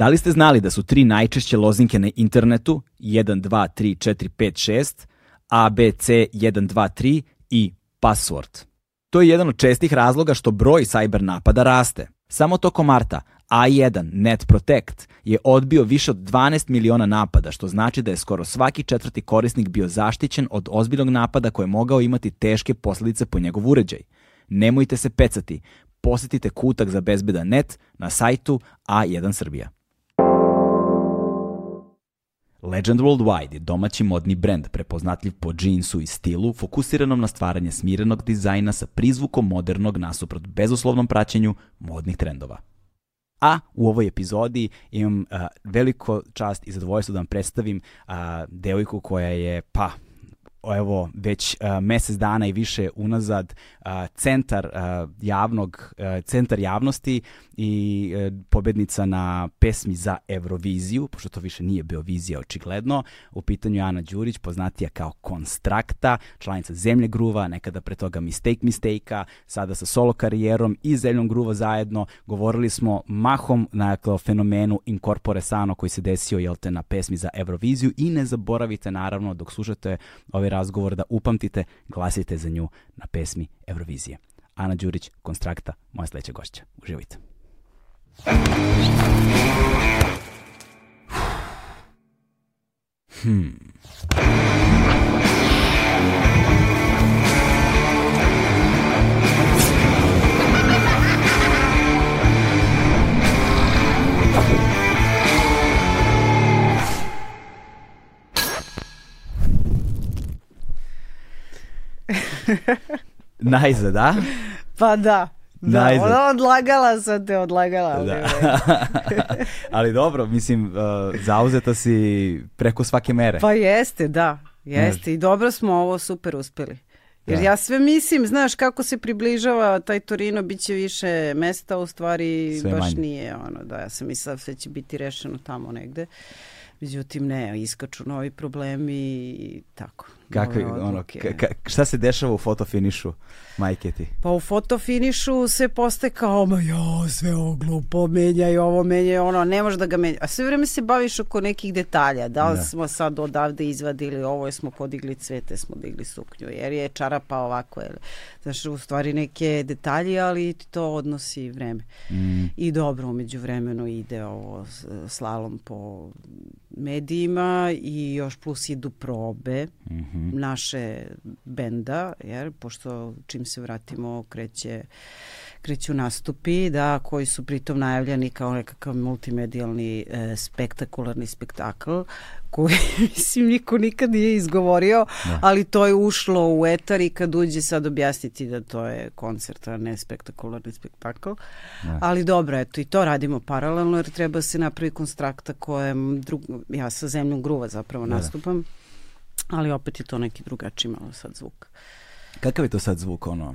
Da li ste znali da su tri najčešće lozinke na internetu 1, 2, 3, 4, 5, 6, ABC 1, 2, 3 i password? To je jedan od čestih razloga što broj cyber napada raste. Samo tokom marta A1 Net Protect je odbio više od 12 miliona napada, što znači da je skoro svaki četvrti korisnik bio zaštićen od ozbiljnog napada koje je mogao imati teške posledice po njegov uređaj. Nemojte se pecati, posetite kutak za bezbedan net na sajtu A1 Srbija. Legend Worldwide je domaći modni brend prepoznatljiv po džinsu i stilu, fokusiranom na stvaranje smirenog dizajna sa prizvukom modernog nasuprot bezuslovnom praćenju modnih trendova. A u ovoj epizodi imam uh, veliko čast i zadovoljstvo da vam predstavim uh, devojku koja je, pa, evo već uh, mesec dana i više unazad uh, centar uh, javnog centar javnosti i uh, pobednica na pesmi za Euroviziju, pošto to više nije Beovizija očigledno. U pitanju je Ana Đurić, poznatija kao Konstrakta, članica Zemlje Gruva, nekada pre toga Mistake Mistake-a, sada sa solo karijerom i Zemljom Gruva zajedno. Govorili smo mahom na o fenomenu Incorpore Sano koji se desio jel te, na pesmi za Euroviziju i ne zaboravite naravno dok slušate ovaj razgovor da upamtite, glasite za nju na pesmi Eurovizije. Ana Đurić, Konstrakta, moja sledeća gošća. Uživajte. Hmm. Najzad, da? Pa da. Da, Najzad. ona odlagala sam te, odlagala. Da. Ali dobro, mislim, uh, zauzeta si preko svake mere. Pa jeste, da. Jeste i dobro smo ovo super uspeli. Jer Da. ja sve mislim, znaš kako se približava taj Torino, bit će više mesta, u stvari Sve baš manje. nije ono, da, ja sam mislila sve će biti rešeno tamo negde. Međutim, ne, iskaču novi problemi i tako. Kakvi, ono, odluke. ka, ka, šta se dešava u fotofinišu, majke ti? Pa u fotofinišu sve postaje kao, ma jo, sve ovo glupo, menjaj ovo, menjaj ono, ne možeš da ga menja. A sve vreme se baviš oko nekih detalja, da li Da. smo sad odavde izvadili ovo, smo podigli cvete, smo digli suknju, jer je čarapa ovako, jer, znaš, u stvari neke detalje, ali to odnosi vreme. Mm, I dobro, umeđu vremenu ide ovo slalom po medijima i još plus idu probe mhm. Naše benda, jer pošto čim se vratimo kreće kreću nastupi, da, koji su pritom najavljeni kao nekakav multimedijalni e, spektakularni spektakl koji, mislim, niko nikad nije izgovorio, Da. ali to je ušlo u etar i kad uđe sad objasniti da to je koncert, a ne spektakularni spektakl. Da. Ali dobro, eto, i to radimo paralelno, jer treba se napravi konstrakta kojem drug, ja sa zemljom gruva zapravo Da, da. Ali opet je to neki drugačiji malo sad zvuk. Kakav je to sad zvuk, ono,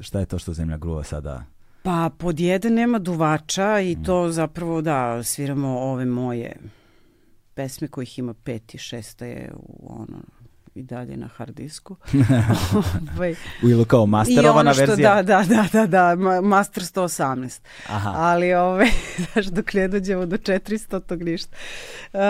šta je to što zemlja gruva sada? Pa pod jedan nema duvača i Mm. to zapravo da sviramo ove moje pesme kojih ima pet i šesta je u ono i dalje na hard disku. Ovaj, Ili kao I masterovana ono što, verzija? da, da, da, da, da, ma- Master 118. Aha. Ali ove, znaš, dok ne dođemo do 400, tog ništa. Um,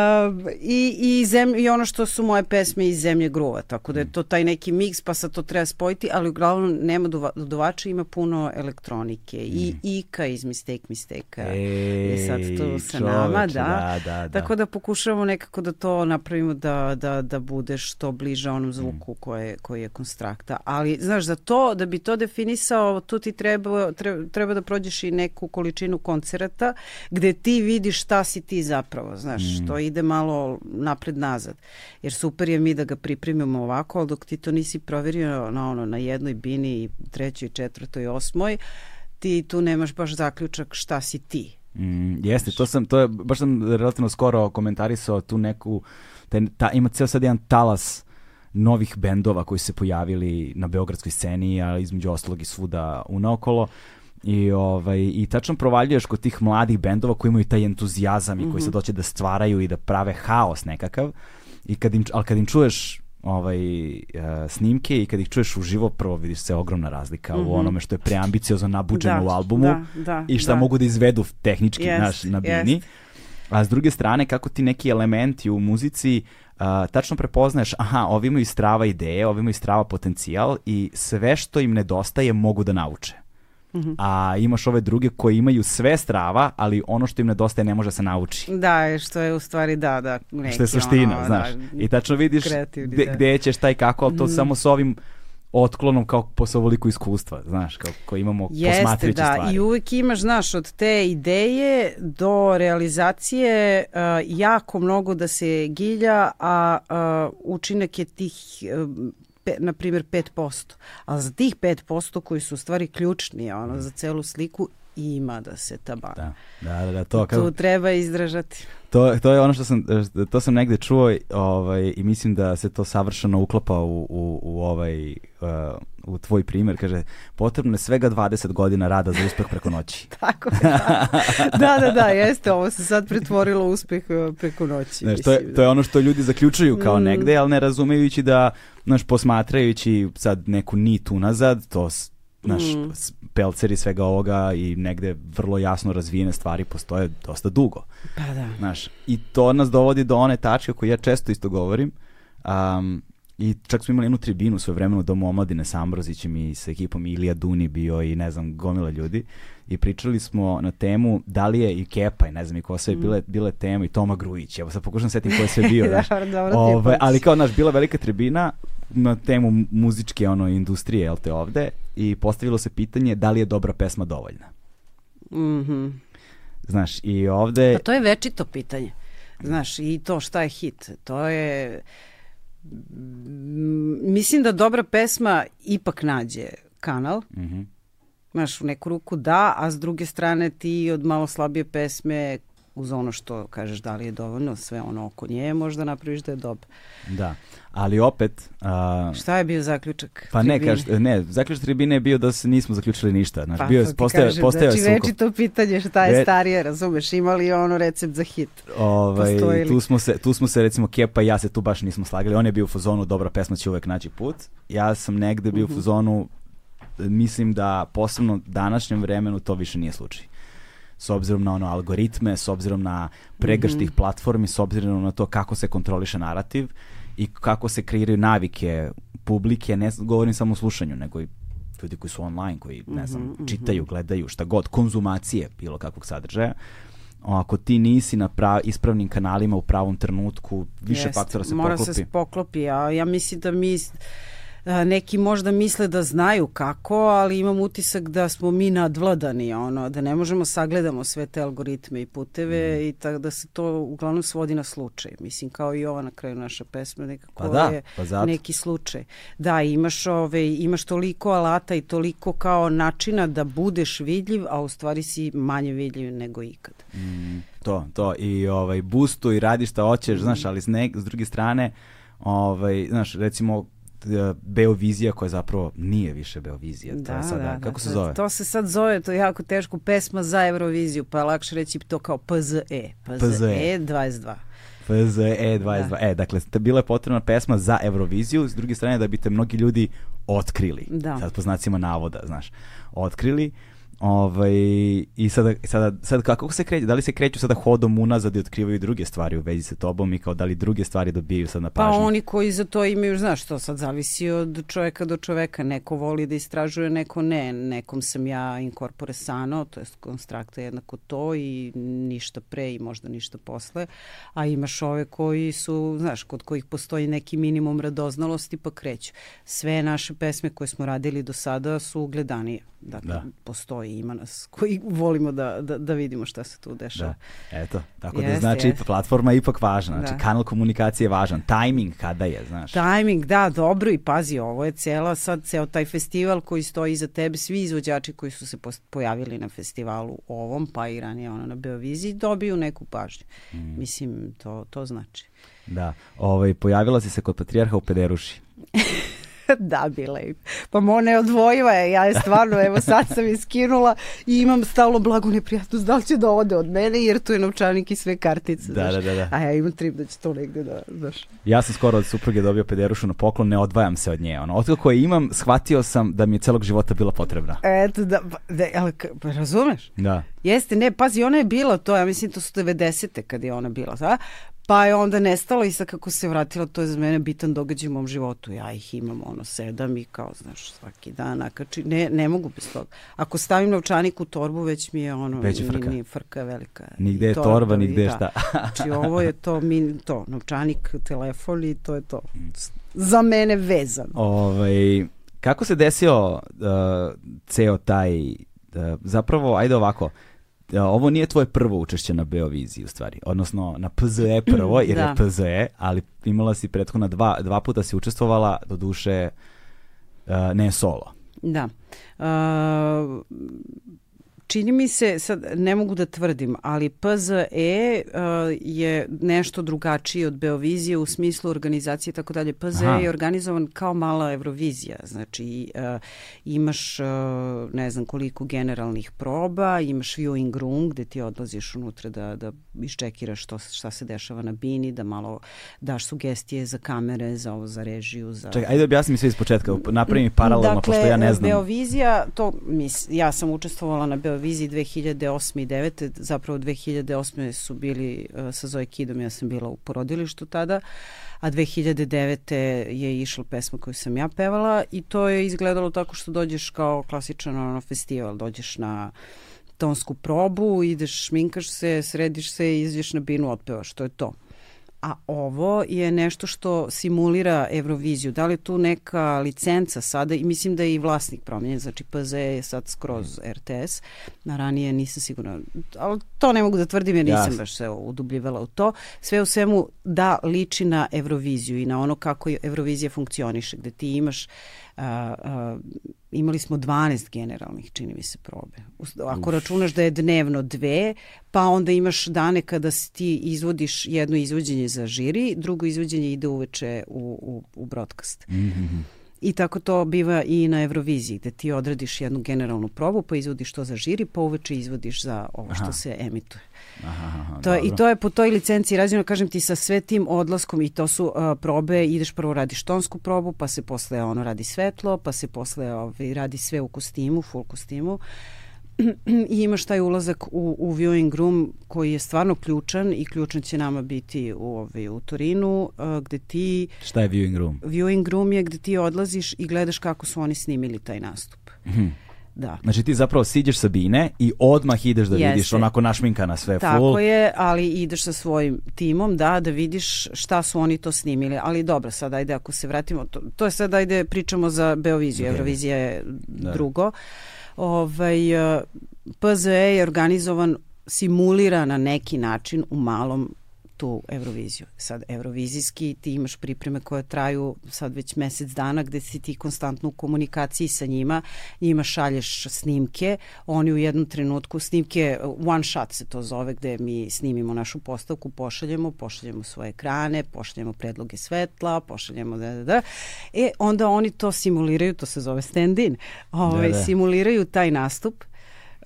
i, i, zem, I ono što su moje pesme iz Zemlje gruva, tako da Mm. je to taj neki miks, pa sad to treba spojiti, ali uglavnom nema duva, duvača, ima puno elektronike. I Ika iz Mistake Mistake je sad tu sa Mm. nama, da. da, da, da. Tako da pokušavamo nekako da to napravimo da, da, da bude što bliže Mm. onom zvuku koje, koji je konstrakta. Ali, znaš, za to, da bi to definisao, tu ti treba, treba, treba da prođeš i neku količinu koncerata gde ti vidiš šta si ti zapravo, znaš, Mm. to ide malo napred-nazad. Jer super je mi da ga pripremimo ovako, ali dok ti to nisi proverio na, ono, na jednoj bini, trećoj, četvrtoj, osmoj, ti tu nemaš baš zaključak šta si ti. Mm, jeste, to sam, to je, baš sam relativno skoro komentarisao tu neku, taj, ta, ima ceo sad jedan talas novih bendova koji se pojavili na beogradskoj sceni, a između ostalog i svuda unaokolo. I, ovaj, I tačno provaljuješ kod tih mladih bendova koji imaju taj entuzijazam i koji sad hoće da stvaraju i da prave haos nekakav. I kad im, ali kad im čuješ ovaj, uh, snimke i kad ih čuješ uživo, prvo vidiš se ogromna razlika u onome što je preambiciozno nabuđeno Da, u albumu da, da, i šta da. mogu da izvedu tehnički Jest, naš, na bini. jest. A s druge strane, kako ti neki elementi u muzici uh, tačno prepoznaješ, aha, ovi imaju strava ideje, ovi imaju strava potencijal i sve što im nedostaje mogu da nauče. Mm -hmm. A imaš ove druge koji imaju sve strava, ali ono što im nedostaje ne može da se nauči. Da, što je u stvari da, da, neki Što je suština, ono, znaš. Da, I tačno vidiš gde, da. gde ćeš taj kako, ali to mm -hmm. samo s ovim otklonom kao posle ovoliko iskustva, znaš, kao ko imamo Jeste, posmatrajući da, stvari. i uvek imaš, znaš, od te ideje do realizacije uh, jako mnogo da se gilja, a uh, učinak je tih uh, pe, na primjer 5%. Ali za tih 5% koji su u stvari ključni ono, za celu sliku ima da se tabana. Da, da, da, da to. Kako... Tu treba izdržati. To, to je ono što sam, to sam negde čuo ovaj, i mislim da se to savršeno uklapa u, u, u ovaj, uh, u tvoj primer. Kaže, potrebno je svega 20 godina rada za uspeh preko noći. Tako da. da, da, da, jeste. Ovo se sad pretvorilo uspeh uh, preko noći. Znaš, to, je, to je ono što ljudi zaključuju kao mm. negde, ali ne razumejući da, znaš, posmatrajući sad neku nit unazad, to naš mm. pelcer i svega ovoga i negde vrlo jasno razvijene stvari postoje dosta dugo. Pa da. Znaš, I to nas dovodi do one tačke koje ja često isto govorim. Um, I čak smo imali jednu tribinu svoje vremenu Domu omladine sa Ambrozićem i sa ekipom Ilija Duni bio i ne znam, gomila ljudi. I pričali smo na temu da li je i Kepa i ne znam i ko sve mm. bile, bile teme i Toma Grujić. Evo sad pokušam setim ko je sve bio. da, dobro, Ove, ali kao, naš, bila velika tribina na temu muzičke ono, industrije, jel te ovde, i postavilo se pitanje da li je dobra pesma dovoljna. Mhm. Znaš, i ovde... Pa to je večito pitanje. Znaš, i to šta je hit. To je... Mislim da dobra pesma ipak nađe kanal. Mm Znaš, u neku ruku da, a s druge strane ti od malo slabije pesme uz ono što kažeš da li je dovoljno, sve ono oko nje možda napraviš da je dobro. Da, ali opet... Uh, Šta je bio zaključak Pa tribine? ne, kaž, ne, zaključak tribine je bio da se nismo zaključili ništa. Znaš, pa, bio, postaje, kažem, postaje znači veći to pitanje šta je Ve... starije, razumeš, imali ono recept za hit? Ovaj, tu, smo se, tu smo se recimo Kepa i ja se tu baš nismo slagali, on je bio u fazonu dobra pesma će uvek naći put, ja sam negde bio uh -huh. u mhm. fazonu mislim da posebno današnjem vremenu to više nije slučaj s obzirom na ono algoritme, s obzirom na pregršt tih mm -hmm. platformi, s obzirom na to kako se kontroliše narativ i kako se kreiraju navike publike, ne govorim samo o slušanju, nego i ljudi koji su online, koji, ne znam, mm -hmm. čitaju, gledaju, šta god, konzumacije bilo kakvog sadržaja. Ako ti nisi na prav, ispravnim kanalima u pravom trenutku, više Jest, faktora se mora poklopi. Mora se poklopi, a ja mislim da mi neki možda misle da znaju kako, ali imam utisak da smo mi nadvladani, ono, da ne možemo sagledamo sve te algoritme i puteve mm. i tako da se to uglavnom svodi na slučaj. Mislim, kao i ova na kraju naša pesma, nekako pa da, je pa neki slučaj. Da, imaš, ove, imaš toliko alata i toliko kao načina da budeš vidljiv, a u stvari si manje vidljiv nego ikad. Mm, to, to. I ovaj, bustu i radi šta hoćeš, mm. znaš, ali s, ne, s druge strane, ovaj, znaš, recimo Beovizija koja zapravo nije više Beovizija. Da, to sada, da, kako da, se zove? To se sad zove, to je jako teško, pesma za Euroviziju, pa je lakše reći to kao PZE. PZE 22. PZE 22. Da. E, dakle, bila je potrebna pesma za Euroviziju, s druge strane da bi te mnogi ljudi otkrili. Da. Sad po znacima navoda, znaš. Otkrili. Ovaj, I sada, sada, sada kako se kreće? Da li se kreću sada hodom unazad i otkrivaju druge stvari u vezi sa tobom i kao da li druge stvari dobijaju sad na pa pažnju? Pa oni koji za to imaju, znaš, to sad zavisi od čoveka do čoveka. Neko voli da istražuje, neko ne. Nekom sam ja incorpore sano, to je konstrakta jednako to i ništa pre i možda ništa posle. A imaš ove koji su, znaš, kod kojih postoji neki minimum radoznalosti pa kreću. Sve naše pesme koje smo radili do sada su gledanije. Dakle, da. postoji, ima nas koji volimo da, da, da vidimo šta se tu dešava. Da. Eto, tako da jest, da znači jest. platforma je ipak važna, znači da. kanal komunikacije je važan, tajming kada je, znaš. Tajming, da, dobro i pazi, ovo je cela sad, ceo taj festival koji stoji iza tebe, svi izvođači koji su se pojavili na festivalu ovom, pa i ranije ono na Beoviziji, dobiju neku pažnju. Mm. Mislim, to, to znači. Da, ovaj, pojavila si se kod Patrijarha u Pederuši. da, bila je. Pa mo neodvojiva je, ja je stvarno, evo sad sam je skinula i imam stalo blago neprijatnost, da li će da ode od mene, jer tu je novčanik i sve kartice, da, znaš. Da, da, da. A ja imam trip da će to negde da, znaš. Ja sam skoro od supruge dobio pederušu na poklon, ne odvajam se od nje. Ono, od koje imam, shvatio sam da mi je celog života bila potrebna. Eto, da, da ali, pa razumeš? Da. Jeste, ne, pazi, ona je bila to, ja mislim to su 90. kad je ona bila, da? Pa je onda nestala i sad kako se vratila, to je za mene bitan događaj u mom životu. Ja ih imam, ono, sedam i kao, znaš, svaki dan nakači. Ne, ne mogu bez toga. Ako stavim novčanik u torbu, već mi je ono, već je frka. Ni, ni frka velika. Nigde je torba, nigde je da. šta. znači, ovo je to, mi, to, novčanik, telefon i to je to. Za mene vezan. Ovaj, kako se desio uh, ceo taj, uh, zapravo, ajde ovako, ovo nije tvoje prvo učešće na Beoviziji u stvari, odnosno na PZE prvo, jer da. je PZE, ali imala si prethodna dva, dva puta si učestvovala, do duše uh, ne solo. Da. Uh, čini mi se, sad ne mogu da tvrdim, ali PZE uh, je nešto drugačije od Beovizije u smislu organizacije i tako dalje. PZE Aha. je organizovan kao mala Eurovizija, znači uh, imaš uh, ne znam koliko generalnih proba, imaš viewing room gde ti odlaziš unutra da, da iščekiraš što, šta se dešava na bini, da malo daš sugestije za kamere, za ovo, za režiju. Za... Čekaj, ajde objasni mi sve iz početka, napravi mi paralelno, dakle, pošto ja ne znam. Beovizija, to, mis, ja sam učestvovala na Beoviziji Euroviziji 2008. i 2009. Zapravo 2008. su bili uh, sa Zoe Kidom, ja sam bila u porodilištu tada, a 2009. je išla pesma koju sam ja pevala i to je izgledalo tako što dođeš kao klasičan ono, festival, dođeš na tonsku probu, ideš, šminkaš se, središ se i izađeš na binu, otpevaš, to je to a ovo je nešto što simulira Euroviziju. Da li je tu neka licenca sada? I mislim da je i vlasnik promenjen, znači PZ je sad skroz mm. RTS, na ranije nisam sigurna, ali to ne mogu da tvrdim jer nisam Jasne. baš se udubljivala u to. Sve u svemu da liči na Euroviziju i na ono kako Eurovizija funkcioniše, gde ti imaš a, a, imali smo 12 generalnih, čini mi se, probe. Ako Uf. računaš da je dnevno dve, pa onda imaš dane kada ti izvodiš jedno izvođenje za žiri, drugo izvođenje ide uveče u, u, u broadcast. Mm -hmm. I tako to biva i na Euroviziji, gde ti odradiš jednu generalnu probu, pa izvodiš to za žiri, pa uveče izvodiš za ovo što Aha. se emituje. Aha, aha, to, I to je po toj licenciji razino, kažem ti, sa sve tim odlaskom i to su uh, probe, ideš prvo radiš tonsku probu, pa se posle ono radi svetlo, pa se posle ovaj, radi sve u kostimu, full kostimu. i imaš taj ulazak u, u viewing room koji je stvarno ključan i ključan će nama biti u, ovaj, u Torinu uh, gde ti... Šta je viewing room? Viewing room je gde ti odlaziš i gledaš kako su oni snimili taj nastup. -hmm. Da. Znači ti zapravo siđeš sa bine i odmah ideš da Jeste. vidiš onako našminkana sve Tako full. Tako je, ali ideš sa svojim timom da da vidiš šta su oni to snimili. Ali dobro, sad ajde ako se vratimo, to, to je sad ajde pričamo za Beoviziju, okay. Eurovizija je da. drugo. Ovaj, PZE je organizovan simulira na neki način u malom tu Euroviziju. Sad, Eurovizijski ti imaš pripreme koje traju sad već mesec dana gde si ti konstantno u komunikaciji sa njima, njima šalješ snimke, oni u jednom trenutku snimke, one shot se to zove, gde mi snimimo našu postavku, pošaljemo, pošaljemo svoje ekrane, pošaljemo predloge svetla, pošaljemo da, da, da. E, onda oni to simuliraju, to se zove stand-in, ovaj, da, da. simuliraju taj nastup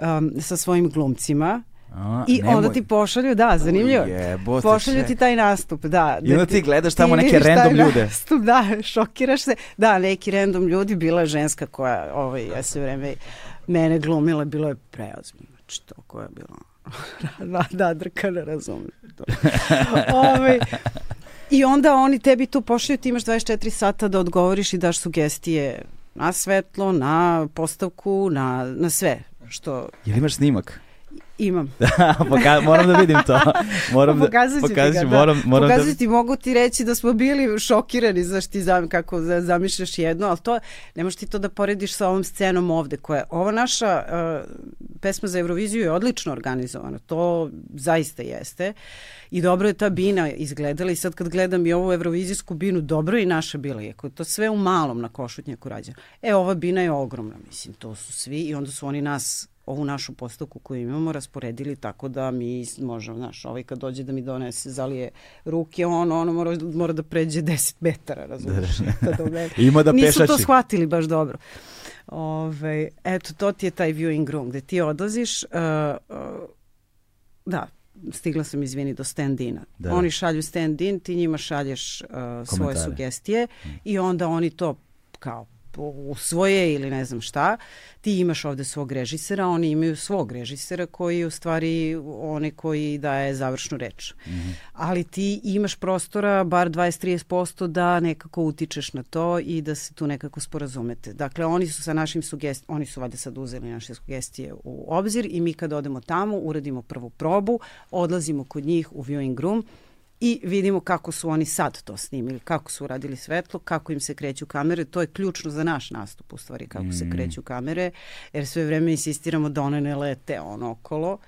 um, sa svojim glumcima, A, I nemoj. onda ti pošalju, da, zanimljivo. Jebote, pošalju ti taj nastup, da. I onda da ti gledaš tamo neke random ljude. Nastup, da, šokiraš se. Da, neki random ljudi, bila je ženska koja, ovaj, ja se vreme mene glumila, bilo je preozbiljno. Znači, to koja je bila da, da, drka ne razumije. Ove, ovaj, I onda oni tebi tu pošalju, ti imaš 24 sata da odgovoriš i daš sugestije na svetlo, na postavku, na, na sve. Što... Jel imaš snimak? Imam. Poka moram da vidim to. Moram da, pokazati, da. Moram, moram pokazati da... ti, mogu ti reći da smo bili šokirani, znaš ti zam, kako zamišljaš jedno, ali to, ne možeš ti to da porediš sa ovom scenom ovde, koja ova naša uh, pesma za Euroviziju je odlično organizovana, to zaista jeste. I dobro je ta bina izgledala i sad kad gledam i ovu evrovizijsku binu, dobro je i naša bila, iako je to sve u malom na Košutnjaku rađeno. E, ova bina je ogromna, mislim, to su svi i onda su oni nas ovu našu postavku koju imamo rasporedili tako da mi možemo, znaš, ovaj kad dođe da mi donese zalije ruke, on, ono mora, mora da pređe 10 metara, razumiješ? Da, da. Ima da pešači. Nisu to shvatili baš dobro. Ove, eto, to ti je taj viewing room gde ti odlaziš, uh, uh, da, stigla sam, izvini, do stand-ina. Da. Oni šalju stand-in, ti njima šalješ uh, svoje sugestije mm. i onda oni to kao usvoje ili ne znam šta, ti imaš ovde svog režisera, oni imaju svog režisera koji je u stvari onaj koji daje završnu reč. Mm -hmm. Ali ti imaš prostora bar 20-30% da nekako utičeš na to i da se tu nekako sporazumete. Dakle, oni su sa našim sugestijama, oni su vade sad uzeli naše sugestije u obzir i mi kad odemo tamo, uradimo prvu probu, odlazimo kod njih u viewing room, i vidimo kako su oni sad to snimili, kako su uradili svetlo, kako im se kreću kamere, to je ključno za naš nastup u stvari, kako mm. se kreću kamere, jer sve vreme insistiramo da one ne lete ono okolo.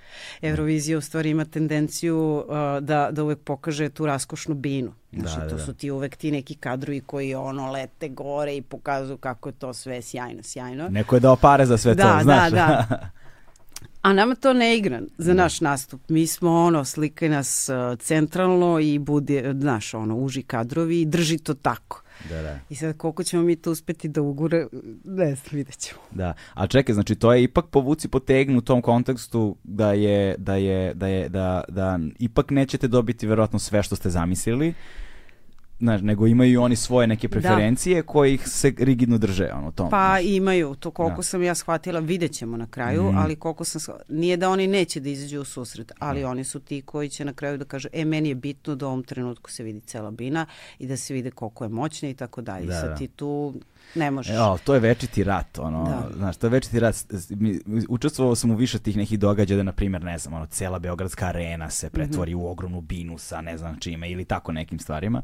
Eurovizija u stvari ima tendenciju uh, da, da uvek pokaže tu raskošnu binu. Znači, da, to da. su ti uvek ti neki kadrovi koji ono lete gore i pokazuju kako je to sve sjajno, sjajno. Neko je dao pare za sve da, to, znaš. Da, da. A nama to ne igra za da. naš nastup. Mi smo ono, slikaj nas uh, centralno i bude, znaš, ono, uži kadrovi i drži to tako. Da, da. I sad koliko ćemo mi to uspeti da ugure, ne znam, vidjet ćemo. Da, a čekaj, znači to je ipak povuci potegnu u tom kontekstu da je, da je, da je, da, da ipak nećete dobiti verovatno sve što ste zamislili, znaš, nego imaju i oni svoje neke da. preferencije da. koje ih se rigidno drže, ono, tom. Pa znaš. imaju, to koliko da. sam ja shvatila, vidjet ćemo na kraju, mm. ali koliko sam shvatila, nije da oni neće da izađu u susret, ali da. oni su ti koji će na kraju da kažu, e, meni je bitno da u ovom trenutku se vidi cela bina i da se vide koliko je moćna i tako dalje. Da, Sad da. ti tu ne možeš. Evo, to je večiti rat, ono, da. znaš, to je večiti rat. Učestvovao sam u više tih nekih događaja da, na primjer, ne znam, ono, cela Beogradska arena se pretvori mm -hmm. u ogromnu binu sa ne znam čime ili tako nekim stvarima.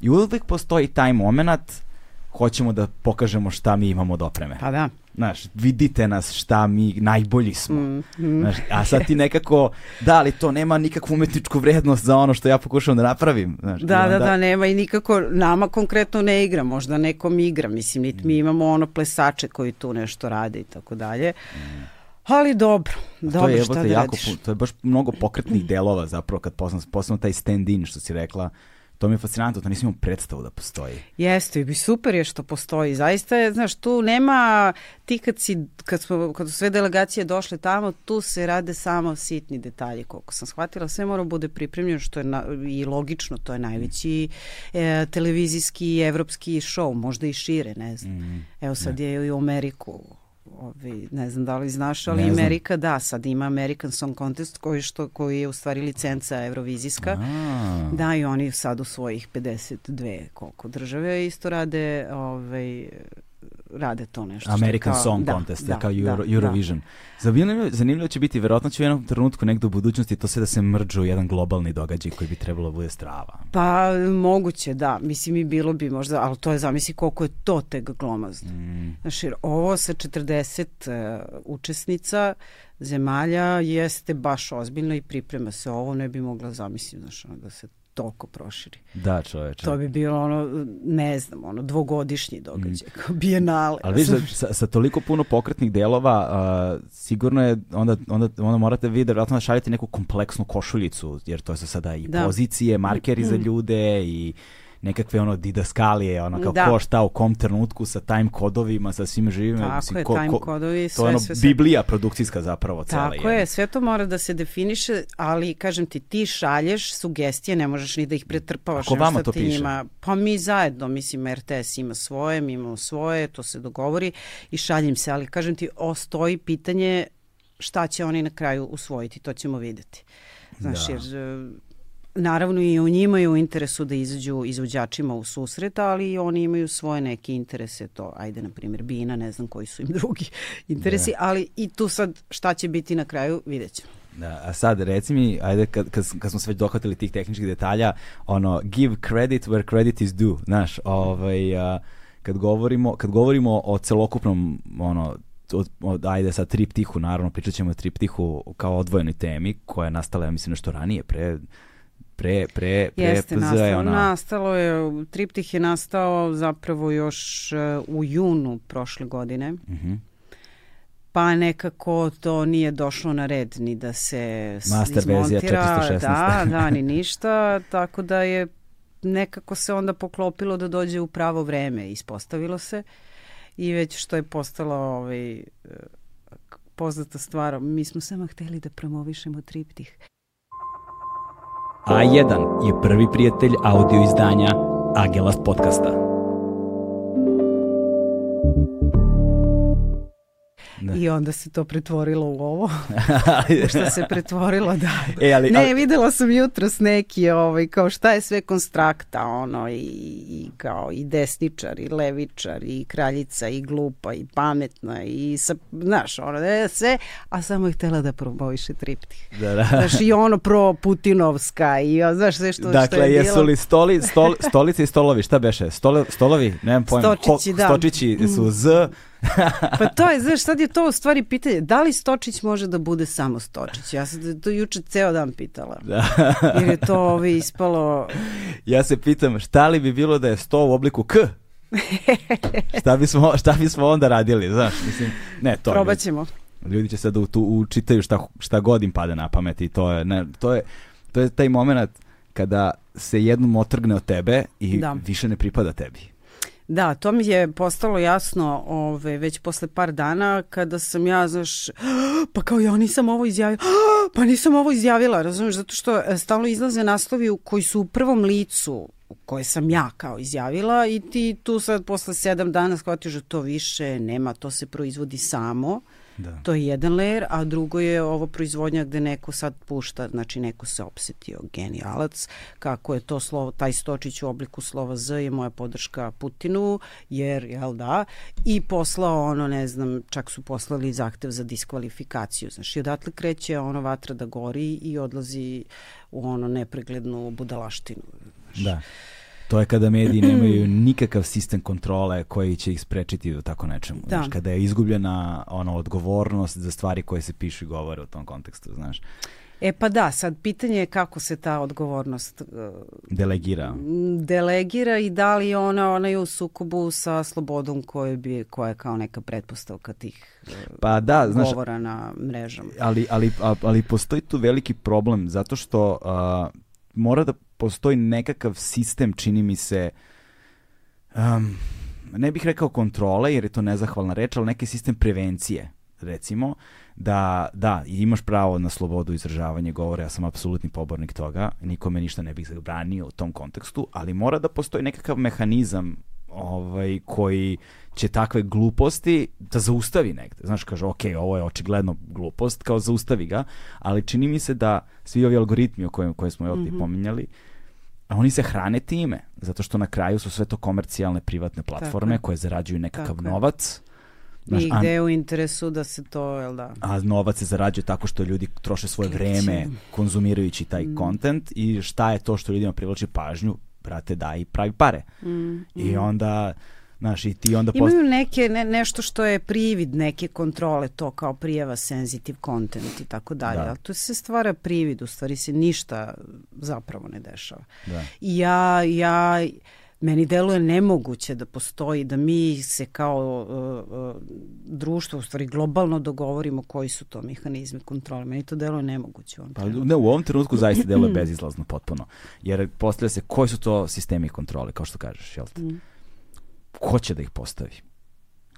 I uvek postoji taj moment hoćemo da pokažemo šta mi imamo od opreme. Pa da. Znaš, vidite nas šta mi najbolji smo. Mm, mm. Znaš, a sad ti nekako, da, ali to nema nikakvu umetničku vrednost za ono što ja pokušavam da napravim. Znaš, da, onda... da, da, nema i nikako, nama konkretno ne igra, možda nekom igra, mislim, niti mi mm. imamo ono plesače koji tu nešto rade i tako dalje. Mm. Ali dobro, dobro, to je, šta da jako, radiš? To je baš mnogo pokretnih delova zapravo kad posledno taj stand-in što si rekla, To mi je fascinantno, to nisam imao predstavu da postoji. Jeste, i super je što postoji. Zaista je, znaš, tu nema, ti kad, si, kad, smo, kad su sve delegacije došle tamo, tu se rade samo sitni detalji, koliko sam shvatila. Sve mora bude pripremljeno, što je na, i logično, to je najveći e, televizijski evropski show, možda i šire, ne znam. Mm, Evo sad ne. je i u Ameriku ovi, ne znam da li znaš, ali Amerika, da, sad ima American Song Contest koji, što, koji je u stvari licenca evrovizijska. A. Da, i oni sad u svojih 52 koliko države isto rade ovaj, rade to nešto. American kao, Song da, Contest, da, kao Euro, da, Eurovision. Da. Zanimljivo, zanimljivo će biti, verovatno će u jednom trenutku negde u budućnosti to sve da se mrđu u jedan globalni događaj koji bi trebalo da bude strava. Pa moguće, da. Mislim i bilo bi možda, ali to je zamisli koliko je to tek glomazno. Mm. Znači, ovo sa 40 uh, e, učesnica zemalja jeste baš ozbiljno i priprema se ovo, ne bi mogla zamisliti, znaš, da se toliko proširi. Da, čoveče. To bi bilo ono, ne znam, ono, dvogodišnji događaj, mm. kao bijenale. Ali viš, sa, sa toliko puno pokretnih delova, uh, sigurno je, onda, onda, onda morate vi da da šaljete neku kompleksnu košuljicu, jer to je sada i da. pozicije, markeri mm. za ljude i nekakve ono didaskalije, ono kao da. ko šta u kom trenutku sa time kodovima, sa svim živim. Tako mislim, je, ko, time ko, kodovi, sve, to je ono sve, sve. biblija produkcijska zapravo cela. Tako je, sve to mora da se definiše, ali kažem ti, ti šalješ sugestije, ne možeš ni da ih pretrpavaš. Ako vama to piše? Njima, pa mi zajedno, mislim, RTS ima svoje, mi imamo svoje, to se dogovori i šaljem se, ali kažem ti, ostoji pitanje šta će oni na kraju usvojiti, to ćemo videti. Znaš, da. jer Naravno i u njima je u interesu da izađu izvođačima u susret, ali i oni imaju svoje neke interese, to, ajde, na primjer, Bina, ne znam koji su im drugi interesi, da. ali i tu sad šta će biti na kraju, vidjet ćemo. Da, a sad reci mi, ajde kad, kad, kad smo se već dohvatili tih tehničkih detalja, ono, give credit where credit is due, znaš, ovaj, a, kad govorimo, kad govorimo o celokupnom, ono, od, od, ajde sad triptihu, naravno pričat ćemo o triptihu kao odvojenoj temi koja je nastala, ja mislim, nešto ranije, pre pre, pre, pre Jeste, PZ nastalo, ona... nastalo je, triptih je nastao zapravo još uh, u junu prošle godine. Uh mhm. -huh. pa nekako to nije došlo na red ni da se Master izmontira, 416. da, da, ni ništa, tako da je nekako se onda poklopilo da dođe u pravo vreme, ispostavilo se i već što je postalo ovaj, poznata stvar, mi smo samo hteli da promovišemo triptih. A1 je prvi prijatelj audio izdanja Agelast podcasta. Ne. I onda se to pretvorilo u ovo. što se pretvorilo, da. E, ali, ne, videla sam jutros neki, ovaj, kao šta je sve konstrakta, ono, i, i kao i desničar, i levičar, i kraljica, i glupa, i pametna, i sa, znaš, ono, da sve, a samo je htela da promoviše triptih. Da, da. Znaš, i ono pro Putinovska, i znaš, sve što, dakle, što je bilo. Dakle, jesu li stoli, stol, stolice i stolovi, šta beše? Stole, stolovi, nemam pojma. Stočići, Ho, da. Stočići su Z, pa to je, znaš, sad je to u stvari pitanje, da li Stočić može da bude samo Stočić? Ja sam to juče ceo dan pitala. Da. jer je to ovi ispalo... Ja se pitam, šta li bi bilo da je sto u obliku K? šta, bismo, šta bismo onda radili, znaš, mislim, ne, to Probat ćemo. Ljudi, ljudi će sad da tu učitaju šta, šta god im pada na pamet i to je, ne, to je, to je taj moment kada se jednom otrgne od tebe i da. više ne pripada tebi. Da, to mi je postalo jasno ove, već posle par dana kada sam ja, znaš, pa kao ja nisam ovo izjavila, pa nisam ovo izjavila, razumiješ, zato što e, stalno izlaze naslovi koji su u prvom licu koje sam ja kao izjavila i ti tu sad posle sedam dana shvatiš da to više nema, to se proizvodi samo Da. To je jedan layer, a drugo je ovo proizvodnja gde neko sad pušta, znači neko se opsetio, genijalac, kako je to slovo, taj stočić u obliku slova Z je moja podrška Putinu, jer, jel da, i poslao ono, ne znam, čak su poslali zahtev za diskvalifikaciju, znači, odatle kreće ono vatra da gori i odlazi u ono nepreglednu budalaštinu. Znači. Da. To je kada mediji nemaju nikakav sistem kontrole koji će ih sprečiti do tako nečemu. Da. Znaš, kada je izgubljena ono, odgovornost za stvari koje se pišu i govore u tom kontekstu, znaš. E pa da, sad pitanje je kako se ta odgovornost uh, delegira. Delegira i da li ona, ona je u sukobu sa slobodom koje bi, koja je kao neka pretpostavka tih uh, pa da, znaš, govora na mrežama. Ali, ali, ali postoji tu veliki problem zato što uh, mora da postoji nekakav sistem, čini mi se, um, ne bih rekao kontrole, jer je to nezahvalna reč, ali neki sistem prevencije, recimo, da, da, imaš pravo na slobodu izražavanja govora, ja sam apsolutni pobornik toga, nikome ništa ne bih zabranio u tom kontekstu, ali mora da postoji nekakav mehanizam ovaj, koji će takve gluposti da zaustavi negde. Znaš, kaže, ok, ovo je očigledno glupost, kao zaustavi ga, ali čini mi se da svi ovi algoritmi o kojim, koje smo je ovdje mm -hmm. pominjali, oni se hrane time, zato što na kraju su sve to komercijalne privatne platforme Tako. koje zarađuju nekakav Tako novac. Znaš, I gde je u interesu da se to, jel da? A novac se zarađuje tako što ljudi troše svoje vreme konzumirajući taj mm. content i šta je to što ljudima privlači pažnju? Brate, da i pravi pare. Mm. I mm. onda Znaš, i ti onda Imaju post... neke, ne, nešto što je privid neke kontrole, to kao prijava sensitive content i tako dalje, da. ali to se stvara privid, u stvari se ništa zapravo ne dešava. Da. I ja, ja, meni deluje nemoguće da postoji, da mi se kao uh, uh, društvo, u stvari globalno dogovorimo koji su to mehanizmi kontrole. Meni to deluje nemoguće. Pa, ne, u ovom trenutku zaista deluje bezizlazno potpuno. Jer postavlja se koji su to sistemi kontrole, kao što kažeš, jel te? Mm ko će da ih postavi?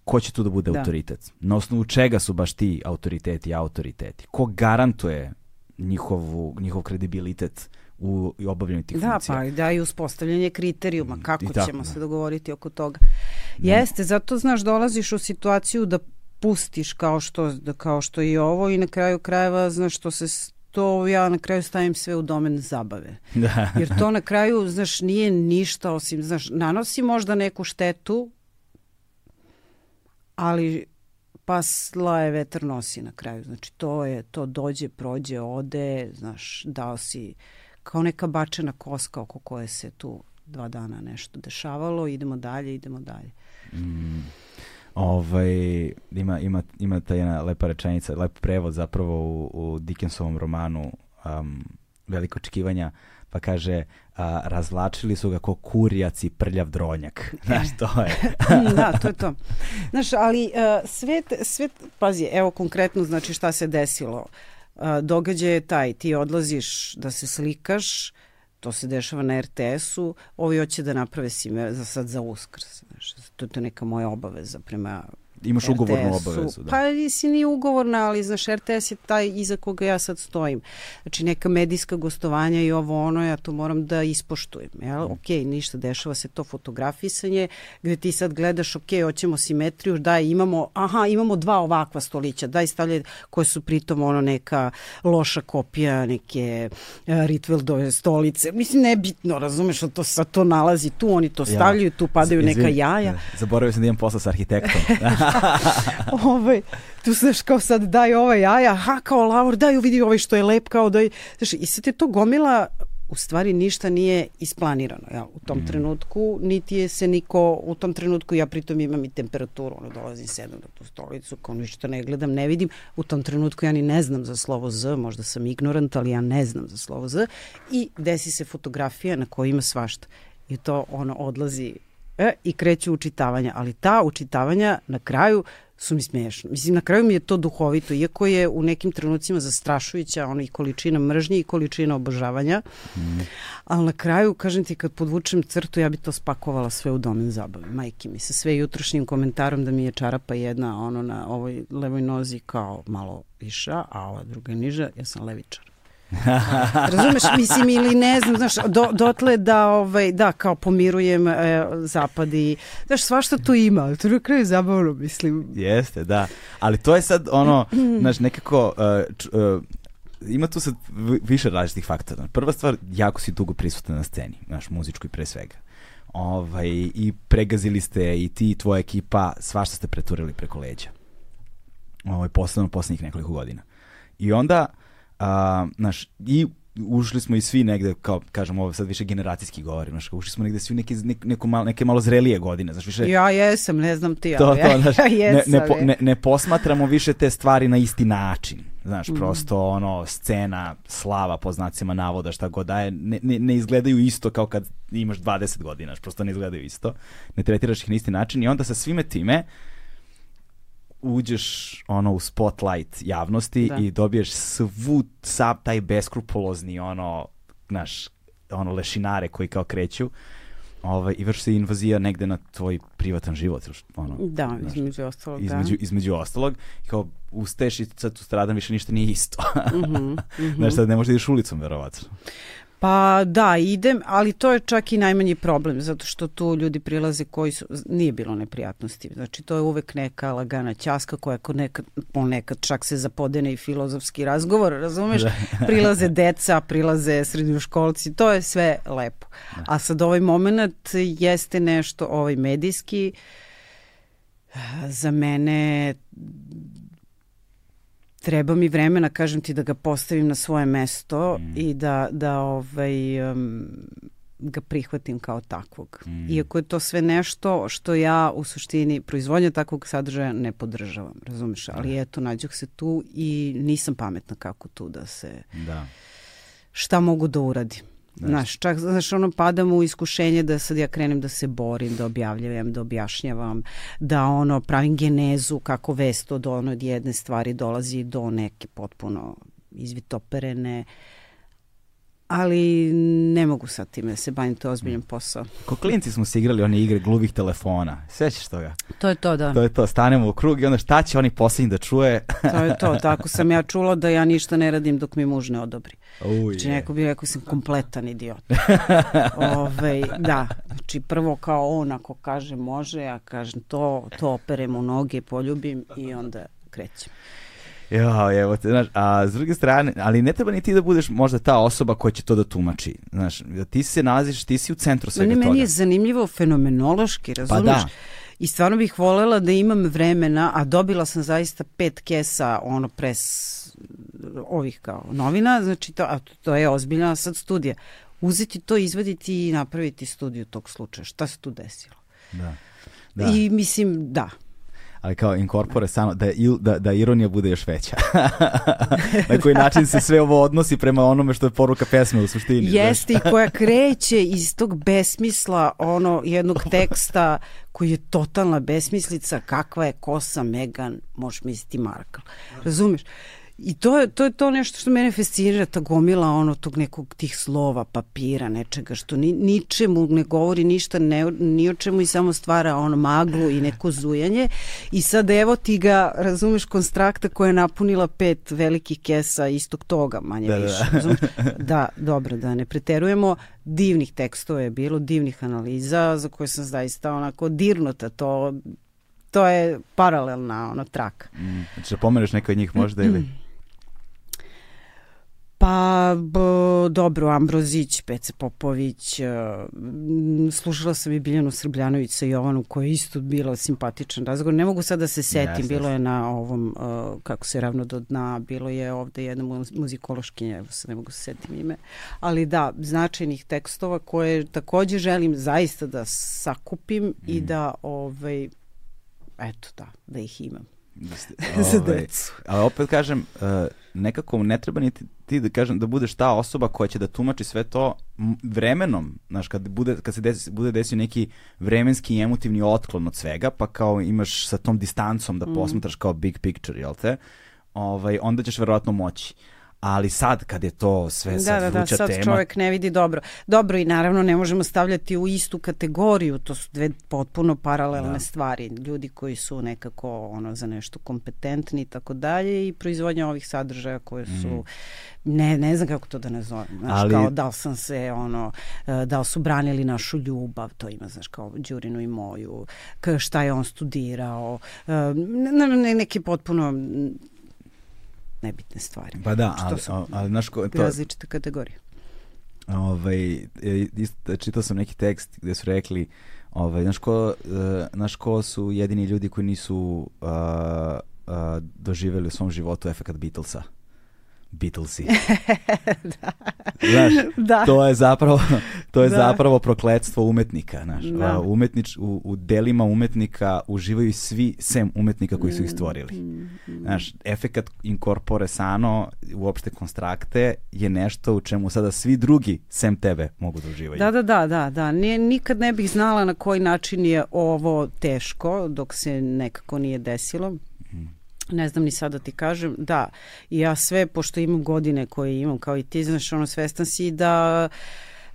Ko će tu da bude da. autoritet? Na osnovu čega su baš ti autoriteti i autoriteti? Ko garantuje njihovu, njihov kredibilitet u obavljanju tih da, funkcija? Da, pa da i uspostavljanje kriterijuma. Kako tako, ćemo da. se dogovoriti oko toga? Jeste, zato znaš, dolaziš u situaciju da pustiš kao što, da, kao što i ovo i na kraju krajeva, znaš, što se to ja na kraju stavim sve u domen zabave. Da. Jer to na kraju, znaš, nije ništa osim, znaš, nanosi možda neku štetu, ali pa slaje vetar nosi na kraju. Znači, to je, to dođe, prođe, ode, znaš, dao si kao neka bačena koska oko koje se tu dva dana nešto dešavalo, idemo dalje, idemo dalje. Mm. Ovaj, ima, ima, ima ta jedna lepa rečenica, lep prevod zapravo u, u Dickensovom romanu um, veliko očekivanja, pa kaže a, razvlačili su ga ko kurjac i prljav dronjak. Znaš, to je. da, to je to. Znaš, ali uh, svet, svet, pazi, evo konkretno znači šta se desilo. Uh, događaj je taj, ti odlaziš da se slikaš, to se dešava na RTS-u, ovi hoće da naprave sime za sad za uskrs. Znaš, to je neka moja obaveza prema Imaš ugovornu obavezu. Da. Pa si nije ugovorna, ali znaš, RTS je taj iza koga ja sad stojim. Znači neka medijska gostovanja i ovo ono, ja to moram da ispoštujem. Jel? Mm. Ok, ništa, dešava se to fotografisanje, gde ti sad gledaš, ok, hoćemo simetriju, daj, imamo, aha, imamo dva ovakva stolića, daj stavlje koje su pritom ono neka loša kopija neke uh, Ritveldove stolice. Mislim, nebitno, razumeš, to sad to nalazi tu, oni to stavljaju, ja. tu padaju neka jaja. Zaboravio sam da imam posla sa arhitektom. ovaj, tu znaš kao sad daj ovaj jaja, ha kao lavor, daj vidi ovaj što je lep, kao daj, znaš, i sad je to gomila u stvari ništa nije isplanirano ja, u tom mm. trenutku, niti je se niko, u tom trenutku ja pritom imam i temperaturu, ono dolazim sedam na tu stolicu, kao ništa ne gledam, ne vidim, u tom trenutku ja ni ne znam za slovo Z, možda sam ignorant, ali ja ne znam za slovo Z i desi se fotografija na kojoj ima svašta i to ono odlazi e, i kreću učitavanja, ali ta učitavanja na kraju su mi smiješno. Mislim, na kraju mi je to duhovito, iako je u nekim trenucima zastrašujuća ona i količina mržnje i količina obožavanja, mm. ali na kraju, kažem ti, kad podvučem crtu, ja bi to spakovala sve u domen zabave. Majke mi se sve jutrošnjim komentarom da mi je čarapa jedna ono na ovoj levoj nozi kao malo viša, a ova druga niža, ja sam levičar. Razumeš, mislim, ili ne znam, znaš, do, dotle da, ovaj, da, kao pomirujem e, zapad i, znaš, svašta tu ima, ali to na kraju zabavno, mislim. Jeste, da, ali to je sad ono, znaš, nekako, uh, č, uh, ima tu sad više različitih faktora. Prva stvar, jako si dugo prisutan na sceni, znaš, muzičkoj pre svega. Ovaj, I pregazili ste i ti i tvoja ekipa, svašta ste preturili preko leđa. Ovaj, posledno poslednjih nekoliko godina. I onda, A, znaš, i ušli smo i svi negde, kao kažem, ovo sad više generacijski govorim, znaš, ušli smo negde svi neke, neko malo, neke malo zrelije godine, znaš, više... Ja jesam, ne znam ti, to, to, znaš, ja jesam. Ne, ne, po, ne, ne posmatramo više te stvari na isti način, znaš, mm. prosto ono, scena, slava po znacima navoda, šta god daje, ne, ne, ne izgledaju isto kao kad imaš 20 godina, znaš, prosto ne izgledaju isto, ne tretiraš ih na isti način i onda sa svime time, uđeš ono u spotlight javnosti da. i dobiješ svu sav taj beskrupulozni ono znaš ono lešinare koji kao kreću ovaj, i vrši se invazija negde na tvoj privatan život. Ono, da, znaš, između ostalog. Između, da. između ostalog. Kao ustaješ i sad tu stradam više ništa nije isto. mm -hmm, mm -hmm. Znaš, sad ne možeš da ideš ulicom, verovatno. Pa da, idem, ali to je čak i najmanji problem, zato što tu ljudi prilaze koji su, nije bilo neprijatnosti. Znači, to je uvek neka lagana ćaska koja nekad, ponekad čak se zapodene i filozofski razgovor, razumeš? Da. prilaze deca, prilaze srednjoškolci, to je sve lepo. Da. A sad ovaj moment jeste nešto, ovaj medijski, za mene treba mi vremena, kažem ti, da ga postavim na svoje mesto mm. i da, da ovaj, um, ga prihvatim kao takvog. Mm. Iako je to sve nešto što ja u suštini proizvodnja takvog sadržaja ne podržavam, razumeš? Ali da. eto, nađuh se tu i nisam pametna kako tu da se... Da. Šta mogu da uradim? Znaš, čak, znaš, ono, padam u iskušenje da sad ja krenem da se borim, da objavljavam, da objašnjavam, da ono, pravim genezu kako vest od ono od jedne stvari dolazi do neke potpuno izvitoperene, ali ne mogu sad time da se bavim, to je ozbiljan posao. Ko klinci smo se igrali one igre gluvih telefona, sećaš toga? To je to, da. To je to, stanemo u krug i onda šta će oni poslednji da čuje? to je to, tako sam ja čula da ja ništa ne radim dok mi muž ne odobri. Uj, znači neko bi rekao sam kompletan idiot. Ove, da, znači prvo kao on ako kaže može, ja kažem to, to operem u noge, poljubim i onda krećem. Ja, evo te, znaš, a s druge strane, ali ne treba ni ti da budeš možda ta osoba koja će to da tumači, znaš, da ti se nalaziš, ti si u centru svega toga. Meni je zanimljivo fenomenološki, razumiješ? Pa da. I stvarno bih volela da imam vremena, a dobila sam zaista pet kesa ono pres ovih kao novina, znači to, a to je ozbiljna sad studija. Uzeti to, izvaditi i napraviti studiju tog slučaja. Šta se tu desilo? Da. da. I mislim, da, ali kao inkorpore samo da, il, da, da ironija bude još veća. Na koji način se sve ovo odnosi prema onome što je poruka pesme u suštini. Jeste i koja kreće iz tog besmisla ono jednog teksta koji je totalna besmislica kakva je kosa Megan, možeš misliti Markle. Razumeš? I to je, to je to nešto što mene fascinira, ta gomila ono tog nekog tih slova, papira, nečega što ni, ničemu ne govori ništa, ne, ni o čemu i samo stvara ono maglu i neko zujanje. I sad evo ti ga, razumeš, konstrakta koja je napunila pet velikih kesa istog toga, manje Da, da, više. da. Razumeš? Da, dobro, da ne preterujemo. Divnih tekstova je bilo, divnih analiza za koje sam zaista onako dirnuta. To, to je paralelna ono, traka. Mm, Znači da pomeneš neka od njih možda ili... Pa, b, dobro, Ambrozić, Pece Popović, e, slušala sam i Biljanu Srbljanović sa Jovanom, koja je isto bila simpatičan razgovor. Ne mogu sad da se setim, bilo je na ovom, e, kako se ravno do dna, bilo je ovde jedna mu- muzikološkinja, evo sad ne mogu se setim ime, ali da, značajnih tekstova koje takođe želim zaista da sakupim Mm. i da, ovaj, eto da, da ih imam. Da ste- Za ovaj, decu. Ali opet kažem, uh, nekako ne treba ni ti, da kažem da budeš ta osoba koja će da tumači sve to vremenom, znaš, kad, bude, kad se desi, bude desio neki vremenski i emotivni otklon od svega, pa kao imaš sa tom distancom da posmatraš kao big picture, jel te? Ovaj, onda ćeš verovatno moći. Ali sad, kad je to sve Da, sad da, da, sad tema, čovjek ne vidi dobro. Dobro i naravno ne možemo stavljati u istu kategoriju, to su dve potpuno paralelne Da. stvari. Ljudi koji su nekako ono za nešto kompetentni i tako dalje i proizvodnja ovih sadržaja koje su ne, ne znam kako to da nazovem. Znaš, Ali- kao da li sam se ono, e, da li su branili našu ljubav, to ima, znaš, kao Đurinu i moju, šta je on studirao, ne, ne, ne, neke potpuno nebitne stvari. Pa da, Što ali, su ali, ali znaš ko, to, različite kategorije. Ovaj, e, isto, čitao sam neki tekst gde su rekli ovaj, znaš, ko, e, znaš ko su jedini ljudi koji nisu a, a, doživjeli u svom životu efekat Beatlesa? Beatlesi. Znaš, Da. to je zapravo to je Da. zapravo prokletstvo umetnika, znaš. Da. Umetnič, u, u delima umetnika uživaju svi sem umetnika koji su ih stvorili. Mm, Znaš, efekat incorpore sano, uopšte konstrakte, je nešto u čemu sada svi drugi sem tebe mogu da uživaju. Da, da, da, da, da. Nije, nikad ne bih znala na koji način je ovo teško dok se nekako nije desilo. Ne znam ni sad da ti kažem, da, ja sve, pošto imam godine koje imam, kao i ti, znaš, ono, svestan si da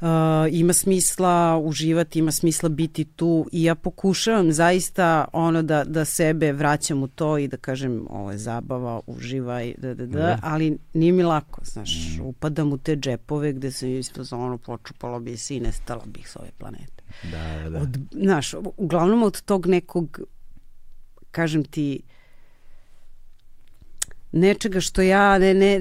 uh, ima smisla uživati, ima smisla biti tu i ja pokušavam zaista ono da, da sebe vraćam u to i da kažem ovo je zabava, uživaj, da, da, da, Da. ali nije mi lako, znaš, upadam u te džepove gde se isto za ono počupalo bi se i nestala bih s ove planete. Da, da, da. Od, znaš, uglavnom od tog nekog, kažem ti, nečega što ja ne, ne,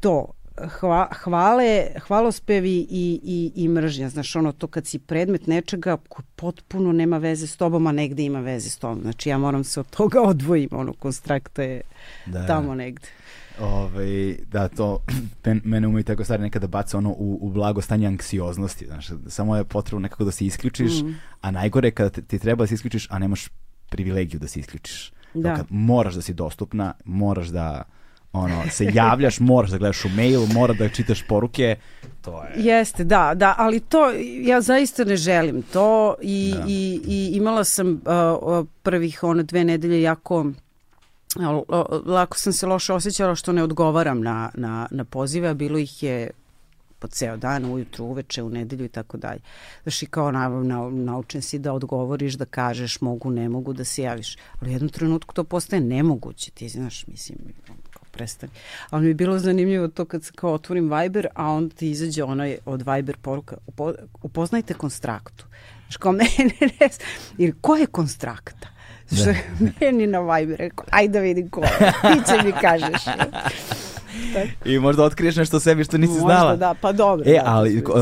to, hva, hvale, hvalospevi i, i, i mržnja. Znaš, ono to kad si predmet nečega koji potpuno nema veze s tobom, a negde ima veze s tobom. Znači ja moram se od toga odvojim, ono, konstrakta je da. tamo negde. Ovaj, da, to men, mene umaju tako stvari nekada baca ono u, u blago stanje anksioznosti, znaš, samo je potrebno nekako da se isključiš, Mm. a najgore je kada ti treba da se isključiš, a nemaš privilegiju da se isključiš. Da. Kad moraš da si dostupna, moraš da ono, se javljaš, moraš da gledaš u mail, moraš da čitaš poruke, to je... Jeste, da, da, ali to ja zaista ne želim to i, Da. i, i imala sam uh, prvih one dve nedelje jako lako sam se loše osjećala što ne odgovaram na, na, na pozive, a bilo ih je po ceo dan, ujutru, uveče, u nedelju i tako dalje. Znaš, i kao na, na, naučen si da odgovoriš, da kažeš mogu, ne mogu, da se javiš. Ali u jednom trenutku to postaje nemoguće, ti znaš, mislim, kao prestani. Ali mi je bilo zanimljivo to kad se kao otvorim Viber, a onda ti izađe onaj od Viber poruka, upo, upoznajte konstraktu. Znaš, kao mene, ne, ne, jer ko je konstrakta? Što je meni na Viber rekao, ajde da vidim ko je, ti će mi kažeš. I možda otkriješ nešto o sebi što nisi Možda znala. da, pa dobro. E, da, ali uh,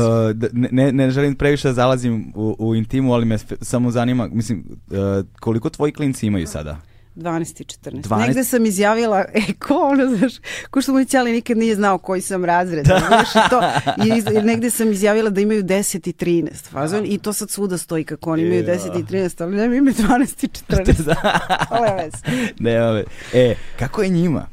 ne, ne želim previše da zalazim u, u intimu, ali me samo zanima, mislim, uh, koliko tvoji klinci imaju sada? 12 i 14. 12... Negde sam izjavila, e, ko ono, znaš, ko što moj cijeli nikad nije znao koji sam razred, znaš, i to, i, i negde sam izjavila da imaju 10 i 13, fazon, i to sad svuda stoji kako oni imaju 10 i 13, ali ne imaju 12 i 14. Nema. Nema E, kako je njima?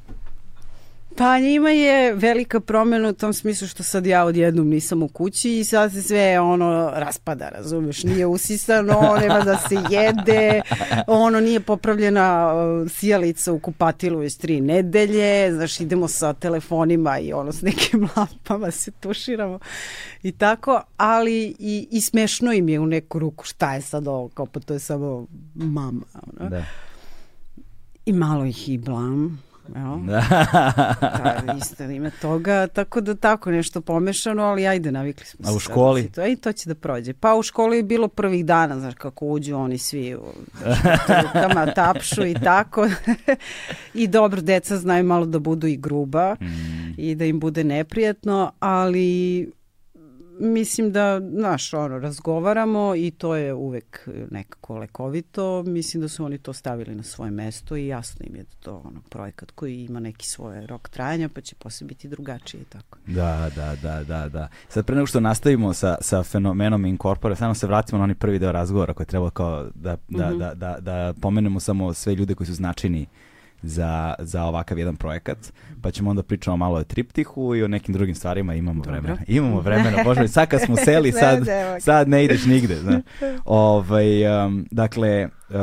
Pa njima je velika promjena u tom smislu što sad ja odjednom nisam u kući i sad se sve ono raspada, razumeš, nije usisano, nema da se jede, ono nije popravljena uh, sijalica u kupatilu iz tri nedelje, znaš, idemo sa telefonima i ono s nekim lampama se tuširamo i tako, ali i, i smešno im je u neku ruku šta je sad ovo, kao pa to je samo mama. Ono. Da. I malo ih i blam Jel? da, isto ima toga, tako da tako nešto pomešano, ali ajde, navikli smo se. A u školi? To, I to će da prođe. Pa u školi je bilo prvih dana, znaš, kako uđu oni svi u rukama, tapšu i tako. I dobro, deca znaju malo da budu i gruba mm. i da im bude neprijatno, ali mislim da, znaš, ono, razgovaramo i to je uvek nekako lekovito. Mislim da su oni to stavili na svoje mesto i jasno im je da to ono, projekat koji ima neki svoj rok trajanja, pa će posle biti drugačije i tako. Da, da, da, da, da. Sad pre nego što nastavimo sa, sa fenomenom Incorpore, samo se vratimo na onaj prvi deo razgovora koji je trebalo kao da, da, mm -hmm. da, da, da pomenemo samo sve ljude koji su značajni za, za ovakav jedan projekat, pa ćemo onda pričamo malo o triptihu i o nekim drugim stvarima, imamo Dobro. vremena. Imamo vremena, bože, sad kad smo seli, sad, sad ne ideš nigde. Zna. Ovaj, um, dakle, uh,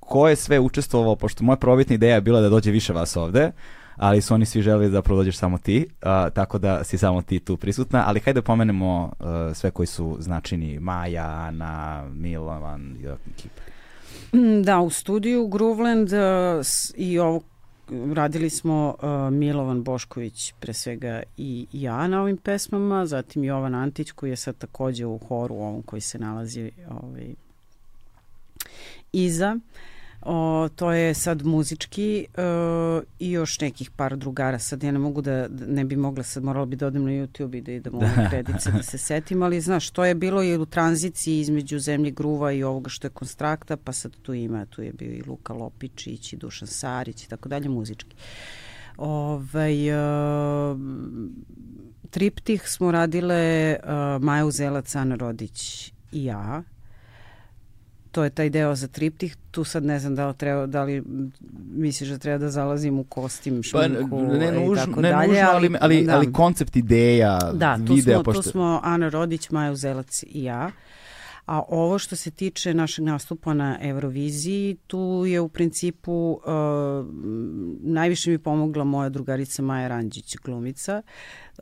ko je sve učestvovao, pošto moja probitna ideja je bila da dođe više vas ovde, ali su oni svi želeli da prodođeš samo ti, uh, tako da si samo ti tu prisutna, ali hajde da pomenemo uh, sve koji su značini Maja, Ana, Milovan. Mm, da, u studiju Groveland uh, i ovo radili smo uh, Milovan Bošković pre svega i ja na ovim pesmama, zatim Jovan Antić koji je sad takođe u horu ovom koji se nalazi ovaj, iza. Uh, O, to je sad muzički uh, i još nekih par drugara. Sad ja ne mogu da, ne bi mogla, sad morala bi da odem na YouTube i da idem u kredice da se setim, ali znaš, to je bilo i u tranziciji između Zemlje Gruva i ovoga što je Konstrakta, pa sad tu ima, tu je bio i Luka Lopičić i Dušan Sarić i tako dalje, muzički. Ovaj, uh, triptih smo radile uh, Maja Uzelac, Ana Rodić i ja to je taj deo za triptih, tu sad ne znam da li, treba, da li misliš da treba da zalazim u kostim, šminku pa, ne, nuž, i tako ne dalje. Nužno, ali, ali, da. ali koncept ideja, da, tu videa. Smo, pošto... tu smo Ana Rodić, Maja Uzelac i ja. A ovo što se tiče našeg nastupa na Euroviziji, tu je u principu uh, najviše mi pomogla moja drugarica Maja Ranđić, glumica.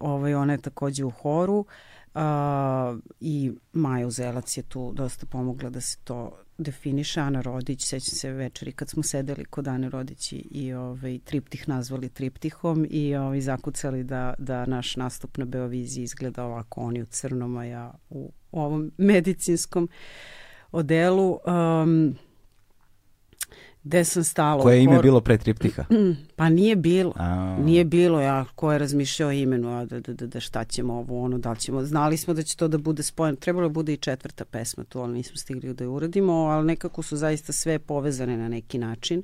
Ovaj, ona je takođe u horu. Uh, Uh, I Maja Uzelac je tu dosta pomogla da se to definiše. Ana Rodić, sećam se večeri kad smo sedeli kod Ane Rodić i, ovaj, triptih nazvali triptihom i ovaj, zakucali da, da naš nastup na Beoviziji izgleda ovako, oni u crnom, a ja u, u ovom medicinskom odelu. Um, gde sam stala. Koje ime je bilo pre triptiha? Pa nije bilo. A... Nije bilo, ja ko je razmišljao o imenu, a da, da, da, da šta ćemo ovo, ono, da ćemo, znali smo da će to da bude spojeno. Trebalo da bude i četvrta pesma tu, ali nismo stigli da je uradimo, ali nekako su zaista sve povezane na neki način.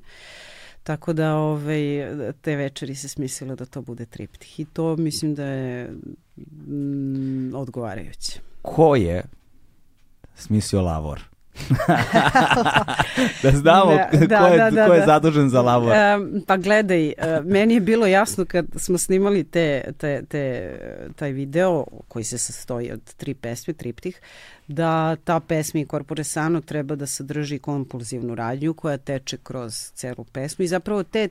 Tako da ovaj, te večeri se smislilo da to bude triptih i to mislim da je mm, odgovarajuće. Ko je smislio Lavor? da znamo da, da, ko, je, da, da, ko je da. zadužen za lavor. Um, pa gledaj, uh, meni je bilo jasno kad smo snimali te, te, te, taj video koji se sastoji od tri pesme, triptih, da ta pesma i Corpore Sano treba da sadrži kompulzivnu radnju koja teče kroz celu pesmu i zapravo te,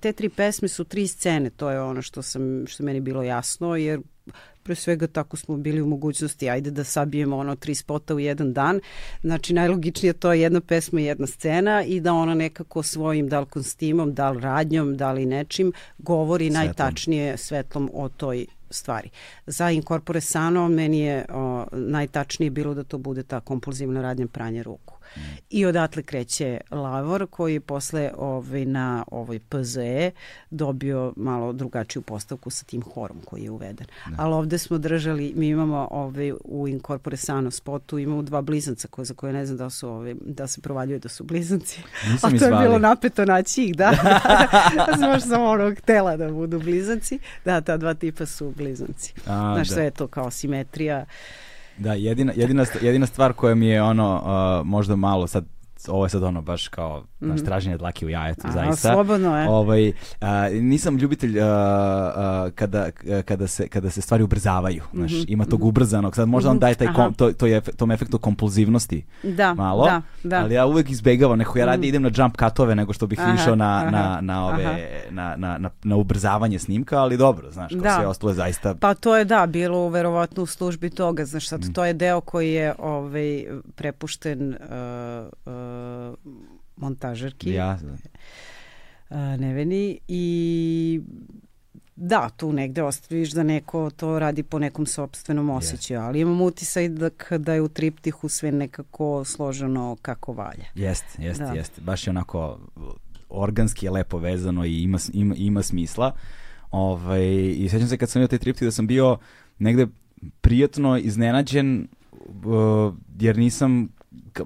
te tri pesme su tri scene, to je ono što, sam, što meni bilo jasno jer pre svega tako smo bili u mogućnosti, ajde da sabijemo ono tri spota u jedan dan. Znači najlogičnije to je jedna pesma i jedna scena i da ona nekako svojim da li konstimom, da li radnjom, da li nečim govori svetlom. najtačnije svetlom o toj stvari. Za Incorpore Sano meni je o, najtačnije bilo da to bude ta kompulzivna radnja pranja ruku. I odatle kreće Lavor koji je posle ovaj, na ovoj PZE dobio malo drugačiju postavku sa tim horom koji je uveden. Da. Ali ovde smo držali, mi imamo ovaj, u Incorpore Sano spotu imamo dva blizanca koje, za koje ne znam da su ovaj, da se provaljuje da su blizanci. Nisam A to je bilo napeto naći ih, da. Znaš sam onog tela da budu blizanci. Da, ta dva tipa su blizanci. A, Znaš, da. sve je to kao simetrija. Da, jedina, jedina, jedina stvar koja mi je ono uh, možda malo sad ovo je sad ono baš kao mm -hmm. traženje dlake u jajetu, zaista. Slobodno je. Ovaj, a, nisam ljubitelj a, a, kada, kada, se, kada se stvari ubrzavaju, mm -hmm. znaš, ima tog mhm. ubrzanog, sad možda on mhm. daje taj kom, to, to je, tom efektu kompulzivnosti da, malo, da, da. ali ja uvek izbegavam, neko ja radije mm. idem na jump cutove nego što bih aha, išao na, aha, na, na, ove, na, na, na, na ubrzavanje snimka, ali dobro, znaš, kao da. sve ostalo je zaista... Pa to je da, bilo verovatno u službi toga, znaš, sad mm. to je deo koji je ovaj, prepušten uh, uh, montažerki. Ja. Neveni i da, tu negde ostaviš da neko to radi po nekom sobstvenom osjećaju, ali imam utisaj da, da je u triptihu sve nekako složeno kako valja. Jeste, jeste, da. jeste. Baš je onako organski je lepo vezano i ima, ima, ima smisla. Ovaj, I sećam se kad sam imao taj triptih da sam bio negde prijatno iznenađen uh, jer nisam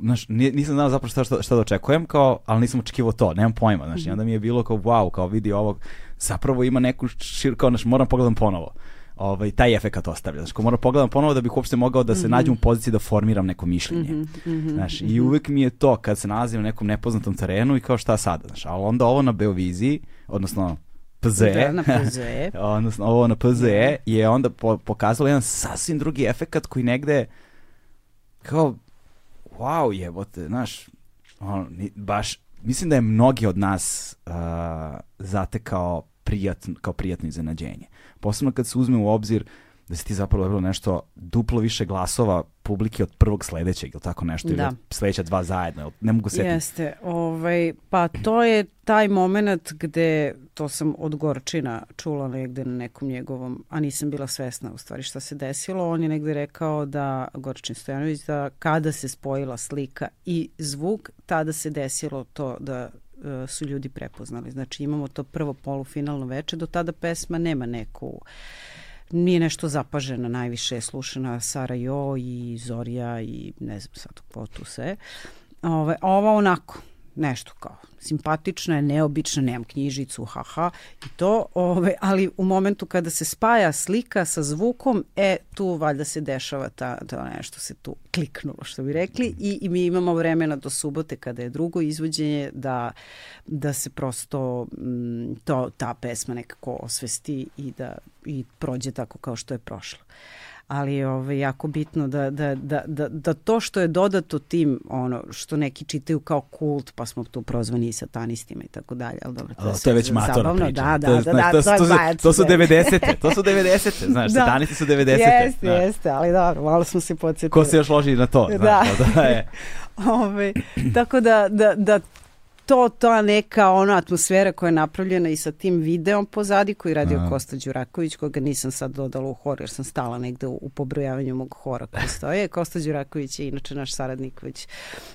znaš, nisam znao zapravo šta, šta, šta da očekujem, kao, ali nisam očekivao to, nemam pojma, znaš, i onda mi je bilo kao, wow, kao vidi ovog, zapravo ima neku šir, kao, znaš, moram pogledam ponovo. Ovaj, taj efekat ostavlja. Znači, moram pogledam ponovo da bih uopšte mogao da se mm -hmm. nađem u poziciji da formiram neko mišljenje. Mm -hmm. Znaš, I uvek mi je to kad se nalazim na nekom nepoznatom terenu i kao šta sada. Znaš, ali onda ovo na Beoviziji, odnosno PZE, da, na PZE. odnosno ovo na PZE da. je onda po, pokazalo jedan sasvim drugi efekat koji negde kao wow, jebote, znaš, ono, baš, mislim da je mnogi od nas uh, zatekao prijatno, kao prijatno iznenađenje. Posebno kad se uzme u obzir da si ti zapravo dobilo nešto duplo više glasova publike od prvog sledećeg ili tako nešto, da. ili sledeća dva zajedno, ne mogu setiti. Jeste, ovaj, pa to je taj moment gde, to sam od Gorčina čula negde na nekom njegovom, a nisam bila svesna u stvari šta se desilo, on je negde rekao da, Gorčin Stojanović, da kada se spojila slika i zvuk, tada se desilo to da e, su ljudi prepoznali. Znači imamo to prvo polufinalno veče, do tada pesma nema neku uh, nije nešto zapažena, najviše je slušana Sara Jo i Zorija i ne znam sad ko tu sve. Ove, ova onako, nešto kao simpatična je, neobična, nemam knjižicu, haha, i to, ove, ali u momentu kada se spaja slika sa zvukom, e, tu valjda se dešava ta, to nešto se tu kliknulo, što bi rekli, i, i mi imamo vremena do subote kada je drugo izvođenje da, da se prosto m, to, ta pesma nekako osvesti i da i prođe tako kao što je prošla ali je ovaj, jako bitno da, da, da, da, da to što je dodato tim, ono, što neki čitaju kao kult, pa smo tu prozvani i satanistima i tako dalje, ali dobro, to, to je već matorna priča. Da, da, da, da, to, to, to, to su 90. To su 90. Znaš, da. satanisti su 90. Jeste, da. jeste, ali dobro, malo smo se podsjetili. Ko se još loži na to? Da. Znaš, da je. Ove, tako da, da, da to, ta neka ona atmosfera koja je napravljena i sa tim videom pozadi koji radio Aha. Kosta Đuraković, koga nisam sad dodala u hor jer sam stala negde u, u pobrojavanju mog hora koji stoje. Kosta Đuraković je inače naš saradnik već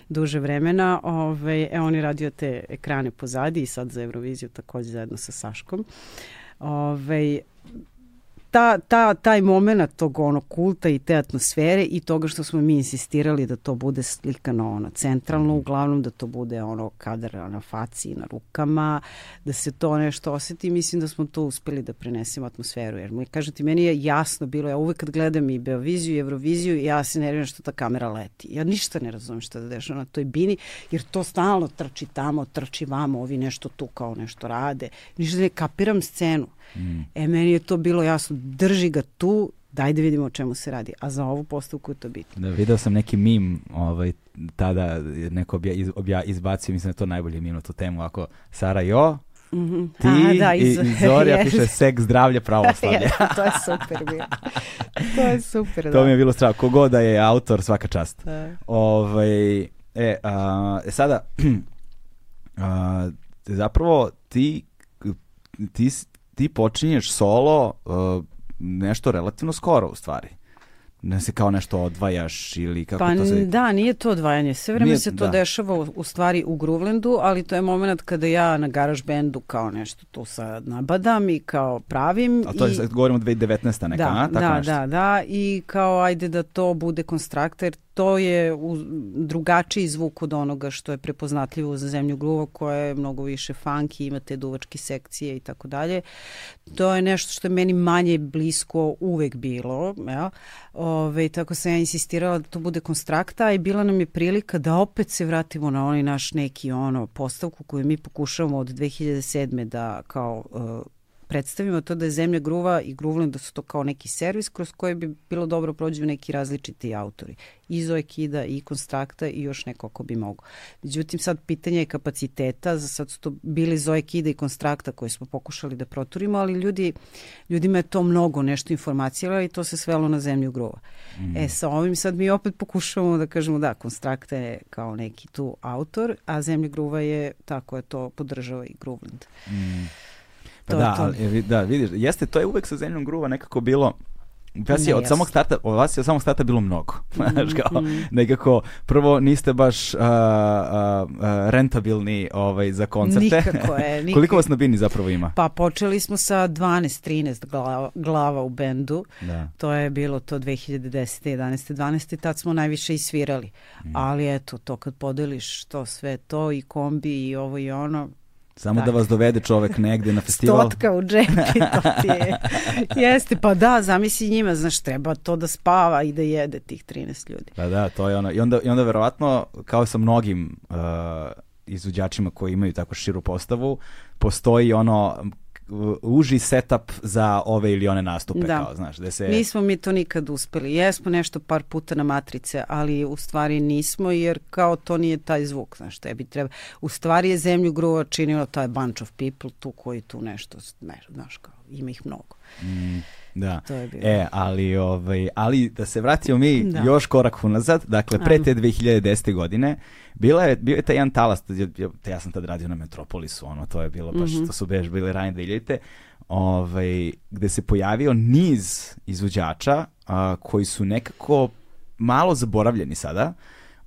duže vremena. Ove, e, on je radio te ekrane pozadi i sad za Euroviziju takođe zajedno sa Saškom. Ove, ta, ta, taj moment tog ono kulta i te atmosfere i toga što smo mi insistirali da to bude slikano ono centralno, uglavnom da to bude ono kadar na faci i na rukama, da se to nešto oseti, mislim da smo to uspeli da prenesemo atmosferu, jer mi kažete, meni je jasno bilo, ja uvek kad gledam i Beoviziju i Euroviziju, ja se nerviram što ta kamera leti. Ja ništa ne razumem šta da dešava na toj bini, jer to stalno trči tamo, trči vamo, ovi nešto tu kao nešto rade. Ništa ne kapiram scenu. Mm. E, meni je to bilo jasno, drži ga tu, daj da vidimo o čemu se radi. A za ovu postavku je to bitno. Da, video sam neki mim, ovaj, tada neko obja, iz, obja, izbacio, mislim da je to najbolji mim na tu temu, ako Sara Jo, Mm -hmm. Ti A, da, iz, i, i Zorja yes. piše seks, zdravlje, pravoslavlje. yes, to je super bilo. To je super, da. To mi je bilo strano. Kogo da je autor, svaka čast. Da. Ovaj, e, a, e, sada, a, zapravo ti, ti, ti počinješ solo uh, nešto relativno skoro u stvari ne se kao nešto odvajaš ili kako pa, to se... Da, nije to odvajanje. Sve vreme nije, se to da. dešava u, u stvari u Gruvlendu, ali to je moment kada ja na garaž bendu kao nešto tu sad nabadam i kao pravim. A to je, i... govorimo 2019. neka, da, a? Tako da, nešto. da, da, i kao ajde da to bude konstraktor, to je u, drugačiji zvuk od onoga što je prepoznatljivo za zemlju gruva koja je mnogo više funky, ima te duvačke sekcije i tako dalje. To je nešto što je meni manje blisko uvek bilo, ja? Ove, tako sam ja insistirala da to bude konstrakta i bila nam je prilika da opet se vratimo na onaj naš neki ono postavku koju mi pokušavamo od 2007. da kao uh, predstavimo to da je Zemlja gruva i Gruvland da su to kao neki servis kroz koji bi bilo dobro prođu neki različiti autori. I Zoe Kida, i Konstrakta i još neko ko bi mogo. Međutim, sad pitanje je kapaciteta, za sad su to bili Zoe Kida i Konstrakta koje smo pokušali da proturimo, ali ljudi, ljudima je to mnogo nešto informacijala i to se svelo na Zemlju gruva. Mm. E, sa ovim sad mi opet pokušavamo da kažemo da, Konstrakta je kao neki tu autor, a Zemlja gruva je tako je to podržava i Gruvland. Mm. Pa da, to. Ali, da, vidiš, jeste, to je uvek sa zemljom gruva nekako bilo Vas je od samog starta, od vas je od samog starta bilo mnogo. Znaš, mm, kao, mm. nekako, prvo niste baš uh, uh, rentabilni ovaj, za koncerte. Nikako je. Nikako. Koliko vas na bini zapravo ima? Pa počeli smo sa 12-13 glava, glava u bendu. Da. To je bilo to 2010. 11. 12. Tad smo najviše i svirali. Mm. Ali eto, to kad podeliš to sve to i kombi i ovo i ono, Samo da. da vas dovede čovek negde na festival. Stotka u džepi, to ti je. Jeste, pa da, zamisli njima, znaš, treba to da spava i da jede tih 13 ljudi. Pa da, to je ono. I onda, i onda verovatno, kao sa mnogim uh, izvođačima koji imaju tako širu postavu, postoji ono uži setup za ove ili one nastupe. Da. Kao, znaš, da se... Nismo mi to nikad uspeli. Jesmo nešto par puta na matrice, ali u stvari nismo jer kao to nije taj zvuk. Znaš, tebi treba. U stvari je zemlju gruva činilo taj bunch of people tu koji tu nešto, ne, znaš, kao, ima ih mnogo. Mm. Da. To je bilo. E, ali, ovaj, ali da se vratimo mi da. još korak unazad, dakle pre te 2010. godine, bila je, bio je taj jedan talas, ja sam tad radio na Metropolisu, ono, to je bilo baš, mm -hmm. to su beš bile rane 2000 ovaj, gde se pojavio niz izvođača a, koji su nekako malo zaboravljeni sada,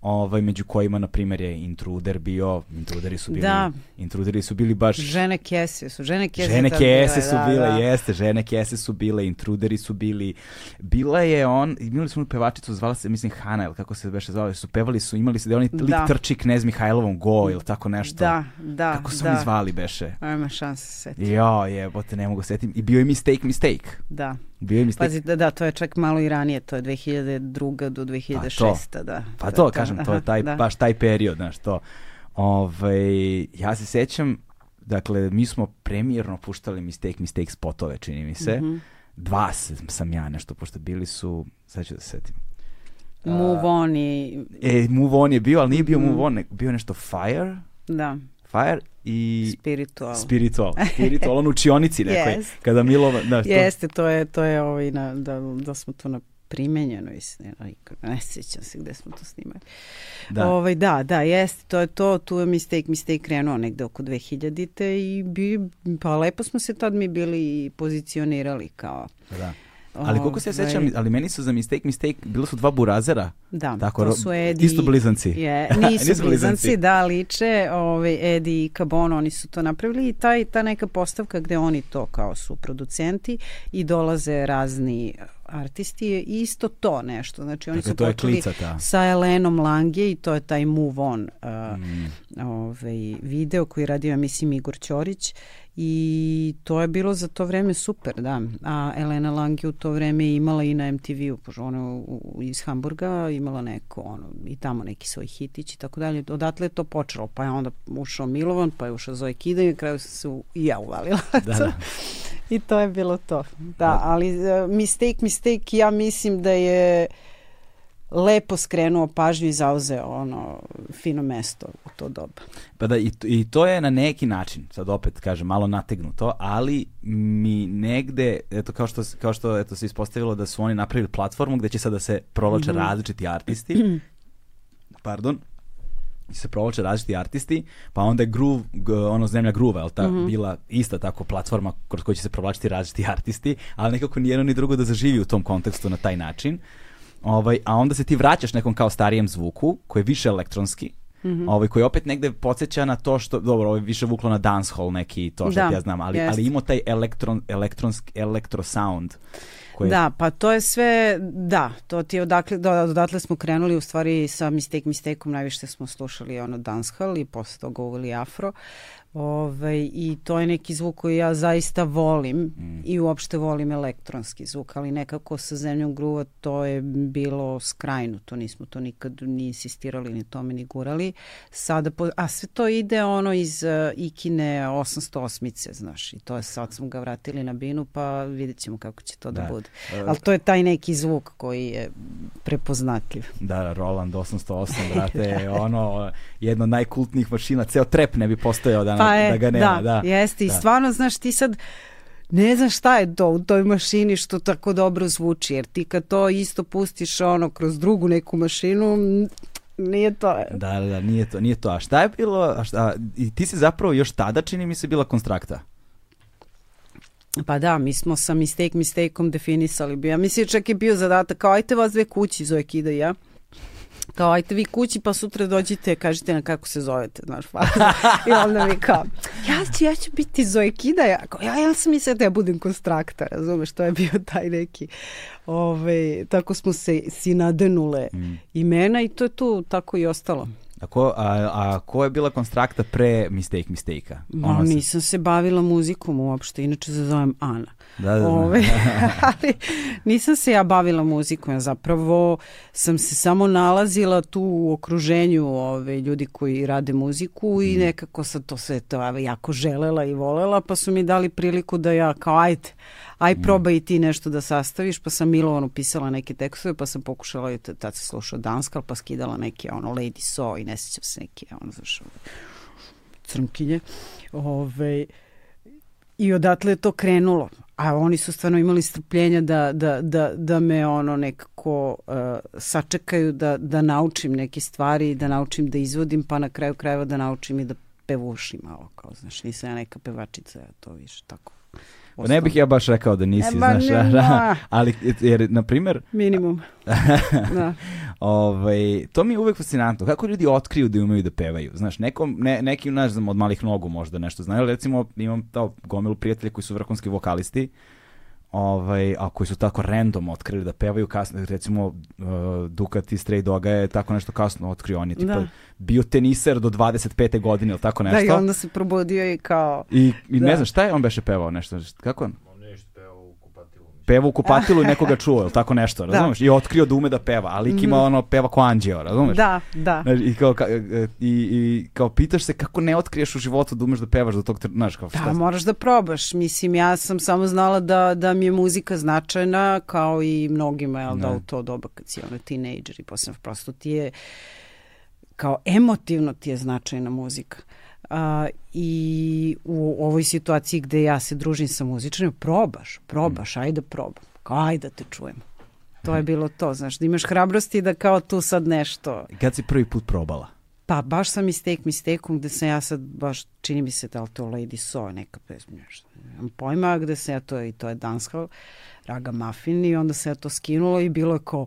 ovaj, među kojima, na primjer, je Intruder bio, Intruderi su bili, da. Intruderi su bili baš... Žene kese su, žene kese, žene kese su da, bile, da. jeste, žene kese su bile, Intruderi su bili, bila je on, imali smo pevačicu, zvala se, mislim, Hana, ili kako se beše zvala, su pevali su, imali su da oni lik da. trči knez Mihajlovom go, ili tako nešto. Da, da, Kako su da. oni zvali, beše? Ajma šanse se setiti. Jo, jebote, ne mogu setim. I bio je Mistake, Mistake. Da. Bio mistake. Pazi, da, da, to je čak malo i ranije, to je 2002. do 2006. Pa to, da. Pa to, to kažem, to je taj, da. baš taj period, znaš, to. Ove, ovaj, ja se sećam, dakle, mi smo premijerno puštali Mistake, Mistake spotove, čini mi se. Mm -hmm. Dva sam ja nešto, pošto bili su, sad ću da se setim. Move on i... E, Move on je bio, ali nije bio mm. Move on, bio nešto Fire. Da. Fire i spiritual. Spiritual. Spiritual, on učionici nekoj. yes. Kada Milova, da, to... Jeste, to je, to je ovaj, na, da, da smo to na primenjeno i ne sjećam se gde smo to snimali. Da. Ovaj, da, da, jeste, to je to, tu je Mistake, Mistake krenuo negde oko 2000-te i bi, pa lepo smo se tad mi bili pozicionirali kao da. Ali koliko se ja sećam, ovaj. ali meni su za Mistake Mistake, bilo su dva burazera. Da, tako, to su Edi. Isto blizanci. Je, nisu, nisu blizanci, da, liče, ovaj, Edi i Kabon, oni su to napravili i taj, ta neka postavka gde oni to kao su producenti i dolaze razni artisti je isto to nešto. Znači oni dakle, su počeli sa Elenom Lange i to je taj Move On uh, mm. ovaj, video koji radio, mislim, Igor Ćorić i to je bilo za to vreme super, da. A Elena Lange u to vreme imala i na MTV-u, pošto ona iz Hamburga imala neko, ono, i tamo neki svoj hitić i tako dalje. Odatle je to počelo, pa je onda ušao Milovan, pa je ušao Zoe Kida i na kraju se i ja uvalila. Da, da. I to je bilo to. Da, da. ali uh, mistake, mistake, ja mislim da je lepo skrenuo pažnju i zauzeo ono fino mesto u to doba. Pa da, i, i to je na neki način, sad opet kažem, malo nategnuto, ali mi negde, eto kao što, kao što eto, se ispostavilo da su oni napravili platformu gde će sada da se provlače mm -hmm. različiti artisti, pardon, se provlače različiti artisti, pa onda je Groove, ono zemlja je ta, mm -hmm. bila ista tako platforma kroz koju će se provlačiti različiti artisti, ali nekako ni jedno ni drugo da zaživi u tom kontekstu na taj način. Ovaj, a onda se ti vraćaš nekom kao starijem zvuku, koji je više elektronski, Mm -hmm. ovaj, koji opet negde podsjeća na to što, dobro, ovo je više vuklo na dancehall neki, to što Da, ja znam, ali, jest. ali imao taj elektron, elektronski, elektro sound. Koji, Da, pa to je sve, da, to ti je odakle, da, odatle smo krenuli u stvari sa Mistake Mistakeom, najviše smo slušali ono dancehall i posle toga uveli afro. Ove, I to je neki zvuk koji ja zaista volim mm. i uopšte volim elektronski zvuk, ali nekako sa zemljom gruva to je bilo skrajno, to nismo to nikad ni insistirali, ni tome ni gurali. Sada, po, a sve to ide ono iz uh, Ikine 808-ice, znaš, i to je sad smo ga vratili na binu, pa vidjet ćemo kako će to da, Da. da bude. Ali to je taj neki zvuk koji je prepoznatljiv. Da, Roland 808, brate, ono, jedno od najkultnijih mašina, ceo trep ne bi postojao da, Pa je, da ga nema. Da, jeste. I da. stvarno, znaš, ti sad ne znaš šta je to u toj mašini što tako dobro zvuči, jer ti kad to isto pustiš ono kroz drugu neku mašinu, nije to. Da, da, da, nije to, nije to. A šta je bilo, a šta, i ti si zapravo još tada čini mi se bila konstrakta. Pa da, mi smo sa mistake mistakeom definisali. bi- Ja mislim čak je bio zadatak kao ajte vas dve kući zove Kida i ja. Kao ajte vi kući pa sutra dođite kažite na kako se zovete, znaš, pa. I onda mi kao, ja ću, ja ću biti Zoe Kida, ja, kao, ja, ja sam mislila da ja budem konstrakta, razumeš, to je bio taj neki, ove, tako smo se si nadenule Mm. imena i to je tu tako i ostalo. A ko, a, a ko je bila konstrakta pre Mistake Mistake-a? Ono se- nisam se bavila muzikom uopšte, inače se zovem Ana. Da, da, da. Ove, ali nisam se ja bavila muzikom, ja zapravo sam se samo nalazila tu u okruženju ove, ljudi koji rade muziku i nekako sam to sve to jako želela i volela, pa su mi dali priliku da ja kao ajde, aj probaj i ti nešto da sastaviš, pa sam Milovanu pisala neke tekstove, pa sam pokušala, tad se slušao Danskal, pa skidala neke ono Lady So i ne sjećam se neke ono, znaš, crnkinje. Ove, I odatle je to krenulo. A oni su stvarno imali strpljenja da, da, da, da me ono nekako uh, sačekaju da, da naučim neke stvari, da naučim da izvodim, pa na kraju krajeva da naučim i da pevušim malo, kao, znaš, nisam ja neka pevačica, ja to više tako. Pa ne bih ja baš rekao da nisi, E, ba, znaš, ne, da, ali, jer, na primjer, Minimum. da. Ovaj, to mi je uvek fascinantno. Kako ljudi otkriju da umeju da pevaju? Znaš, nekom, ne, neki, ne znam, od malih nogu možda nešto znaju, ali recimo imam to gomilu prijatelja koji su vrhunski vokalisti, ovaj, a koji su tako random otkrili da pevaju kasno, recimo uh, Ducati Stray Doga je tako nešto kasno otkrio, on je tipa Da. bio teniser do 25. godine ili tako nešto. Da, i onda se probudio i kao... I, i ne Da. znam, šta je on beše pevao nešto? Kako on? On nešto pevao u kupatilu. mislim. Peva u kupatilu i nekoga čuo, ili tako nešto, Da. razumeš? I otkrio da ume da peva, ali lik ima ono, peva ko anđeo, razumeš? Da, da. Znaš, I kao, ka, e, i, i kao pitaš se kako ne otkriješ u životu da umeš da pevaš do tog, znaš, kao Da, šta, moraš da probaš. Mislim, ja sam samo znala da, da mi je muzika značajna, kao i mnogima, jel da, Da. u to doba kad si ono tinejdžer i posle prosto ti je, kao emotivno ti je značajna muzika. A, I u ovoj situaciji gde ja se družim sa muzičarima, probaš, probaš, ajde probam. Kao, ajde da te čujem. To je bilo to, znaš, da imaš hrabrosti da kao tu sad nešto Kad si prvi put probala? Pa baš sam mistake mistekom gde sam ja sad baš, čini mi se da li to Lady So neka pesma, nešto. Nemam pojma gde se ja to, i to je danska Raga Muffin i onda se ja to skinulo i bilo je kao,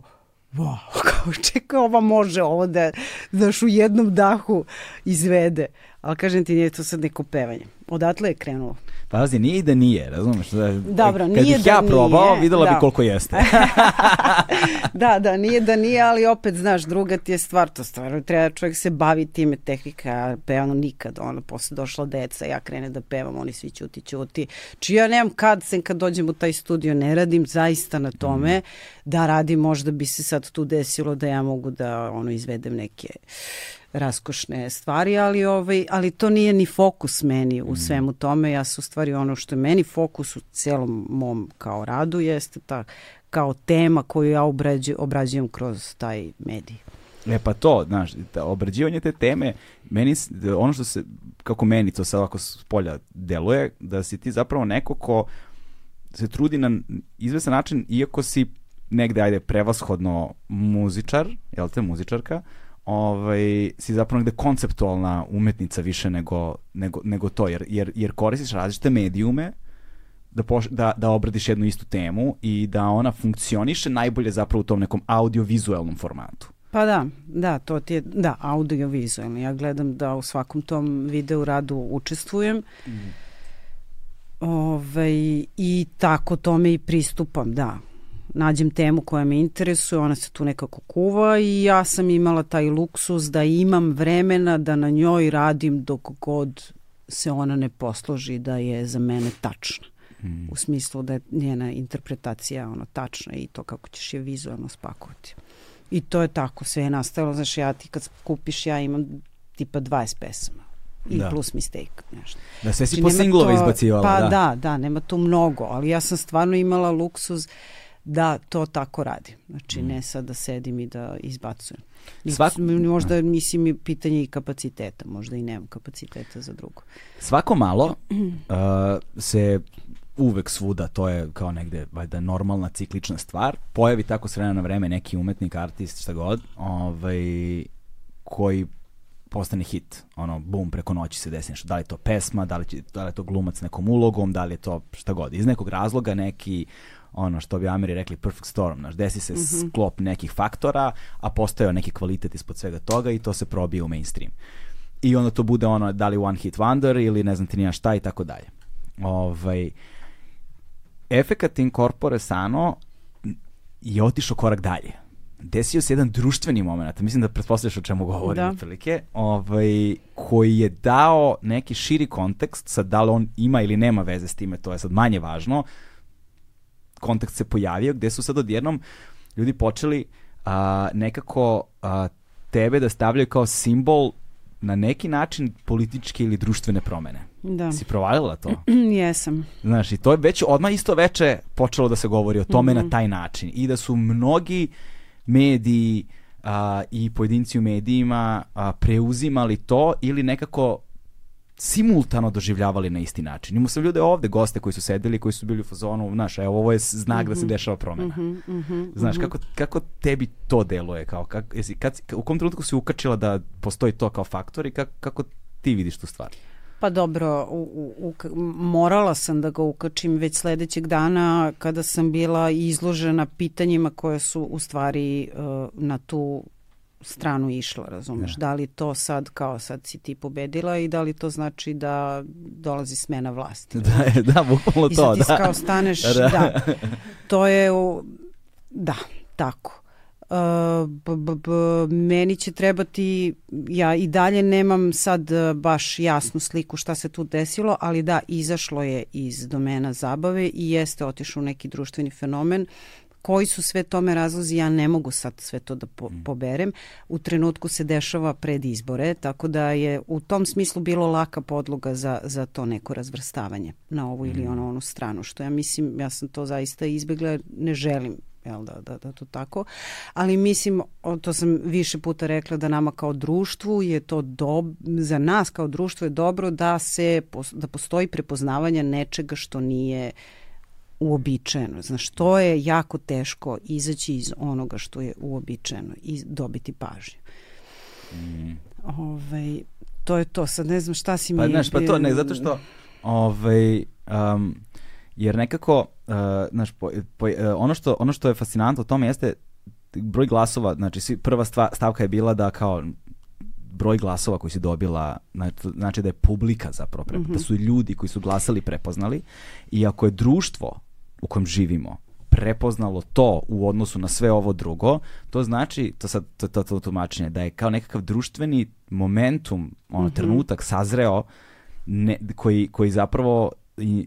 wow, kao čekaj, ova može ovo da, znaš, u jednom dahu izvede. Ali kažem ti, nije to sad neko pevanje. Odatle je krenulo. Pazi, nije i da nije, razumeš? Da, Dobro, kad nije bih da ja probao, nije, videla bi da. koliko jeste. da, da, nije da nije, ali opet, znaš, druga ti je stvar, to stvarno treba čovjek se bavi time, tehnika, pevano nikad, ono, posle došla deca, ja krene da pevam, oni svi ćuti, ćuti, či ja nemam kad, sem kad dođem u taj studio, ne radim zaista na tome, da radim, možda bi se sad tu desilo da ja mogu da, ono, izvedem neke raskošne stvari, ali, ovaj, ali to nije ni fokus meni u svemu tome. Ja su stvari ono što je meni fokus u celom mom kao radu jeste ta kao tema koju ja obrađu, obrađujem kroz taj medij. E pa to, znaš, ta, obrađivanje te teme, meni, da ono što se, kako meni to sad ovako s polja deluje, da si ti zapravo neko ko se trudi na izvesan način, iako si negde, ajde, prevashodno muzičar, jel te, muzičarka, ovaj, si zapravo negde konceptualna umetnica više nego, nego, nego to, jer, jer, jer koristiš različite medijume da, poš, da, da obradiš jednu istu temu i da ona funkcioniše najbolje zapravo u tom nekom audio-vizualnom formatu. Pa da, da, to ti je, da, audio-vizualni. Ja gledam da u svakom tom videu radu učestvujem. Mm. Ove, ovaj, I tako tome i pristupam, da nađem temu koja me interesuje, ona se tu nekako kuva i ja sam imala taj luksus da imam vremena da na njoj radim dok god se ona ne posloži da je za mene tačna. Mm. U smislu da je njena interpretacija ono tačna i to kako ćeš je vizualno spakovati. I to je tako, sve je nastavilo, znaš, ja ti kad kupiš, ja imam tipa 20 pesama i da. plus mistake. Nešto. Da sve si znači, po singlove izbacivala. Pa da. da, da, nema tu mnogo, ali ja sam stvarno imala luksuz uh, da to tako radi. Znači, ne mm. sad da sedim i da izbacujem. Svak... Možda da. mislim i pitanje i kapaciteta, možda i nemam kapaciteta za drugo. Svako malo uh, se uvek svuda, to je kao negde valjda normalna ciklična stvar, pojavi tako s vremena na vreme neki umetnik, artist, šta god, ovaj, koji postane hit, ono, bum, preko noći se desi nešto. Da li je to pesma, da li, će, da li je to glumac nekom ulogom, da li je to šta god. Iz nekog razloga neki ono što bi Ameri rekli perfect storm, znaš, desi se mm -hmm. sklop nekih faktora, a postoje neki kvalitet ispod svega toga i to se probije u mainstream. I onda to bude ono, da li one hit wonder ili ne znam ti nija šta i tako dalje. Ovaj, efekat incorpore sano je otišao korak dalje. Desio se jedan društveni moment, mislim da pretpostavljaš o čemu govorim da. otprilike, ovaj, koji je dao neki širi kontekst, sad da li on ima ili nema veze s time, to je sad manje važno, kontekst se pojavio, gde su sad odjednom ljudi počeli a, nekako a, tebe da stavljaju kao simbol na neki način političke ili društvene promene. Da. Si provalila to? Jesam. Znaš, i to je već odmah isto veče počelo da se govori o tome mm -hmm. na taj način. I da su mnogi mediji a, i pojedinci u medijima a, preuzimali to ili nekako simultano doživljavali na isti način. Imao sam ljude ovde, goste koji su sedeli, koji su bili u fazonu, znaš, evo, ovo je znak mm -hmm. da se mhm. dešava promena. Mm -hmm, mm -hmm, znaš, kako, kako tebi to deluje? Kao, kak, jesi, kad, u kom trenutku si ukačila da postoji to kao faktor i kako, kako ti vidiš tu stvar? Pa dobro, u, u, morala sam da ga ukačim već sledećeg dana kada sam bila izložena pitanjima koje su u stvari uh, na tu stranu išla, razumeš? Da. da li to sad kao sad si ti pobedila i da li to znači da dolazi smena vlasti? Da, da, bukvalno to, da. I sad ti kao staneš, da. da. To je, u, da, tako. Uh, b, b, b, meni će trebati, ja i dalje nemam sad uh, baš jasnu sliku šta se tu desilo, ali da, izašlo je iz domena zabave i jeste otišao neki društveni fenomen Koji su sve tome razlozi, ja ne mogu sad sve to da po, mm. poberem. U trenutku se dešava pred izbore, tako da je u tom smislu bilo laka podloga za, za to neko razvrstavanje na ovu ili mm. ono onu stranu, što ja mislim, ja sam to zaista izbegla, ne želim jel da, da, da to tako, ali mislim, to sam više puta rekla da nama kao društvu je to do, za nas kao društvo je dobro da se, da postoji prepoznavanje nečega što nije uh, uobičajeno. Znaš, to je jako teško izaći iz onoga što je uobičajeno i dobiti pažnju. Mm. Ove, ovaj, to je to. Sad ne znam šta si pa, mi... Pa znaš, pa to ne, zato što ovaj, um, jer nekako uh, znaš, po, po, uh, ono, što, ono što je fascinantno u tome jeste broj glasova, znači svi, prva stva, stavka je bila da kao broj glasova koji si dobila, znači, znači da je publika zapravo, prepo, mm -hmm. da su ljudi koji su glasali prepoznali i ako je društvo u kojem živimo prepoznalo to u odnosu na sve ovo drugo, to znači, to sad to, to, to tumačenje, da je kao nekakav društveni momentum, ono, mm -hmm. trenutak sazreo ne, koji, koji zapravo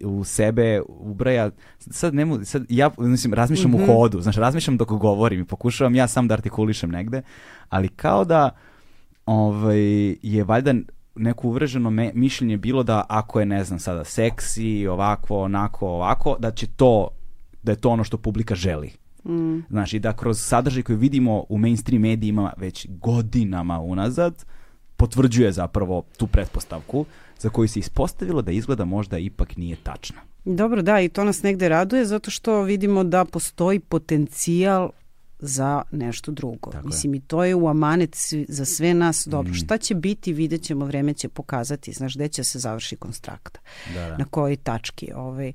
u sebe ubraja sad ne sad ja mislim razmišljam mm -hmm. u mhm. hodu znači razmišljam dok govorim i pokušavam ja sam da artikulišem negde ali kao da ovaj je valjda neko uvreženo me, mišljenje bilo da ako je, ne znam, sada seksi, ovako, onako, ovako, da će to, da je to ono što publika želi. Mm. Znaš, i da kroz sadržaj koji vidimo u mainstream medijima već godinama unazad, potvrđuje zapravo tu pretpostavku za koju se ispostavilo da izgleda možda ipak nije tačna. Dobro, da, i to nas negde raduje zato što vidimo da postoji potencijal za nešto drugo. Tako je. Mislim, i to je u amanet za sve nas dobro. Šta će biti, vidjet ćemo, vreme će pokazati, znaš, gde će se završi konstrakta, Da, da. na kojoj tački. Ovaj.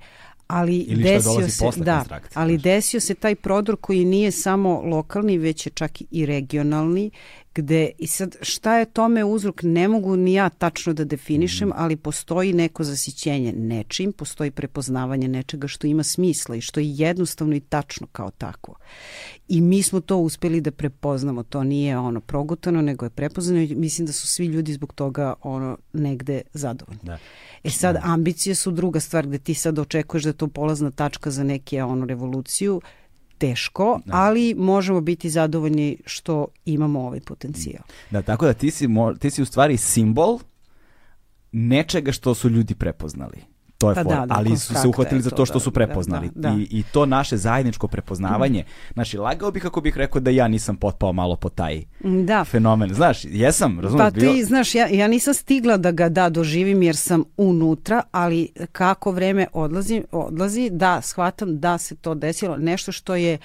Ali Ili desio se, posle da, ali desio se taj prodor koji nije samo lokalni, već je čak i regionalni, gde i sad šta je tome uzrok ne mogu ni ja tačno da definišem, ali postoji neko zasićenje nečim, postoji prepoznavanje nečega što ima smisla i što je jednostavno i tačno kao takvo. I mi smo to uspeli da prepoznamo, to nije ono progutano, nego je prepoznano i mislim da su svi ljudi zbog toga ono negde zadovoljni. Da. E sad, ambicije su druga stvar gde ti sad očekuješ da to polazna tačka za neke ono revoluciju, teško, ali možemo biti zadovoljni što imamo ovaj potencijal. Da, tako da ti si, ti si u stvari simbol nečega što su ljudi prepoznali. To je Pa fora. da, da, ali su se uhvatili za to, to što da, su da, prepoznali. da, da. I, I to naše zajedničko prepoznavanje. Znači, lagao bih kako bih rekao da ja nisam potpao malo po taj Da, fenomen. Znaš, jesam, razumiješ? Pa ti, znaš, ja, ja nisam stigla da ga da doživim jer sam unutra, ali kako vreme odlazi, odlazi da, shvatam da se to desilo. Nešto što je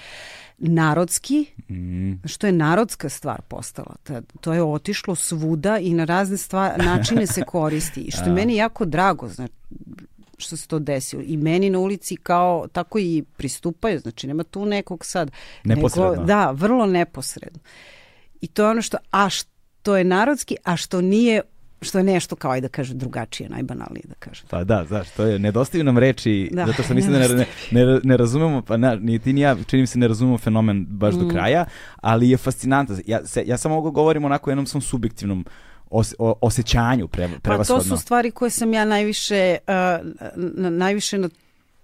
narodski, Mm, što je narodska stvar postala. Ta- To je otišlo svuda i na razne stvar, načine se koristi. I što je meni jako drago, znači, što se to desilo. I meni na ulici kao tako i pristupaju, znači nema tu nekog sad. Neposredno. Nego, da, vrlo neposredno. I to je ono što, a što je narodski, a što nije što je nešto kao, ajde da kažem, drugačije, najbanalnije da kažem. Pa da, znaš, to je, nedostaju nam reči, Da, zato što mislim da ne, ne, ne, razumemo, pa na, ni ti ni ja, čini se ne razumemo fenomen baš Mm. do kraja, ali je fascinantno. Ja, se, ja samo mogu govorim onako jednom svom subjektivnom os, o, osjećanju pre, Pa prevashodno. to su stvari koje sam ja najviše, uh, na, najviše na,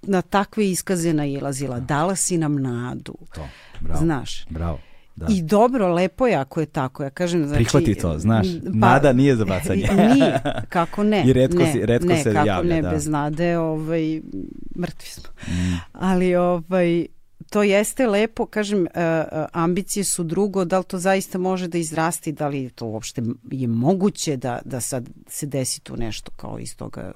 na takve iskaze nailazila. Dala si nam nadu, To, bravo, znaš. bravo. Da. I dobro, lepo je ako je tako. Ja kažem, znači... Prihvati to, znaš, m, nada nije za bacanje. Nije, kako ne. I retko ne, se- retko ne, se kako javlja, ne, da. bez nade, ovaj, mrtvi smo. Mm. Ali ovaj, to jeste lepo, kažem, e, e, ambicije su drugo, da li to zaista može da izrasti, da li to uopšte je moguće da, da sad se desi tu nešto kao iz toga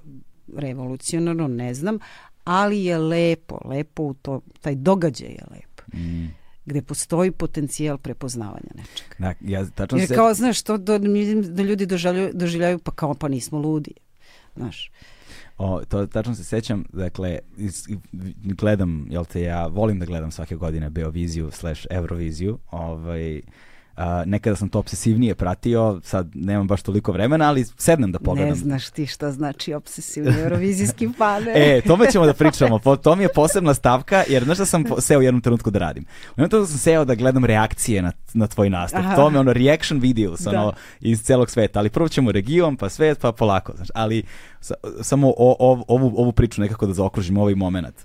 revolucionarno, ne znam, ali je lepo, lepo u to, taj događaj je lep, Mm. gde postoji potencijal prepoznavanja nečega. Da, ja tačno Jer se... kao, znaš, to do, da ljudi doživljaju, doživljaju pa kao, pa nismo ludi. Znaš, O, to tačno se sećam, dakle, is, gledam, jel te, ja volim da gledam svake godine Beoviziju slash Euroviziju, ovaj, a, nekada sam to obsesivnije pratio, sad nemam baš toliko vremena, ali sednem da pogledam. ne znaš ti šta znači obsesivni eurovizijski fan. E, tome ćemo da pričamo. Po, to mi je posebna stavka, jer znaš da sam seo u jednom trenutku da radim. U jednom trenutku sam seo da gledam reakcije na, na tvoj nastup. Aha. To mi je ono reaction videos, Da. ono, iz celog sveta. Ali prvo ćemo region, pa svet, pa polako. Znaš, ali sa- samo o, o- ovu, ovu priču nekako da zaokružim ovaj moment.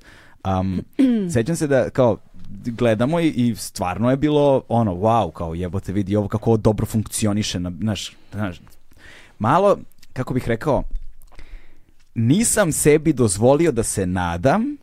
Um, sećam se da kao gledamo i, i stvarno je bilo ono, wow, kao jebote vidi ovo kako ovo dobro funkcioniše na, naš, naš, malo, kako bih rekao, nisam sebi dozvolio da se nadam,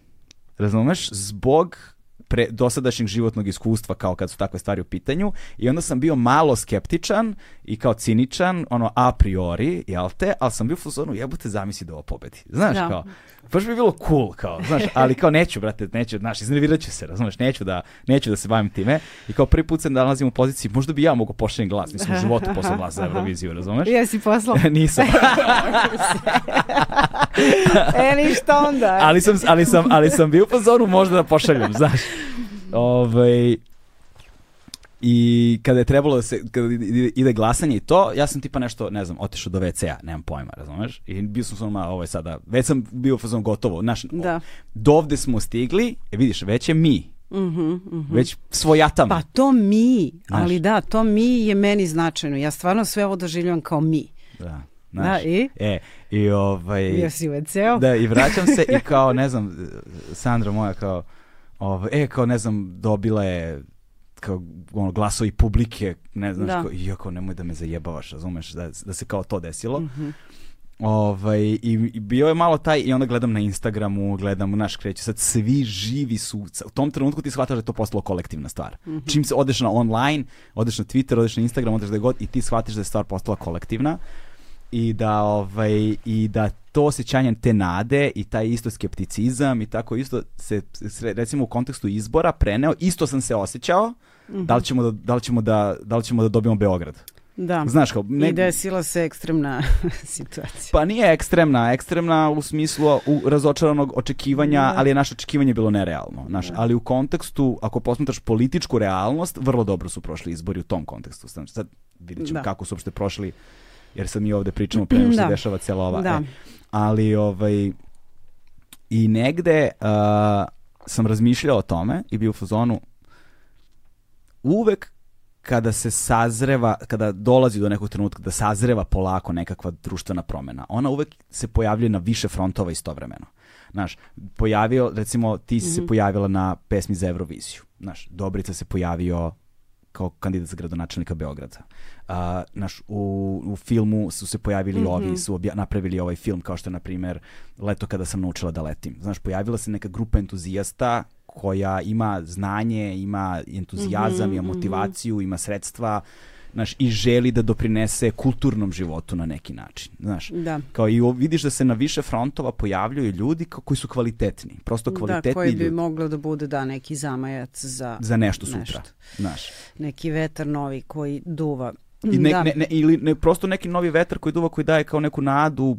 razumeš, zbog pre, dosadašnjeg životnog iskustva kao kad su takve stvari u pitanju i onda sam bio malo skeptičan i kao ciničan, ono a priori, jel te, ali sam bio u fazonu jebote zamisli da ovo pobedi. Znaš, Da. kao, baš bi bilo cool, kao, znaš, ali kao neću, brate, neću, znaš, iznervirat ću se, razumeš, neću da, neću da se bavim time i kao prvi put se nalazim u poziciji, možda bi ja mogao pošaljem glas, nisam u životu poslao glas za Euroviziju, razumeš? Jesi poslao? Nisam. e, ništa onda. ali sam, ali sam, ali sam bio u fazonu možda da pošaljem, znaš. Ovaj, I kada je trebalo da se, kada ide- glasanje i to, ja sam tipa nešto, ne znam, otišao do WC-a, nemam pojma, razumeš? I bio sam ma, ovo je sada, već sam bio u fazonu gotovo, znaš, Da. dovde smo stigli, e, vidiš, već je mi, Mhm, mhm. već svojatam. Pa to mi, Znaš. ali da, to mi je meni značajno. Ja stvarno sve ovo doživljavam kao mi. Da, Da, znaš. i? E, i ovaj... Bio si u? Da, i vraćam se i kao, ne znam, Sandra moja kao, ovaj, e, kao, ne znam, dobila je kao ono, glasovi publike, ne znaš, Da. kao, iako nemoj da me zajebavaš, razumeš, da, da se kao to desilo. Mhm. Ovaj, i, i bio je malo taj, i onda gledam na Instagramu, gledam, naš kreće, sad svi živi su, u tom trenutku ti shvataš da je to postalo kolektivna stvar. Mhm. Čim se odeš na online, odeš na Twitter, odeš na Instagram, odeš da god i ti shvatiš da je stvar postala kolektivna i da ovaj i da to osjećanje te nade i taj isto skepticizam i tako isto se, recimo u kontekstu izbora preneo, isto sam se osjećao da, li ćemo da, da, li ćemo da, da li ćemo da dobijemo Beograd. Da. Znaš kao, ne, I desila se ekstremna situacija. Pa nije ekstremna, ekstremna u smislu u razočaranog očekivanja, Da. ali je naše očekivanje bilo nerealno. Znaš, ali u kontekstu, ako posmatraš političku realnost, vrlo dobro su prošli izbori u tom kontekstu. Sad vidjet ćemo Da. kako su uopšte prošli, jer sad mi ovde pričamo pre nego što se Da. dešava cijela ova. Da. E, ali ovaj, i negde uh, sam razmišljao o tome i bio u fazonu uvek kada se sazreva, kada dolazi do nekog trenutka da sazreva polako nekakva društvena promena, ona uvek se pojavljuje na više frontova istovremeno. Znaš, pojavio, recimo, ti si se pojavila na pesmi za Euroviziju. Znaš, Dobrica se pojavio kao kandidat za gradonačelnika Beograda. A, naš, u, u filmu su se pojavili ovi, su obja- napravili ovaj film kao što je, na primjer, Leto kada sam naučila da letim. Znaš, pojavila se neka grupa entuzijasta koja ima znanje, ima entuzijazam, ima motivaciju, ima sredstva, znaš, i želi da doprinese kulturnom životu na neki način, znaš. Da. Kao i vidiš da se na više frontova pojavljuju ljudi koji su kvalitetni, prosto kvalitetni Da, koji bi ljudi moglo da bude da neki zamajac za, za nešto sutra, nešto. znaš. neki vetar novi koji duva. I ne, da. ne, ne, ili ne, prosto neki novi vetar koji duva koji daje kao neku nadu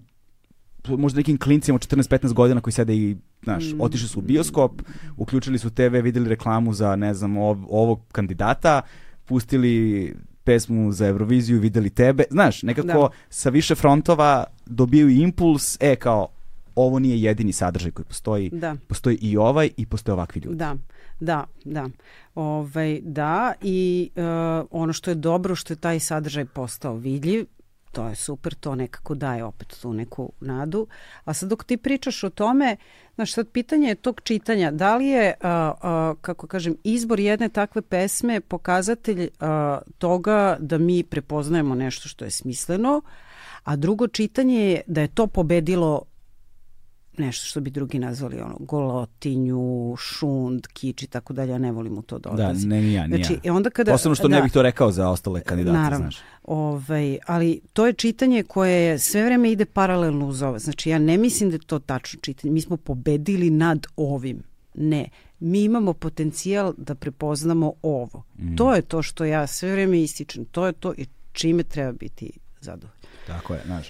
možda nekim klincima od 14-15 godina koji sede i znaš, Mm. otišli su u bioskop, uključili su TV, videli reklamu za, ne znam, ov, ovog kandidata, pustili pesmu za Euroviziju, videli tebe, znaš, nekako Da. sa više frontova dobiju impuls, e, kao, ovo nije jedini sadržaj koji postoji, Da. postoji i ovaj i postoje ovakvi ljudi. Da, da, da. Ovaj, da, i e, ono što je dobro, što je taj sadržaj postao vidljiv, to je super, to nekako daje opet tu neku nadu. A sad dok ti pričaš o tome, znaš, sad pitanje je tog čitanja, da li je, a, a, kako kažem, izbor jedne takve pesme pokazatelj a, toga da mi prepoznajemo nešto što je smisleno, a drugo čitanje je da je to pobedilo nešto što bi drugi nazvali ono golotinju, šund, kič i tako dalje, ja ne volim u to da Da, odlazim. ne, ni ja, ni Znači, ja. i onda kada, Posebno što da, ne bih to rekao za ostale kandidate, Naravno. znaš. Ovaj, ali to je čitanje koje je sve vreme ide paralelno uz ovo. Znači ja ne mislim da je to tačno čitanje. Mi smo pobedili nad ovim. Ne. Mi imamo potencijal da prepoznamo ovo. Mm. To je to što ja sve vreme ističem. To je to i čime treba biti zadovoljan. Tako je, znaš.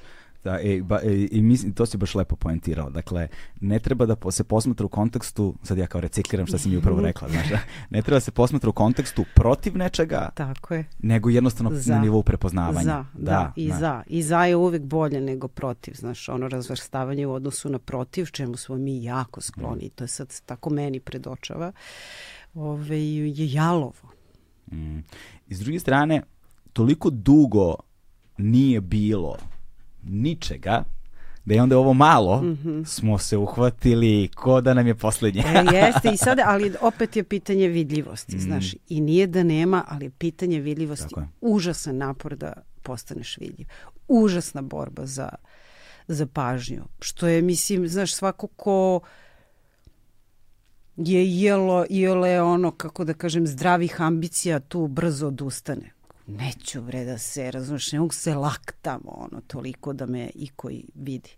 Da, i, ba, i, i mislim, to si baš lepo poentirao. Dakle, ne treba da po- se posmatra u kontekstu, sad ja kao recikliram šta si mi upravo rekla, znaš, ne treba da se posmatra u kontekstu protiv nečega, Tako je. nego jednostavno Za. na nivou prepoznavanja. Za, da, i da. za. I za je uvek bolje nego protiv, znaš, ono razvrstavanje u odnosu na protiv, čemu smo mi jako skloni, i to je sad tako meni predočava, ove, je jalovo. Mm. I s druge strane, toliko dugo nije bilo ničega, da je onda ovo malo smo se uhvatili ko da nam je poslednje. E, jeste i sada, ali opet je pitanje vidljivosti, znaš, i nije da nema, ali je pitanje vidljivosti je. užasan napor da postaneš vidljiv. Užasna borba za, za pažnju, što je, mislim, znaš, svako ko je jelo, jele ono, kako da kažem, zdravih ambicija tu brzo odustane. Neću bre da se, razumiješ, ne mogu se laktamo, ono, toliko da me i koji vidi.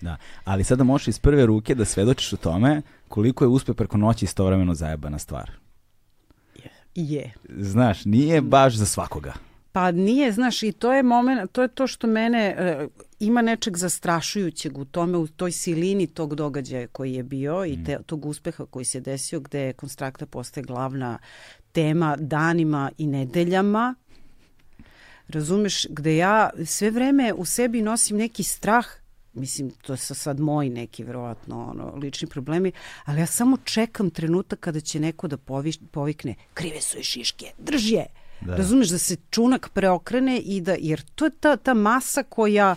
Da. Ali sada možeš iz prve ruke da svedočiš o tome koliko je uspeh preko noći istovremeno zajebana stvar. Je. Znaš, nije baš za svakoga. Pa nije, znaš, i to je moment, to je to što mene e, ima nečeg zastrašujućeg u tome, u toj silini tog događaja koji je bio i te, tog uspeha koji se desio, gde konstrakta postaje glavna tema danima i nedeljama. Razumeš, gde ja sve vreme u sebi nosim neki strah mislim, to su sad moji neki, verovatno, ono, lični problemi, ali ja samo čekam trenutak kada će neko da poviš, povikne, krive su i šiške, drži je. Da. Razumeš da se čunak preokrene i da, jer to je ta, ta masa koja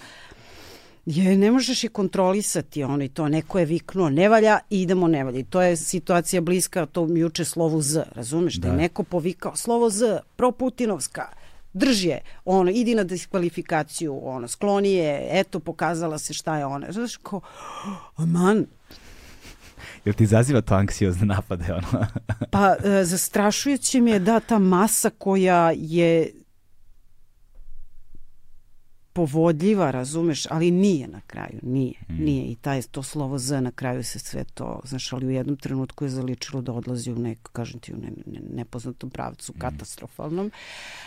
je ne možeš je kontrolisati, ono i to, neko je viknuo ne valja idemo ne valja. I to je situacija bliska tom juče slovu Z, razumeš, da, Da. je neko povikao slovo Z, proputinovska, drži je, ono, idi na diskvalifikaciju, ono, skloni je, eto, pokazala se šta je ona. Znaš, kao, aman, Jel ti izaziva to anksiozne napade? Ono? Pa e, zastrašujuće mi je da ta masa koja je povodljiva, razumeš, ali nije na kraju, nije, Mm. nije i taj, to slovo Z na kraju se sve to, znaš, ali u jednom trenutku je zaličilo da odlazi u neko, kažem ti, u ne, ne, nepoznatom pravcu, katastrofalnom,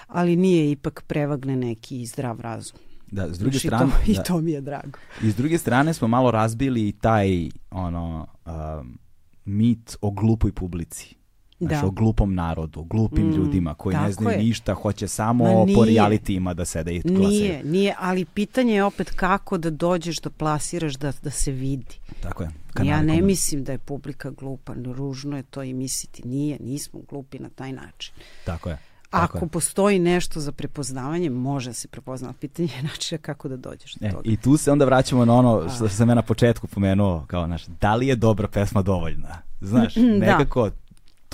ali nije ipak prevagne neki zdrav razum. Da, s druge Znaš, i strane, to, i da, to mi je drago. i s druge strane smo malo razbili i taj ono um, mit o glupoj publici. Znaš, Da. o glupom narodu, glupim Mm, ljudima koji ne znaju je. ništa, hoće samo Ma po nije. realitijima da sede i glasaju. Nije, nije, ali pitanje je opet kako da dođeš da plasiraš da, da se vidi. Tako je. ja Kanali ne komu- mislim da je publika glupa, ružno je to i misliti. Nije, nismo glupi na taj način. Tako je. Tako Ako je. postoji nešto za prepoznavanje, može da se prepozna. Pitanje je načina kako da dođeš do E, toga. I tu se onda vraćamo na ono što sam ja na početku pomenuo, kao, znaš, da li je dobra pesma dovoljna? Znaš, Da.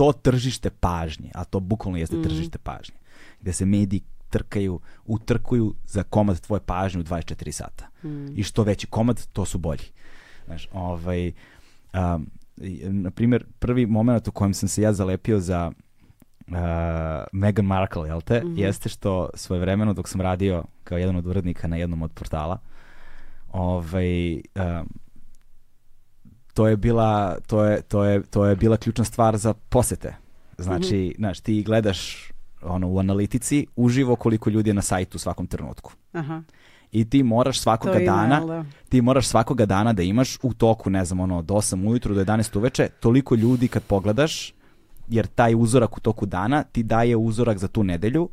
To tržište pažnje, a to bukvalno jeste Mhm. tržište pažnje, gde se mediji trkaju, utrkuju za komad tvoje pažnje u 24 sata. Mhm. I što veći komad, to su bolji. Znaš, ovaj, um, na primjer, prvi moment u kojem sam se ja zalepio za uh, Meghan Markle, jel te, Mhm. jeste što svoje vremeno dok sam radio kao jedan od urednika na jednom od portala, ovaj, um, to je bila to je, to je, to je bila ključna stvar za posete. Znači, Mhm. znaš, ti gledaš ono u analitici uživo koliko ljudi je na sajtu u svakom trenutku. Aha, I ti moraš svakoga dana da? ti moraš svakoga dana da imaš u toku, ne znam, ono, od 8 ujutru do 11 uveče, toliko ljudi kad pogledaš, jer taj uzorak u toku dana ti daje uzorak za tu nedelju,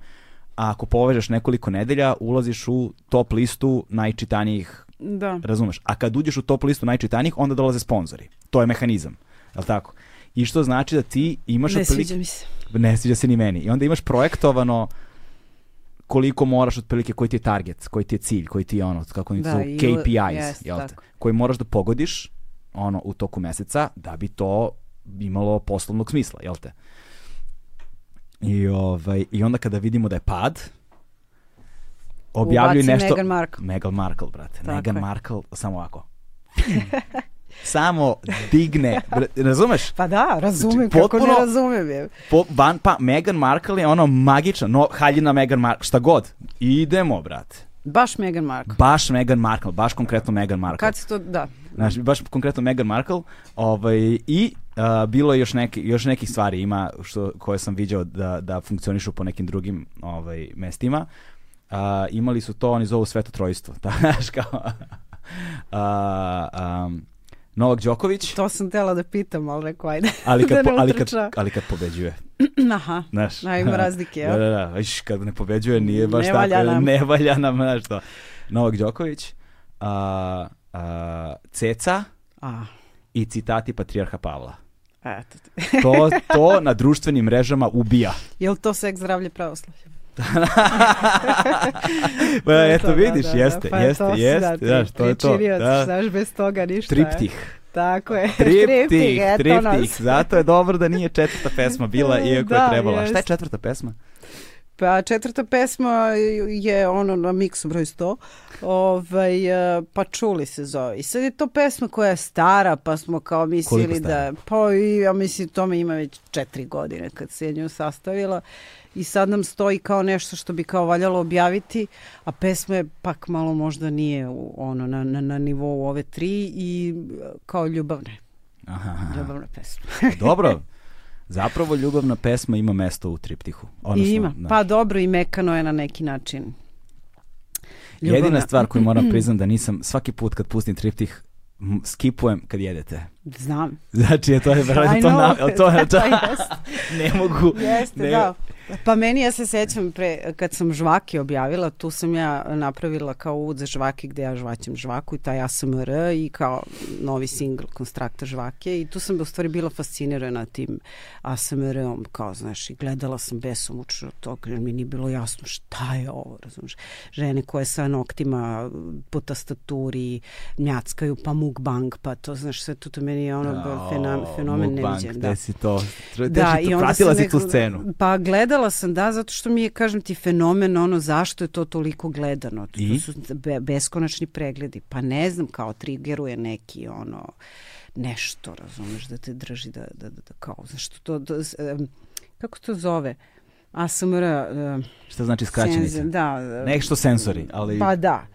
a ako povežeš nekoliko nedelja, ulaziš u top listu najčitanijih, Da. razumeš? A kad uđeš u top listu najčitanijih, onda dolaze sponzori. To je mehanizam, je tako? I što znači da ti imaš Ne otprilike... sviđa mi se. Ne sviđa se ni meni. I onda imaš projektovano koliko moraš otprilike, koji ti je target, koji ti je cilj, koji ti je ono, kako oni Da, i- KPIs, jest, jel te? koji moraš da pogodiš ono u toku meseca da bi to imalo poslovnog smisla, jel te? I, ovaj, I onda kada vidimo da je pad, objavljuju Ubaci nešto... Meghan Markle. Meghan Markle, brate. Tako Meghan je. Markle, samo ovako. samo digne, razumeš? Pa da, razumem, Znači, kako ne potpuno- razumem je. Po, van, pa Meghan Markle je ono magična, no, haljina Meghan Markle, šta god. Idemo, brate. Baš Meghan Markle. Baš Meghan Markle, baš konkretno Meghan Markle. Kad se to, da. Znaš, baš konkretno Meghan Markle. Ovaj, I a, bilo je još, neki, još nekih stvari ima što, koje sam viđao da, da funkcionišu po nekim drugim ovaj, mestima. A, imali su to, oni zovu sveto trojstvo. Znaš, kao... a, am, Novak Đoković, To sam tela da pitam, ali rekao, ajde. ali kad, da po, ali, kad, ali kad pobeđuje. Aha, Znaš, A, ima razlike, jel? Da, da, da. Viš, kad ne pobeđuje nije baš Ne tako. valja nam. Ne valja nam, znaš to. Novak Đoković, a, a, Ceca A, i citati Patrijarha Pavla. eto. To, to na društvenim mrežama ubija. Je li to seks zdravlje pravoslavlje? Pa, eto To, vidiš, da, da, jeste, pa jeste, si, jeste, da, ti znaš, to je to. Da. Znaš, bez toga ništa. Triptih. Tako je. Triptih, eto triptih. nas. Zato je dobro da nije četvrta pesma bila, iako je Da, trebala. Šta je jest. četvrta pesma? Pa četvrta pesma je ono na miksu broj 100, ovaj, e, pa čuli se zove. I sad je to pesma koja je stara, pa smo kao mislili da... Pa ja mislim tome ima već četiri godine kad se je nju sastavila. I sad nam stoji kao nešto što bi kao valjalo objaviti, a pesma je pak malo možda nije u, ono, na, na, na nivou ove tri i kao ljubavne, Aha, ljubavne pesme. Dobro. Zapravo ljubavna pesma ima mesto u triptihu. Odnosno, ima. da. Pa dobro i mekano je na neki način. Jedina Ljubavna. stvar koju moram priznam da nisam svaki put kad pustim triptih skipujem kad jedete. Znam. Znači, je to je brate, to, na, to, je, to, Da, jest. ne mogu. Jeste, ne, da. Pa meni ja se sećam pre, kad sam žvake objavila, tu sam ja napravila kao uvod za žvake gde ja žvaćem žvaku i taj ASMR i kao novi singl Konstrakta žvake i tu sam u stvari bila fascinirana tim ASMR-om, kao znaš, i gledala sam besomučno to, jer mi nije bilo jasno šta je ovo, razumiješ. Žene koje sa noktima po tastaturi njackaju, pa mukbang, pa to, znaš, sve to, to meni je ono Jao, fenomen, fenomen mukbang, neviđen. Da. si to? Da, to? i onda Pratila si tu scenu. Pa gledala sam, da, zato što mi je, kažem ti, fenomen ono zašto je to toliko gledano. To I? su be, beskonačni pregledi. Pa ne znam, kao trigeruje neki ono nešto, razumeš, da te drži da, da, da, da kao, zašto to, da, kako to zove? ASMR... Uh, Šta znači skraćenica? Da. Nešto sensori, ali... Pa da.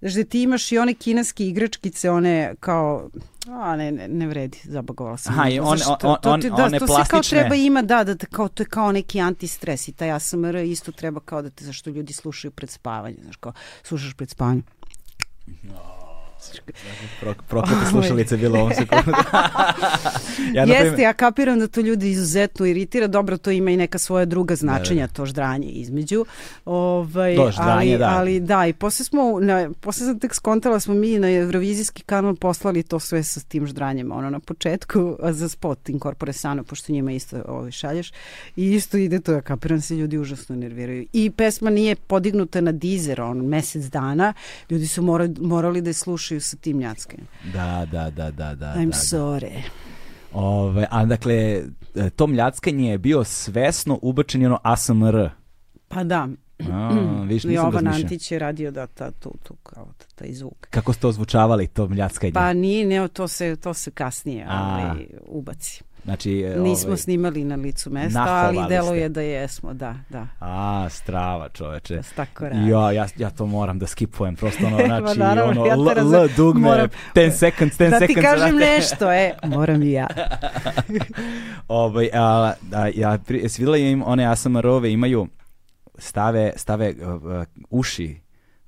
Znaš da ti imaš i one kineske igračkice, one kao, a ne, ne, ne vredi, zabagovala sam. Aha, i one- on- to, on- da, one to sve kao plastične. treba ima, da, da, kao, to je kao neki antistres i taj ASMR isto treba kao da te, zašto ljudi slušaju pred spavanje, znaš, kao, slušaš pred spavanjem. Pro, proklete Ovaj. slušalice bilo ovom sekundu. ja, Jeste, primjer- ja kapiram da to ljudi izuzetno iritira, dobro, to ima i neka svoja druga značenja, to ždranje između. Ovaj, To ždranje, ali, da. Ali da, i posle smo, na, posle sam tek skontala, smo mi na Eurovizijski kanal poslali to sve sa tim ždranjem, ono na početku za spot Incorpore Sano, pošto njima isto ovaj, šalješ, i isto ide to, ja kapiram se, ljudi užasno nerviraju. I pesma nije podignuta na Deezer, on mesec dana, ljudi su morali, morali da je slušaju sa tim njackanjem. Da, da, da, da, da. I'm da, sorry. Ove, a dakle, e, to mljackanje je bio svesno ubačen je ono ASMR. Pa da, A, viš, nisam Jovan. Antić je radio da ta, tu, tu, kao ta- taj zvuk. Kako ste ozvučavali to mljackanje? Pa nije, ne, to se, to se kasnije A. ovaj, ubaci. Znači, e, Nismo ovaj, snimali na licu mesta, ali delo ste. je da jesmo, da, da. A, strava čoveče. Da tako radi. Ja, ja, ja to moram da skipujem, prosto ono, znači, naravno, ono, ja L. L dugme, Moram- 10 seconds, 10 Da ti seconds. kažem znate. nešto, e, moram i ja. Ovaj, a, a, ja, pri- jesi videla im one ASMR-ove imaju stave, stave uh, uši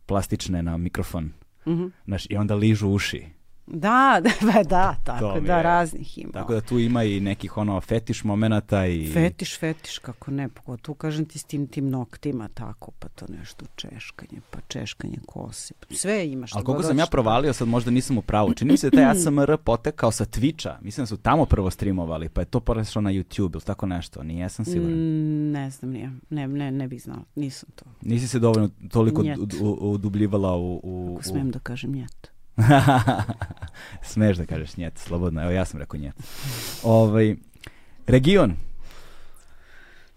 plastične na mikrofon. Mhm. Znaš, I onda ližu uši. Da, da, pa da, tako mi da, je. raznih ima. Tako da tu ima i nekih ono fetiš momenata i... Fetiš, fetiš, kako ne, pogotovo kažem ti s tim, tim noktima, tako, pa to nešto češkanje, pa češkanje kose, pa sve ima što Ali koliko sam ja provalio, sad možda nisam u pravu. Čini mi se da taj ASMR potekao sa Twitcha. Mislim da su tamo prvo streamovali, pa je to prešlo na YouTube ili tako nešto. Nije sam siguran. Mm, ne znam, nije. Ne, ne, ne bih znala, nisam to. Nisi se dovoljno toliko Njet. u- u- udubljivala u... u, Ako smem da kažem njet. Smeš da kažeš njet, slobodno. Evo ja sam rekao njet. ovaj, region.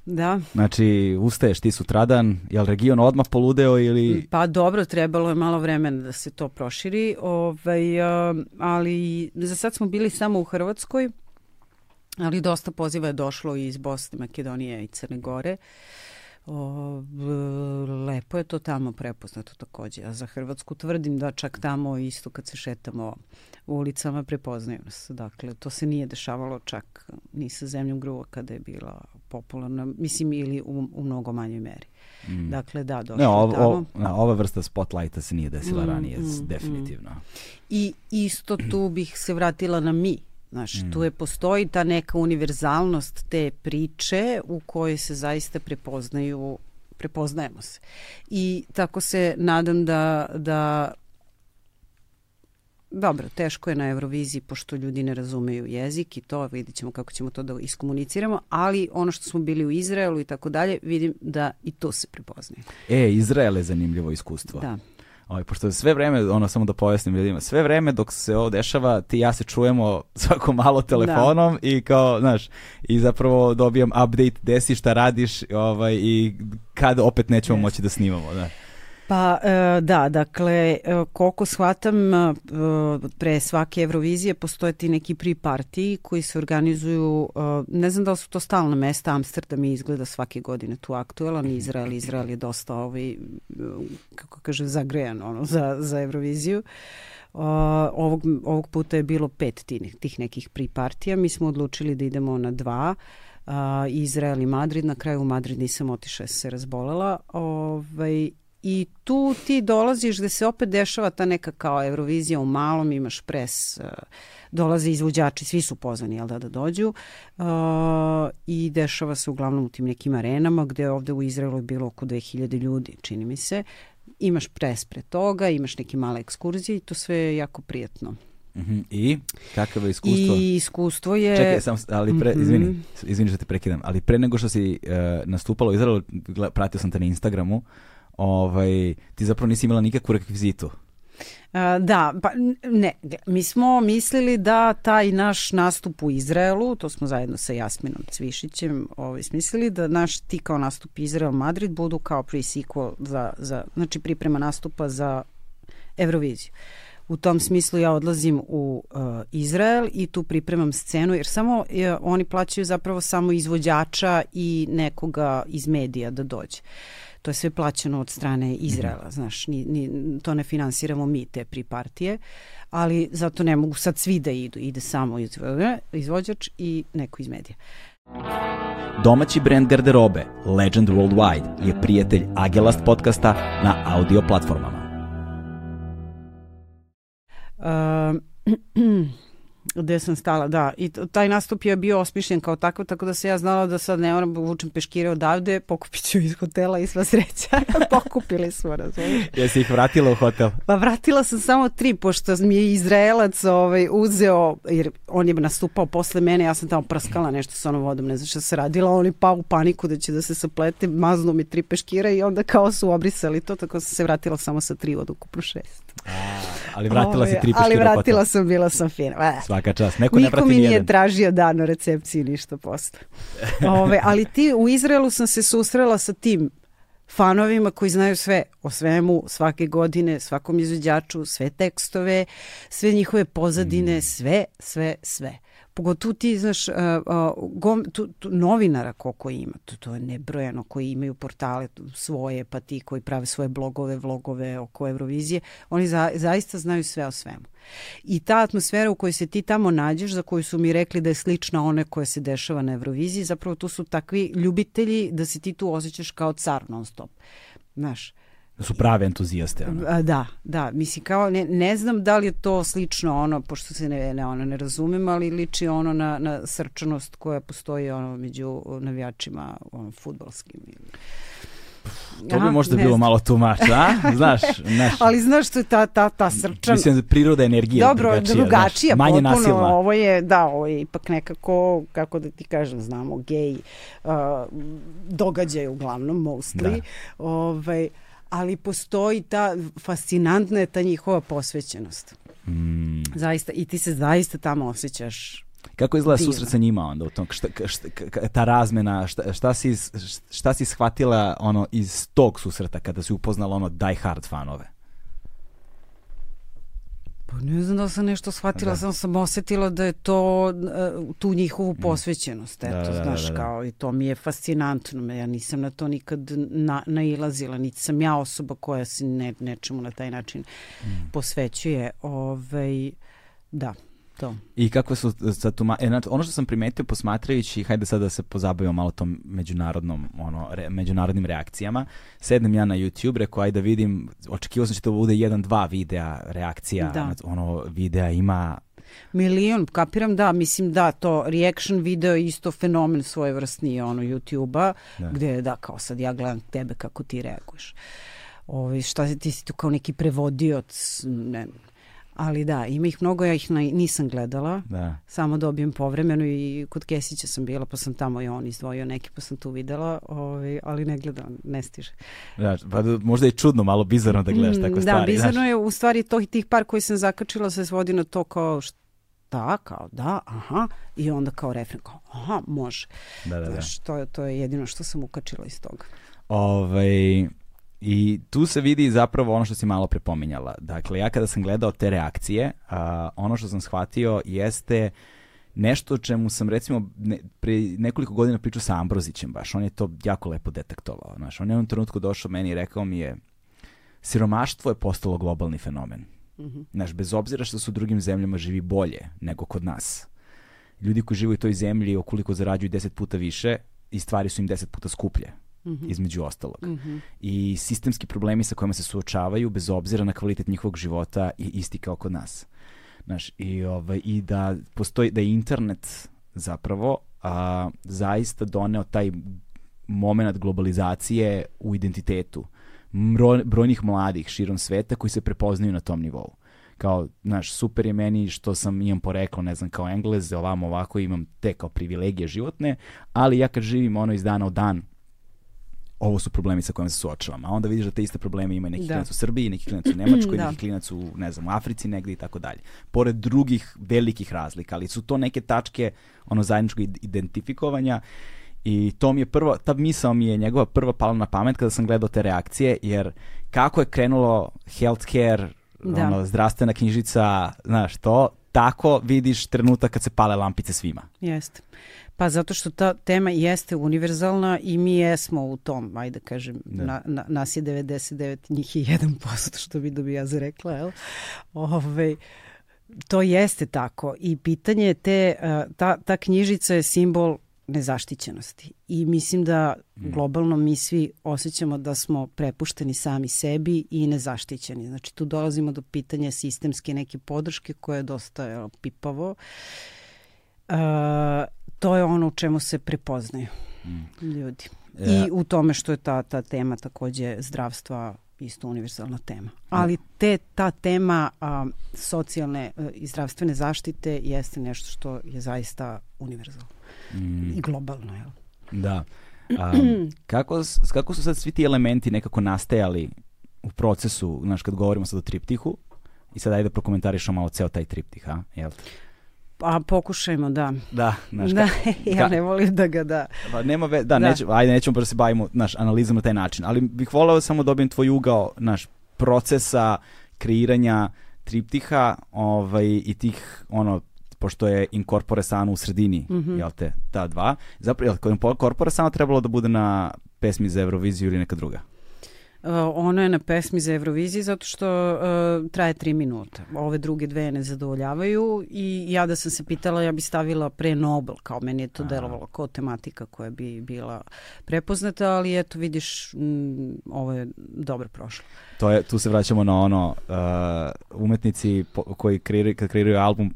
Da, Znači, ustaješ ti sutradan, jel region odmah poludeo ili... pa dobro, trebalo je malo vremena da se to proširi, ovaj, ali za sad smo bili samo u Hrvatskoj, ali dosta poziva je došlo i iz Bosne, Makedonije i Crne Gore. O, lepo je to tamo prepoznato takođe. A za Hrvatsku tvrdim da čak tamo isto kad se šetamo u ulicama prepoznaju nas. Dakle, to se nije dešavalo čak ni sa zemljom gruva kada je bila popularna, mislim ili u, u mnogo manjoj meri. Mm. Dakle, da, došlo Ne, ov, tamo. na, ova vrsta spotlighta se nije desila Mm, ranije, mm, s- mm. definitivno. I isto tu bih se vratila na mi. Znaš, Mm. tu je postoji ta neka univerzalnost te priče u kojoj se zaista prepoznaju, prepoznajemo se. I tako se nadam da, da Dobro, teško je na Euroviziji pošto ljudi ne razumeju jezik i to, vidit ćemo kako ćemo to da iskomuniciramo, ali ono što smo bili u Izraelu i tako dalje, vidim da i to se prepoznaje. E, Izrael je zanimljivo iskustvo. Da. Ovaj, pošto sve vreme, ono samo da pojasnim ljudima, sve vreme dok se ovo dešava, ti ja se čujemo svako malo telefonom i kao, znaš, i zapravo dobijam update, desi šta radiš ovaj, i kad opet nećemo Jeste. moći da snimamo. Da. Pa e, da, dakle, e, koliko shvatam, e, pre svake Eurovizije postoje ti neki pre-partiji koji se organizuju, ne znam da li su to stalna mesta, Amsterdam je izgleda svake godine tu aktuelan, Izrael, Izrael je dosta ovaj, kako kažem, zagrejan ono, za, za Euroviziju. Ovog, ovog puta je bilo pet tih, tih nekih pre-partija, mi smo odlučili da idemo na dva, uh, Izrael i Madrid, na kraju u Madrid nisam otišla, se razbolela, ovaj, I tu ti dolaziš da se opet dešava ta neka kao Eurovizija u malom, imaš pres, uh, dolaze izvođači, svi su pozvani jel da, da dođu uh, i dešava se uglavnom u tim nekim arenama gde ovde u Izraelu je bilo oko 2000 ljudi, čini mi se. Imaš pres pre toga, imaš neke male ekskurzije i to sve je jako prijatno. Mhm. I kakav je iskustvo? I iskustvo je... Čekaj, sam, ali pre, Mhm. izvini, izvini što te prekidam, ali pre nego što si uh, nastupala u Izraelu, pratio sam te na Instagramu, ovaj, ti zapravo nisi imala nikakvu rekvizitu. Da, pa ne, mi smo mislili da taj naš nastup u Izraelu, to smo zajedno sa Jasminom Cvišićem ovaj, smislili, da naš ti kao nastup Izrael-Madrid budu kao pre-sequel za, za, znači priprema nastupa za Euroviziju. U tom smislu ja odlazim u uh, Izrael i tu pripremam scenu, jer samo uh, oni plaćaju zapravo samo izvođača i nekoga iz medija da dođe. To je sve plaćeno od strane Izraela, znaš, ni, ni, to ne finansiramo mi te pripartije, ali zato ne mogu sad svi da idu, ide samo izvođač i neko iz medija. Domaći brend garderobe Legend Worldwide je prijatelj Agelast podcasta na audio platformama. Uh, gde sam stala, da. I taj nastup je bio osmišljen kao tako, tako da se ja znala da sad ne moram vučem peškire odavde, pokupit ću iz hotela i sva sreća. Pokupili smo, razumiješ. Jesi ih vratila u hotel? Pa vratila sam samo tri, pošto mi je Izraelac ovaj, uzeo, jer on je nastupao posle mene, ja sam tamo prskala nešto sa onom vodom, ne znam šta se radila, on je pao u paniku da će da se saplete, maznu mi tri peškira i onda kao su obrisali to, tako sam se vratila samo sa tri od ukupno šest. A, ali vratila si tri peškira Ali vratila sam, bila sam fina. Svaka čast. Neko Niko ne prati mi nije nijedan. tražio dan na recepciji ništa posle. Ove, ali ti u Izraelu sam se susrela sa tim fanovima koji znaju sve o svemu, svake godine, svakom izvođaču, sve tekstove, sve njihove pozadine, sve, sve, sve. Pogotovo ti, znaš, uh, uh, gom, tu, tu, novinara koliko ima, to, to je nebrojeno, koji imaju portale svoje, pa ti koji prave svoje blogove, vlogove oko Eurovizije, oni za, zaista znaju sve o svemu. I ta atmosfera u kojoj se ti tamo nađeš, za koju su mi rekli da je slična one koja se dešava na Euroviziji, zapravo tu su takvi ljubitelji da se ti tu osjećaš kao car non stop. Znaš, Da su prave entuzijaste. Ono. A, Da, da, mislim kao ne, ne znam da li je to slično ono, pošto se ne, ne, ono, ne razumem, ali liči ono na, na srčanost koja postoji ono među navijačima ono, futbolskim. To bi možda bilo malo too much, a? Znaš, znaš. Ali znaš što je ta, ta, ta srčan... Mislim da priroda energije Dobro, drugačija. drugačija, znaš, manje potpuno, nasilna. ovo je, da, ovo je ipak nekako, kako da ti kažem, znamo, gej uh, događaj uglavnom, mostly, Da. ovaj, ali postoji ta, fascinantna je ta njihova posvećenost. Mm. Zaista, i ti se zaista tamo osjećaš Kako izgleda Divno. susret sa njima onda u tom, šta, šta, šta, ta razmena, šta, šta, si, šta si shvatila ono iz tog susreta kada si upoznala ono die hard fanove? Pa ne znam da sam nešto shvatila, Da. da. sam sam osetila da je to uh, tu njihovu posvećenost, eto, Da, da, da, znaš, da, da. kao i to mi je fascinantno, ja nisam na to nikad na, nailazila, niti sam ja osoba koja se ne, nečemu na taj način Mm. posvećuje, ovaj, da, to. I kako su sad tu, e, znači, ono što sam primetio posmatrajući, hajde sad da se pozabavimo malo tom međunarodnom, ono, re, međunarodnim reakcijama, sednem ja na YouTube, rekao, ajde da vidim, očekivao sam da će to bude jedan, dva videa reakcija, Da. znači, ono, videa ima Milion, kapiram da, mislim da, to reaction video je isto fenomen svojevrsni ono YouTube-a, Da. gde da, kao sad ja gledam tebe kako ti reaguješ. Ovi, šta si, ti si tu kao neki prevodioc, ne, ali da, ima ih mnogo, ja ih na, nisam gledala, da, samo dobijem povremeno i kod Kesića sam bila, pa sam tamo i on izdvojio neki, pa sam tu videla, ovi, ali ne gledam, ne stiže. da, pa da- možda je čudno, malo bizarno da gledaš tako Mm, stvari. Da, bizarno znaš. je, u stvari to, tih par koji sam zakačila se svodi na to kao šta, kao da, aha, i onda kao refren, kao aha, može. Da, da, da. Znaš, to, je, to je jedino što sam ukačila iz toga. Ovaj, I tu se vidi zapravo ono što si malo prepominjala. Dakle, ja kada sam gledao te reakcije, a, ono što sam shvatio jeste nešto o čemu sam recimo ne, pre nekoliko godina pričao sa Ambrozićem baš. On je to jako lepo detektovao. Znaš, on je u jednom trenutku došao meni i rekao mi je siromaštvo je postalo globalni fenomen. Mhm. Znaš, bez obzira što su u drugim zemljama živi bolje nego kod nas. Ljudi koji žive u toj zemlji okoliko zarađuju 10 puta više i stvari su im 10 puta skuplje, Mhm. između ostalog Mhm. i sistemski problemi sa kojima se suočavaju bez obzira na kvalitet njihovog života i isti kao kod nas. Znaš, i, ovaj, i da postoji, da je internet zapravo a, zaista doneo taj moment globalizacije u identitetu Mro, brojnih mladih širom sveta koji se prepoznaju na tom nivou. Kao, znaš, super je meni što sam, imam poreklo, ne znam, kao Englez, ovamo ovako, imam te kao privilegije životne, ali ja kad živim ono iz dana u dan ovo su problemi sa kojima se suočavam. A onda vidiš da te iste probleme ima i neki Da. klinac u Srbiji, neki klinac u Nemačkoj, Da. neki klinac u, ne znam, u Africi negdje i tako dalje. Pored drugih velikih razlika, ali su to neke tačke ono zajedničkog id- identifikovanja i to mi je prvo, ta misao mi je njegova prva pala na pamet kada sam gledao te reakcije, jer kako je krenulo healthcare Da. ono, zdravstvena knjižica, znaš, to, tako vidiš trenutak kad se pale lampice svima. Jeste. Pa zato što ta tema jeste univerzalna i mi jesmo u tom, ajde kažem, Da. na, na, nas je 99, njih je 1%, što bi bi ja zarekla, jel? Ove, to jeste tako i pitanje je te, a, ta, ta knjižica je simbol nezaštićenosti i mislim da globalno mi svi osjećamo da smo prepušteni sami sebi i nezaštićeni. Znači tu dolazimo do pitanja sistemske neke podrške koje je dosta jel, pipavo. Uh, to je ono u čemu se prepoznaju ljudi. I u tome što je ta, ta tema takođe zdravstva isto univerzalna tema. Ali te, ta tema a, socijalne a, i zdravstvene zaštite jeste nešto što je zaista univerzalno i globalno. Jel? Da. A, kako, kako su sad svi ti elementi nekako nastajali u procesu, znaš, kad govorimo sad o triptihu, i sad ajde da prokomentarišemo malo ceo taj triptih, a? Jel? A pokušajmo, da. Da, znaš, da, ja ka- ne volim da ga da. Pa nema ve, da, Da. Neću, ajde, nećemo da se bavimo naš, analizom na taj način, ali bih voleo samo dobijem tvoj ugao naš procesa kreiranja triptiha ovaj, i tih, ono, pošto je incorpore sano u sredini, Mhm. jel te, ta dva. Zapravo, je li incorpore sano trebalo da bude na pesmi za Euroviziju ili neka druga? Uh, ono je na pesmi za Euroviziji zato što uh, traje tri minuta. Ove druge dve ne zadovoljavaju i ja da sam se pitala ja bi stavila pre Nobel, kao meni je to delovalo kao tematika koja bi bila prepoznata, ali eto vidiš mm, ovo je dobro prošlo. To je, tu se vraćamo na ono, uh, umetnici po, koji kreiraju, kad kreiraju album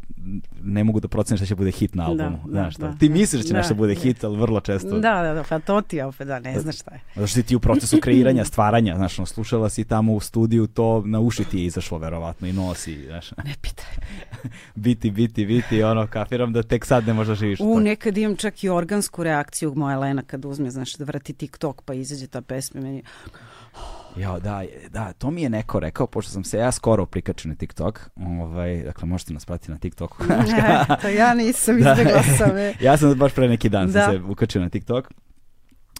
ne mogu da procene šta će bude hit na albumu. da, znaš, šta. da, Ti da. misliš da će Da, nešto bude da. hit, ali vrlo često Da, da, da, pa to ti opet, da, ne znaš šta je. Zato što ti u procesu kreiranja, stvaranja, znaš, ono, slušala si tamo u studiju, to na uši ti je izašlo verovatno i nosi, znaš, Ne pitaj. biti, biti, biti, ono, kafiram da tek sad ne možeš da živiš. U, nekad imam čak i organsku reakciju moja Lena kad uzme, znaš, da vrati TikTok pa izađe ta pesma, meni Ja, da, da, to mi je neko rekao, pošto sam se ja skoro prikačio na TikTok, ovaj, dakle, možete nas pratiti na TikToku. Ne, to ja nisam Da. izbjegla sam. ja sam baš pre neki dan Da. sam se ukačio na TikTok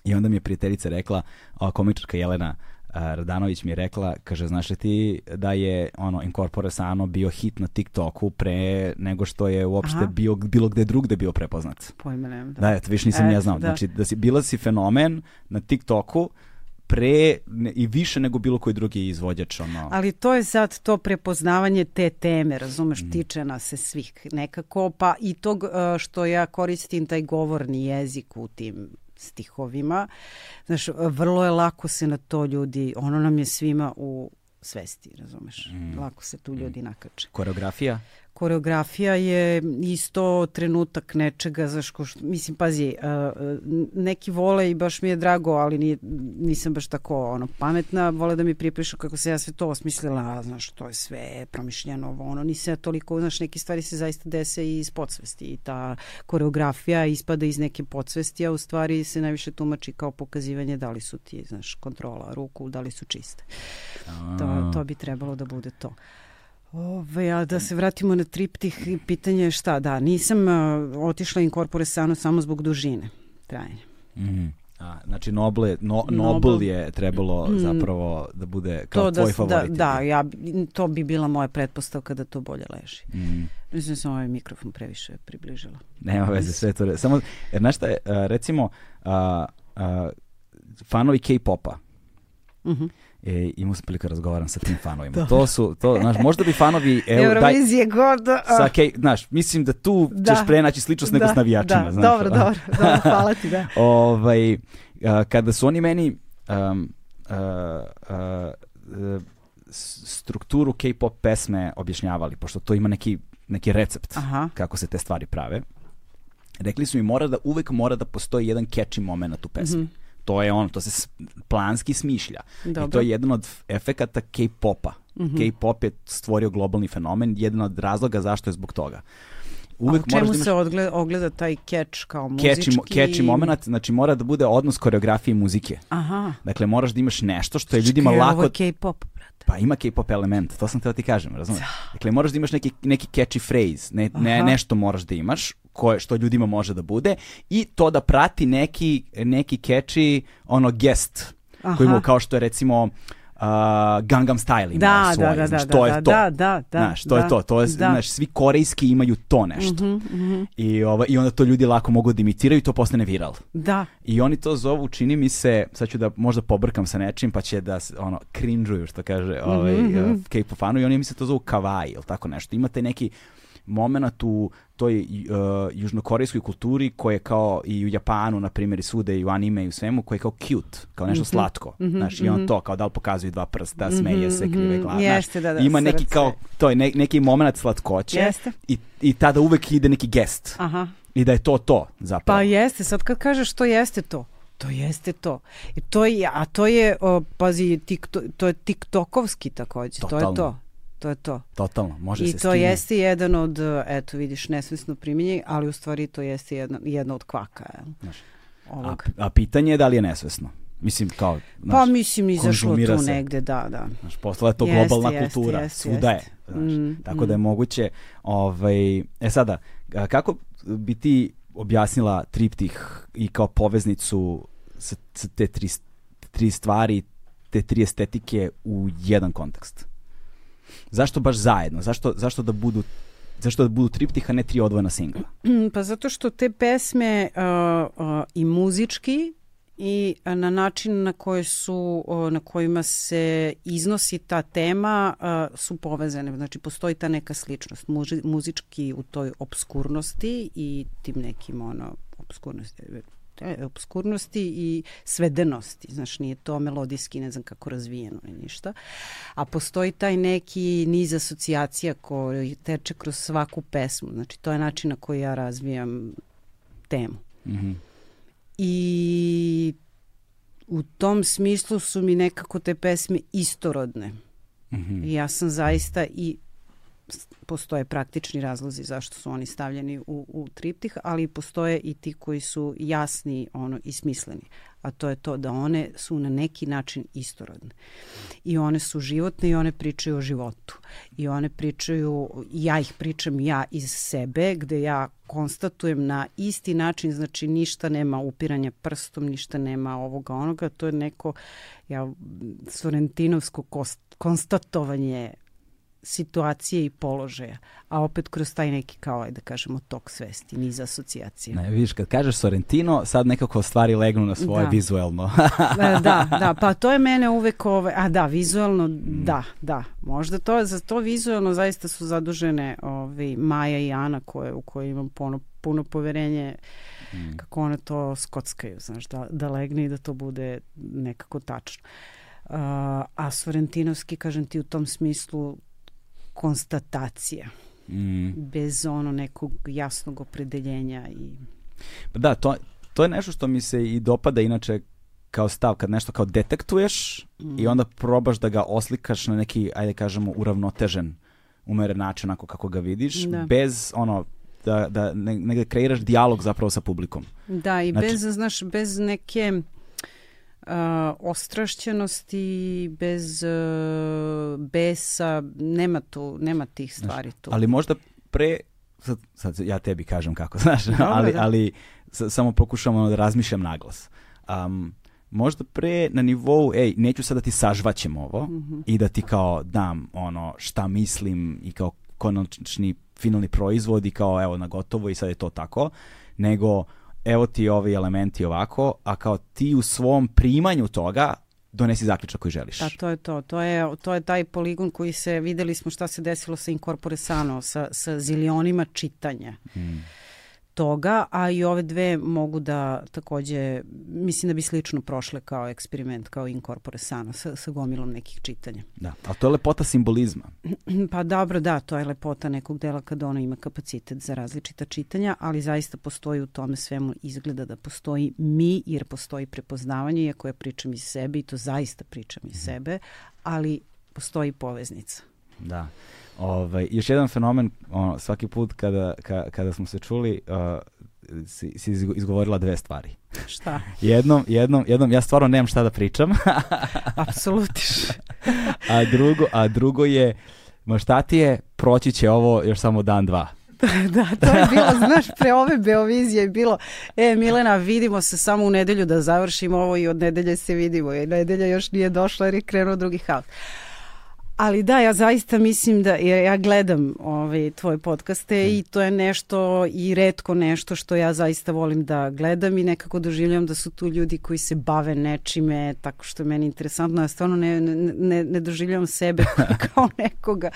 i onda mi je prijateljica rekla, ova komičarka Jelena a, Radanović mi je rekla, kaže, znaš li ti da je ono Incorpore Sano bio hit na TikToku pre nego što je uopšte Aha. bio bilo gde drugde bio prepoznat. Pojma nemam. Da, eto, više nisam ni ja znao. da. Znači, da si, bila si fenomen na TikToku pre ne- i više nego bilo koji drugi izvođač. Ono. Ali to je sad to prepoznavanje te teme, razumeš, Mm. tiče nas se svih nekako, pa i tog e, što ja koristim taj govorni jezik u tim stihovima. Znaš, vrlo je lako se na to ljudi, ono nam je svima u svesti, razumeš. Mm. Lako se tu ljudi nakače. Koreografija? Koreografija je isto trenutak nečega, ko što, mislim, pazi, uh, neki vole i baš mi je drago, ali nije, nisam baš tako ono, pametna, vole da mi pripišu kako se ja sve to osmislila, znaš, to je sve promišljeno, ovo, ono, nisam ja toliko, znaš, neke stvari se zaista dese i iz podsvesti i ta koreografija ispada iz neke podsvesti, a u stvari se najviše tumači kao pokazivanje da li su ti, znaš, kontrola ruku, da li su čiste. To, to bi trebalo da bude to. Ove, a da se vratimo na triptih i pitanje je šta, da, nisam uh, otišla incorpore sano samo zbog dužine trajanja. Mhm. A, znači Noble, no, Nobel. Nobel je trebalo Mm. zapravo da bude kao To tvoj da, favorit. da, da, ja, to bi bila moja pretpostavka da to bolje leži. Mm. Mislim da sam ovaj mikrofon previše približila. Nema veze, sve to. re- Samo, jer znaš šta je, a, recimo, a, a, fanovi K-popa, Uh -huh. E, imao sam prilika da razgovaram sa tim fanovima. To su, to, znaš, možda bi fanovi... Evo, daj, Eurovizije god. a, sa K, znaš, mislim da tu Da. ćeš prenaći sličnost nego da, s navijačima. Da, znaš. dobro, dobro, dobro, hvala ti, da. ovaj, a, kada su oni meni um, a, a, s- strukturu K-pop pesme objašnjavali, pošto to ima neki, neki recept Aha. kako se te stvari prave, rekli su mi mora da uvek mora da postoji jedan catchy moment u pesmi. Mhm. To je ono, to se planski smišlja. I Dobro. to je jedan od efekata K-popa. Mhm. K-pop je stvorio globalni fenomen, jedan od razloga zašto je zbog toga. Uvek A u čemu da imaš se odgleda, ogleda taj catch kao muzički? catchy, catchy moment, znači mora da bude odnos koreografije i muzike. Aha. Dakle, moraš da imaš nešto što je ljudima Čekaj, lako... Ovo je K-pop, brate. Pa ima K-pop element, to sam teo ti kažem, razumiješ? Dakle, moraš da imaš neki, neki catchy phrase, ne, ne, nešto moraš da imaš, koje, što ljudima može da bude, i to da prati neki, neki catchy ono, koji Aha. mu, kao što je recimo Gangnam Style ima Da, svoje, da, da, znaš, da, to da, je to. da, da, da, Znaš, to je da, to, to je, da. znaš, svi korejski imaju to nešto. Mhm, I, ova, I onda to ljudi lako mogu da imitiraju i to postane viral. Da, I oni to zovu, čini mi se, sad ću da možda pobrkam sa nečim, pa će da, ono, cringe-uju, što kaže ovaj, Mhm, uh, K-pop fanu, i oni mi se to zovu kawaii, ili tako nešto. Imate neki moment u toj uh, južnokorejskoj kulturi koje kao i u Japanu, na primjer, i svude, i u anime i u svemu, koje je kao cute, kao nešto slatko. Znaš, i on to, kao da li pokazuju dva prsta, smeje se, krive glave. znaš. Jeste, da, da, Ima neki srce. kao, to je ne- neki moment slatkoće Jeste. i, i tada uvek ide neki gest. aha. I da je to to, zapravo. Pa jeste, sad kad kažeš to jeste to, to jeste to. I to je, a to je, o, pazi, tikto, to je tiktokovski takođe, to je Totalno. to. To je to. Totalno, može I se to skine. jeste jedan od, eto vidiš, nesvesno primjenje, ali u stvari to jeste jedna, jedna od kvaka. jel, Znaš, A, a pitanje je da li je nesvesno. Mislim, kao, Pa znaš, mislim izašlo tu se. negde, da, da. znaš, postala je to Jeste, globalna jeste, kultura, jeste, svuda je. Znaš, Mm, tako da je moguće, ovaj, e sada, kako bi ti objasnila triptih i kao poveznicu sa, sa te tri, tri stvari, te tri estetike u jedan kontekst? Zašto baš zajedno? Zašto, zašto da budu Zašto da budu triptih, a ne tri odvojena singla? Pa zato što te pesme uh, uh, i muzički i na način na koje su uh, na kojima se iznosi ta tema uh, su povezane. Znači postoji ta neka sličnost muzički u toj obskurnosti i tim nekim ono obskurnosti e, obskurnosti i svedenosti. Znaš, nije to melodijski, ne znam kako razvijeno ni ništa. A postoji taj neki niz asocijacija koji teče kroz svaku pesmu. Znači, to je način na koji ja razvijam temu. Mhm. I u tom smislu su mi nekako te pesme istorodne. Mhm. I ja sam zaista i postoje praktični razlozi zašto su oni stavljeni u, u triptih, ali postoje i ti koji su jasni ono, i smisleni. A to je to da one su na neki način istorodne. I one su životne i one pričaju o životu. I one pričaju, ja ih pričam ja iz sebe, gde ja konstatujem na isti način, znači ništa nema upiranja prstom, ništa nema ovoga onoga, to je neko ja, sorentinovsko kost, konstatovanje situacije i položaja, a opet kroz taj neki kao, ajde da kažemo, tok svesti, niz asocijacija. Ne, vidiš, kad kažeš Sorrentino, sad nekako stvari legnu na svoje Da. vizuelno. E, da, da, pa to je mene uvek ove, a da, vizualno, da, da, možda to, za to vizualno zaista su zadužene ovi, Maja i Ana koje, u koje imam puno, puno poverenje kako one to skockaju, znaš, da, da legne i da to bude nekako tačno. Uh, a Sorrentinovski, kažem ti, u tom smislu konstatacija, Mm. bez ono nekog jasnog opredeljenja i Pa Da, to, to je nešto što mi se i dopada inače kao stav, kad nešto kao detektuješ i onda probaš da ga oslikaš na neki, ajde kažemo, uravnotežen, umeren način, onako kako ga vidiš, Da. bez ono, da, da ne, negde kreiraš dijalog zapravo sa publikom. Da, i Znači- bez, znaš, bez neke uh, ostrašćenosti, bez uh, besa, nema tu, nema tih stvari tu. Ali možda pre, sad, sad ja tebi kažem kako, znaš, ali, da. ali s- samo pokušam ono da razmišljam naglas. Um, možda pre na nivou, ej, neću sad da ti sažvaćem ovo Mhm. i da ti kao dam ono šta mislim i kao konačni finalni proizvod i kao evo na gotovo i sad je to tako, nego evo ti ovi elementi ovako, a kao ti u svom primanju toga donesi zaključak koji želiš. Da, to je to. To je, to je taj poligon koji se, videli smo šta se desilo sa Incorpore Sano, sa, sa zilionima čitanja Mm. Toga, a i ove dve mogu da takođe, mislim da bi slično prošle kao eksperiment, kao Incorpore Sano, sa, sa gomilom nekih čitanja. Da, ali to je lepota simbolizma. Pa dobro, da, to je lepota nekog dela kada ono ima kapacitet za različita čitanja, ali zaista postoji u tome svemu izgleda da postoji mi, jer postoji prepoznavanje, iako ja pričam iz sebe i to zaista pričam iz sebe, ali postoji poveznica. Da. Ovaj, još jedan fenomen, ono, svaki put kada, ka, kada smo se čuli, uh, si, si izgo- izgovorila dve stvari. Šta? Jednom, jednom, jednom, ja stvarno nemam šta da pričam, Apsolutiš. a drugo, a drugo je, ma šta ti je, proći će ovo još samo dan, dva. da, to je bilo, znaš, pre ove Beovizije je bilo, e, Milena, vidimo se samo u nedelju da završimo ovo i od nedelje se vidimo. I nedelja još nije došla jer je krenuo drugi haos. Ali da, ja zaista mislim da ja, ja gledam ovaj, tvoje podcaste mm. i to je nešto i redko nešto što ja zaista volim da gledam i nekako doživljam da su tu ljudi koji se bave nečime tako što je meni interesantno. Ja stvarno ne, ne, ne doživljam sebe kao nekoga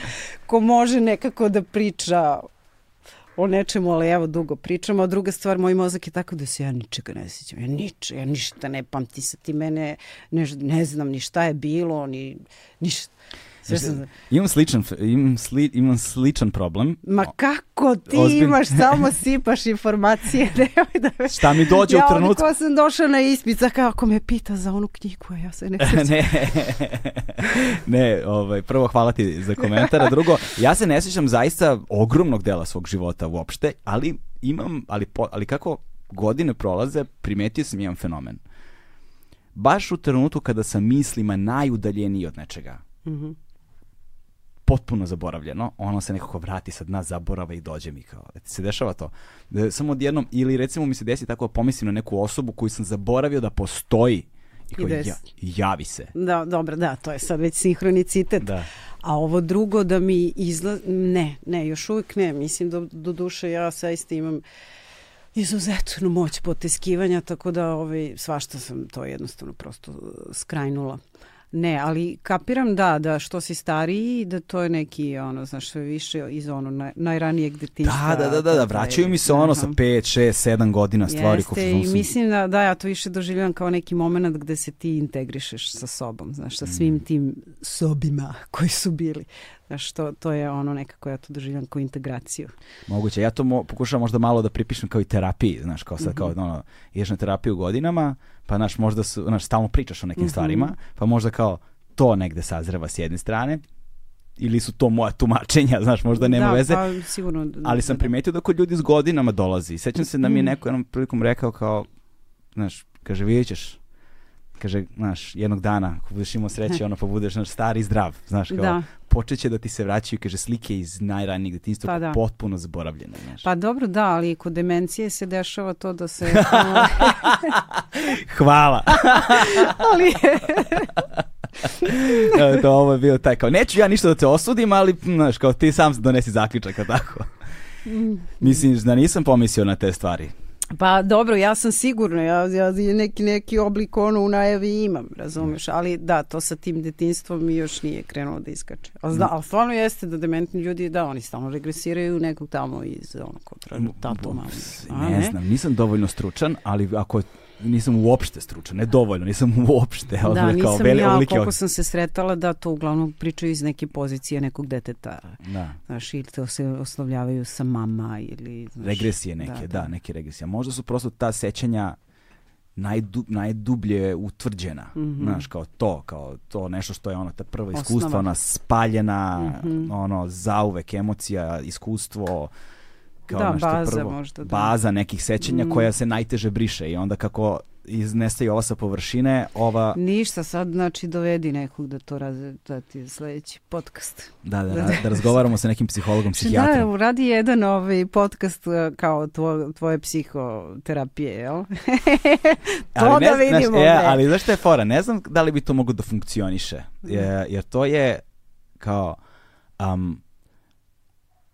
ko može nekako da priča o nečemu, ali evo dugo pričamo, a druga stvar, moj mozak je tako da se ja ničega ne sjećam, ja niče, ja ništa ne pamti sa ti mene, ne, ne znam ni šta je bilo, ni ništa. Sam... Imam sličan, imam, sli, imam sličan problem. Ma kako ti Ozbilj... imaš, samo sipaš informacije. da me... Šta mi dođe ja, u trenutku? Ja sam došla na ispit, kako me pita za onu knjigu, a ja se ne sjećam. ne, ne ovaj, prvo hvala ti za komentar, a drugo, ja se ne sjećam zaista ogromnog dela svog života uopšte, ali imam, ali, po, ali kako godine prolaze, primetio sam jedan fenomen. Baš u trenutku kada sam mislima najudaljeniji od nečega, mm -hmm potpuno zaboravljeno, ono se nekako vrati sa dna zaborava i dođe mi kao, se dešava to. Da, samo odjednom, ili recimo mi se desi tako da pomislim na neku osobu koju sam zaboravio da postoji i kao, ja, javi se. Da, dobro, da, to je sad već sinhronicitet. Da. A ovo drugo da mi izla... Ne, ne, još uvijek ne. Mislim, do, do duše ja saista imam izuzetnu moć poteskivanja, tako da ovaj, svašta sam to jednostavno prosto skrajnula. Ne, ali kapiram da, da što si stariji, da to je neki, ono, znaš, više iz ono naj, najranijeg detinjstva. Da, da, da, da, da, vraćaju mi se ono sa 5, 6, 7 godina stvari. Jeste, i mislim da, da, ja to više doživljam kao neki moment gde se ti integrišeš sa sobom, znaš, sa svim mm. tim sobima koji su bili. Znaš, to, to je ono nekako ja to doživljam kao integraciju. Moguće, ja to mo, pokušavam možda malo da pripišem kao i terapiji, znaš, kao sad, mm -hmm. kao ono, ideš na terapiju godinama, pa znaš, možda su, znaš, stalno pričaš o nekim mm -hmm. stvarima, pa možda kao to negde sazreva s jedne strane, ili su to moja tumačenja, znaš, možda nema da, veze. Pa, sigurno, da, ali sam da, primetio da kod ljudi s godinama dolazi. Sećam se da mi je mhm. neko jednom prilikom rekao kao, znaš, kaže, vidjet ćeš, kaže, znaš, jednog dana, ako budeš imao sreće, ono, pa budeš, znaš, star i zdrav, znaš, kao, da. počeće da ti se vraćaju, kaže, slike iz najranijeg detinjstva pa da. potpuno zaboravljene, znaš. Pa dobro, da, ali kod demencije se dešava to da se... Hvala. ali... to ovo je bio taj, kao, neću ja ništa da te osudim, ali, znaš, kao, ti sam donesi zaključak, tako. Mm. Mislim da nisam pomislio na te stvari. Pa dobro, ja sam sigurna, ja, ja neki, neki oblik ono u najavi imam, razumeš, ali da, to sa tim detinstvom mi još nije krenulo da iskače. Ali, da, ali stvarno jeste da dementni ljudi, da, oni stalno regresiraju nekog tamo iz ono kontra tatuma. Ne, ne znam, nisam dovoljno stručan, ali ako nisam uopšte stručan, ne dovoljno, nisam uopšte. Da, nisam kao ja, olike... koliko sam se sretala da to uglavnom pričaju iz neke pozicije nekog deteta. Da. Znaš, ili to se oslovljavaju sa mama ili... Znaš, regresije neke, da, da. da, neke regresije. Možda su prosto ta sećanja najdu, najdublje utvrđena, mm -hmm. znaš, kao to, kao to nešto što je ono, ta prva iskustva, Osnova. ona spaljena, mm -hmm. ono, zauvek emocija, iskustvo, kao da, baza prvo, možda. Da. Baza nekih sećanja mm. koja se najteže briše i onda kako iznestaju ova sa površine, ova... Ništa, sad znači dovedi nekog da to raze, da ti je sledeći podcast. Da, da, da, da razgovaramo sa nekim psihologom, psihijatrom. Da, radi jedan ovaj podcast uh, kao tvo, tvoje psihoterapije, jel? to ali da vidimo. Znaš, je, ali znaš što je fora? Ne znam da li bi to moglo da funkcioniše. Je, jer to je kao... Um,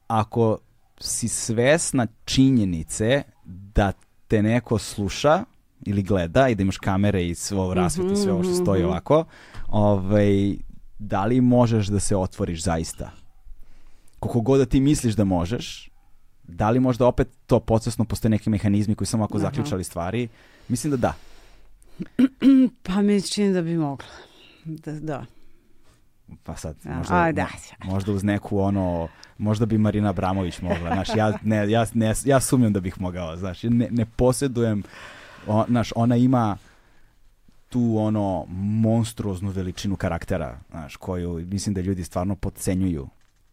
ako si svesna činjenice da te neko sluša ili gleda i da imaš kamere i svo rasveti, sve ovo što mhm, stoji mhm. ovako, ovaj, da li možeš da se otvoriš zaista? Koliko god da ti misliš da možeš, da li možda opet to podsvesno postoje neki mehanizmi koji samo ako zaključali stvari? Mislim da da. pa mi čini da bi mogla. Da, da. Pa sad, možda, A, da. možda uz neku ono možda bi Marina Abramović mogla, znaš, ja, ne, ja, ne, ja sumnjam da bih mogao, znaš, ne, ne posjedujem, o, znaš, ona ima tu ono monstruoznu veličinu karaktera, znaš, koju mislim da ljudi stvarno podcenjuju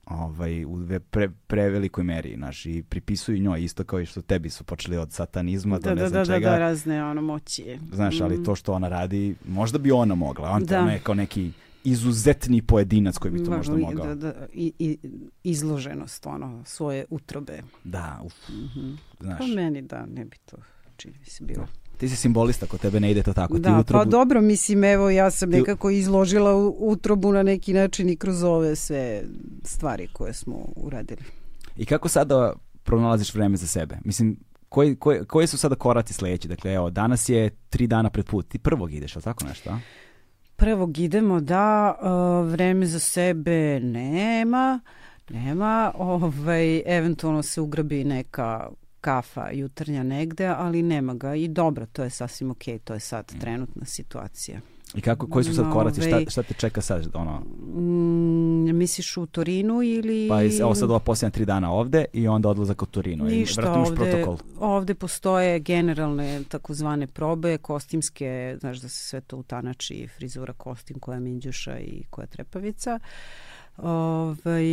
ovaj, u pre, prevelikoj meri, znaš, i pripisuju njoj isto kao i što tebi su počeli od satanizma da, do ne da, znam da, čega. Da, da, razne ono moći. Znaš, ali mm. to što ona radi, možda bi ona mogla, on da. je kao neki izuzetni pojedinac koji bi to možda mogao. Da, da, i, i, izloženost, ono, svoje utrobe. Da, uf, znaš. Pa meni da, ne bi to čini mi se bilo. Ti si simbolista, kod tebe ne ide to tako. Ti Da, utrobu- pa dobro, mislim, evo, ja sam nekako izložila utrobu na neki način i kroz ove sve stvari koje smo uradili. I kako sada pronalaziš vreme za sebe? Mislim, koji, koji, koji su sada koraci sledeći? Dakle, evo, danas je tri dana pred put. Ti prvog ideš, ali tako nešto, a? Prvog idemo da uh, vreme za sebe nema, nema, ovaj, eventualno se ugrabi neka kafa jutarnja negde, ali nema ga i dobro, to je sasvim okej, to je sad trenutna situacija. I kako, koji su sad koraci? Šta, šta te čeka sad? Ono, Mm, misliš u Torinu ili... pa iz, evo sad ova posljednja tri dana ovde i onda odlazak u Torinu. I Ništa, imaš ovde, protokol. ovde postoje generalne takozvane probe, kostimske, znaš da se sve to utanači, frizura, kostim, koja minđuša i koja trepavica. Ovaj,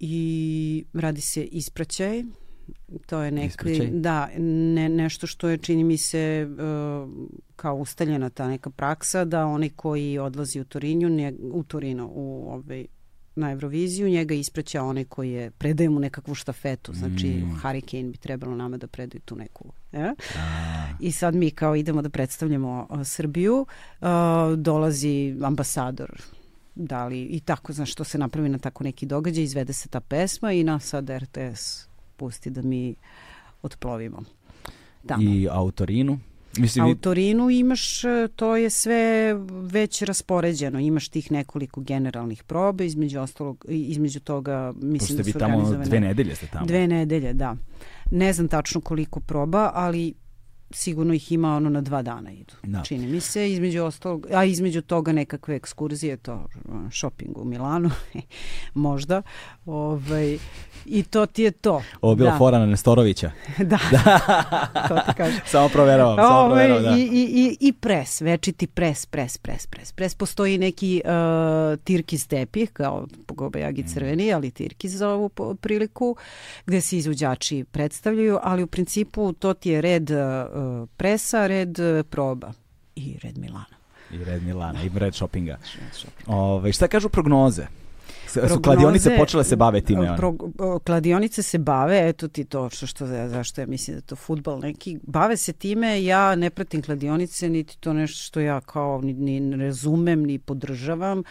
I radi se ispraćaj, to je neki, da, ne, nešto što je, čini mi se, uh, kao ustaljena ta neka praksa, da onaj koji odlazi u Torinu, nje, u Torino, u ovaj, na Euroviziju, njega ispraća onaj koji je, predaje mu nekakvu štafetu, znači Mm. Harry Kane bi trebalo nama da predaju tu neku. E? A, I sad mi kao idemo da predstavljamo a, Srbiju, a, dolazi ambasador da li, i tako, znaš, što se napravi na tako neki događaj, izvede se ta pesma i nas sad RTS pusti da mi otplovimo. Tamo. I a u Torinu? Mislim, A u vi- Torinu imaš, e, to je sve već raspoređeno, imaš tih nekoliko generalnih proba, između ostalog, između toga, pošto mislim da vi su tamo organizovane... dve nedelje ste tamo. Dve nedelje, da. Ne znam tačno koliko proba, ali sigurno ih ima ono na dva dana idu. Da. Čini mi se, između ostalog, a između toga nekakve ekskurzije, to shopping u Milanu, možda. Ovaj, I to ti je to. Ovo je bila da. fora na Nestorovića. Da, to ti kažem. samo proveravam, samo Ovaj, proveravam, da. i, i, i, pres, večiti pres, pres, pres, pres. Pres postoji neki uh, tirkiz tepih, kao gobajagi Mm. crveni, ali tirkiz za ovu priliku, gde se izvođači predstavljaju, ali u principu to ti je red uh, presa, red uh, proba i red Milana. I red Milana, i red shoppinga. Ove, šta kažu prognoze? S- Su Prognoze- kladionice počele se bave time? ono? Pro, kladionice se bave, eto ti to što, što zašto ja mislim da to futbal neki, bave se time, ja ne pratim kladionice, niti to nešto što ja kao ni, ni razumem, ni podržavam,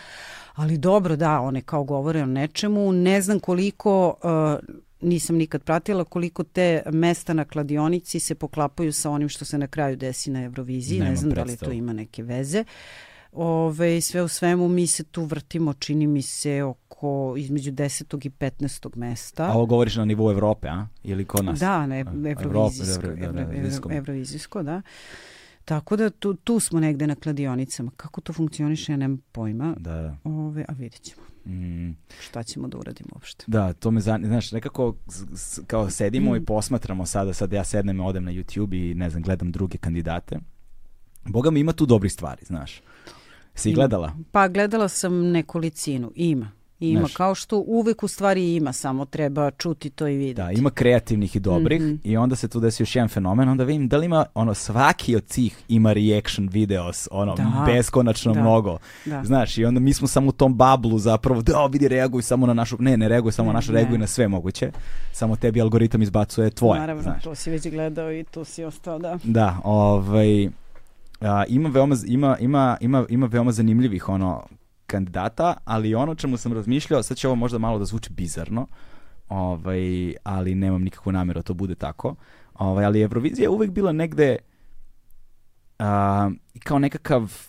ali dobro da, one kao govore o nečemu, ne znam koliko uh, nisam nikad pratila koliko te mesta na kladionici se poklapaju sa onim što se na kraju desi na Euroviziji, Nemam ne znam da li to ima neke veze. Ove, sve u svemu mi se tu vrtimo, čini mi se, oko između 10. i 15. mesta. A ovo govoriš na nivou Evrope, a? Ili kod nas? Da, ne, Evropa, evrovizijsko, da, da, evro, evrovizijsko. evro, evrovizijsko, da. Tako da tu, tu smo negde na kladionicama. Kako to funkcioniše, ja nemam pojma. Da, da. Ove, a vidjet ćemo Mm, šta ćemo da uradimo uopšte. da, to me zanima. Znaš, nekako kao sedimo Mm. i posmatramo sada, sad ja sednem i odem na YouTube i ne znam, gledam druge kandidate. Boga mi ima tu dobrih stvari, znaš. Si gledala? Pa gledala sam nekolicinu. Ima. Ima, Znaš. kao što uvek u stvari ima, samo treba čuti to i videti. Da, ima kreativnih i dobrih Mhm. i onda se tu desi još jedan fenomen, onda vidim da li ima, ono, svaki od cih ima reaction videos, ono, Da. beskonačno Da. mnogo. Da. Znaš, i onda mi smo samo u tom bablu zapravo, da, o, vidi, reaguj samo na našu, ne, ne reaguj samo na Ne, našu, ne. reaguj na sve moguće, samo tebi algoritam izbacuje tvoje, Naravno, znaš. to si već gledao i tu si ostao, da. Da, ovaj, a, ima, veoma, ima, ima, ima, ima veoma zanimljivih ono kandidata, ali ono čemu sam razmišljao, sad će ovo možda malo da zvuči bizarno, ovaj, ali nemam nikakvu namjeru da to bude tako, ovaj, ali Eurovizija je uvek bila negde a, kao nekakav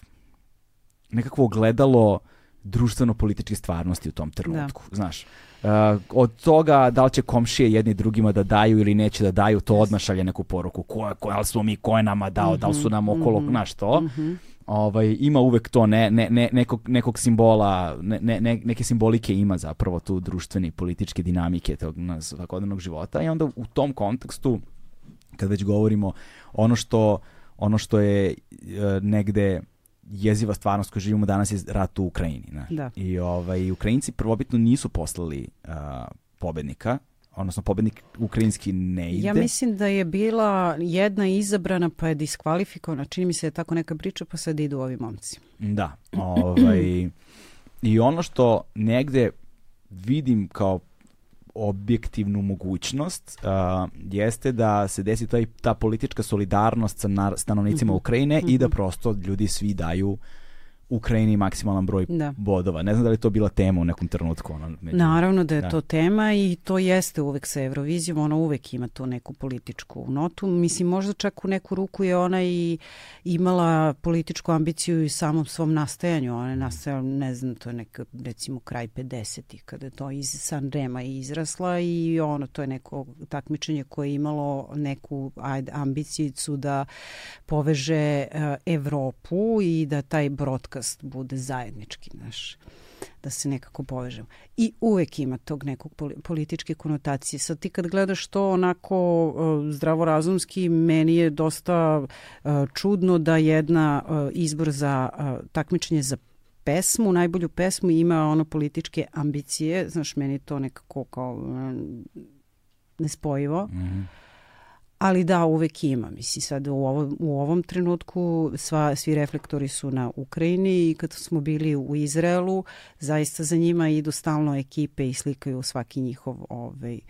nekakvo ogledalo društveno-političke stvarnosti u tom trenutku, znaš. Uh, od toga da li će komšije jedni drugima da daju ili neće da daju, to odmah šalje neku poruku. Ko, ko, da li smo mi, ko je nama dao, da li su nam okolo, mhm, znaš to. Mhm. Ovaj, ima uvek to, ne, ne, ne, nekog, nekog simbola, ne, ne, ne- neke simbolike ima zapravo tu društvene i političke dinamike tog svakodnevnog života i onda u tom kontekstu, kad već govorimo, ono što, ono što je e, negde jeziva stvarnost koju živimo danas je rat u Ukrajini. Da. I ovaj, Ukrajinci prvobitno nisu poslali a, pobednika, odnosno pobednik ukrajinski ne ide. Ja mislim da je bila jedna izabrana pa je diskvalifikovana. Čini mi se da je tako neka priča pa sad idu ovi momci. Da, ovaj, I ono što negde vidim kao objektivnu mogućnost uh, jeste da se desi taj, ta politička solidarnost sa stanovnicima mm -hmm. Ukrajine mm -hmm. i da mhm. prosto ljudi svi daju Ukrajini maksimalan broj da. bodova. Ne znam da li to bila tema u nekom trenutku. Ono, među... Naravno da je da. to tema i to jeste uvek sa Eurovizijom, ona uvek ima tu neku političku notu. Mislim, možda čak u neku ruku je ona i imala političku ambiciju i samom svom nastajanju. Ona je nastajala, ne znam, to je neka, recimo, kraj 50-ih, kada je to iz Sanrema izrasla i ono, to je neko takmičenje koje je imalo neku ajde, ambicijicu da poveže uh, Evropu i da taj broadcast podcast bude zajednički, znaš, da se nekako povežemo. I uvek ima tog nekog političke konotacije. Sad ti kad gledaš to onako uh, zdravorazumski, meni je dosta uh, čudno da jedna uh, izbor za takmičenje za pesmu, najbolju pesmu ima ono političke ambicije, znaš, meni to nekako kao nespojivo. Mm -hmm ali da, uvek ima. Mislim, sad u ovom, u ovom trenutku sva, svi reflektori su na Ukrajini i kad smo bili u Izraelu, zaista za njima idu stalno ekipe i slikaju svaki njihov ovaj,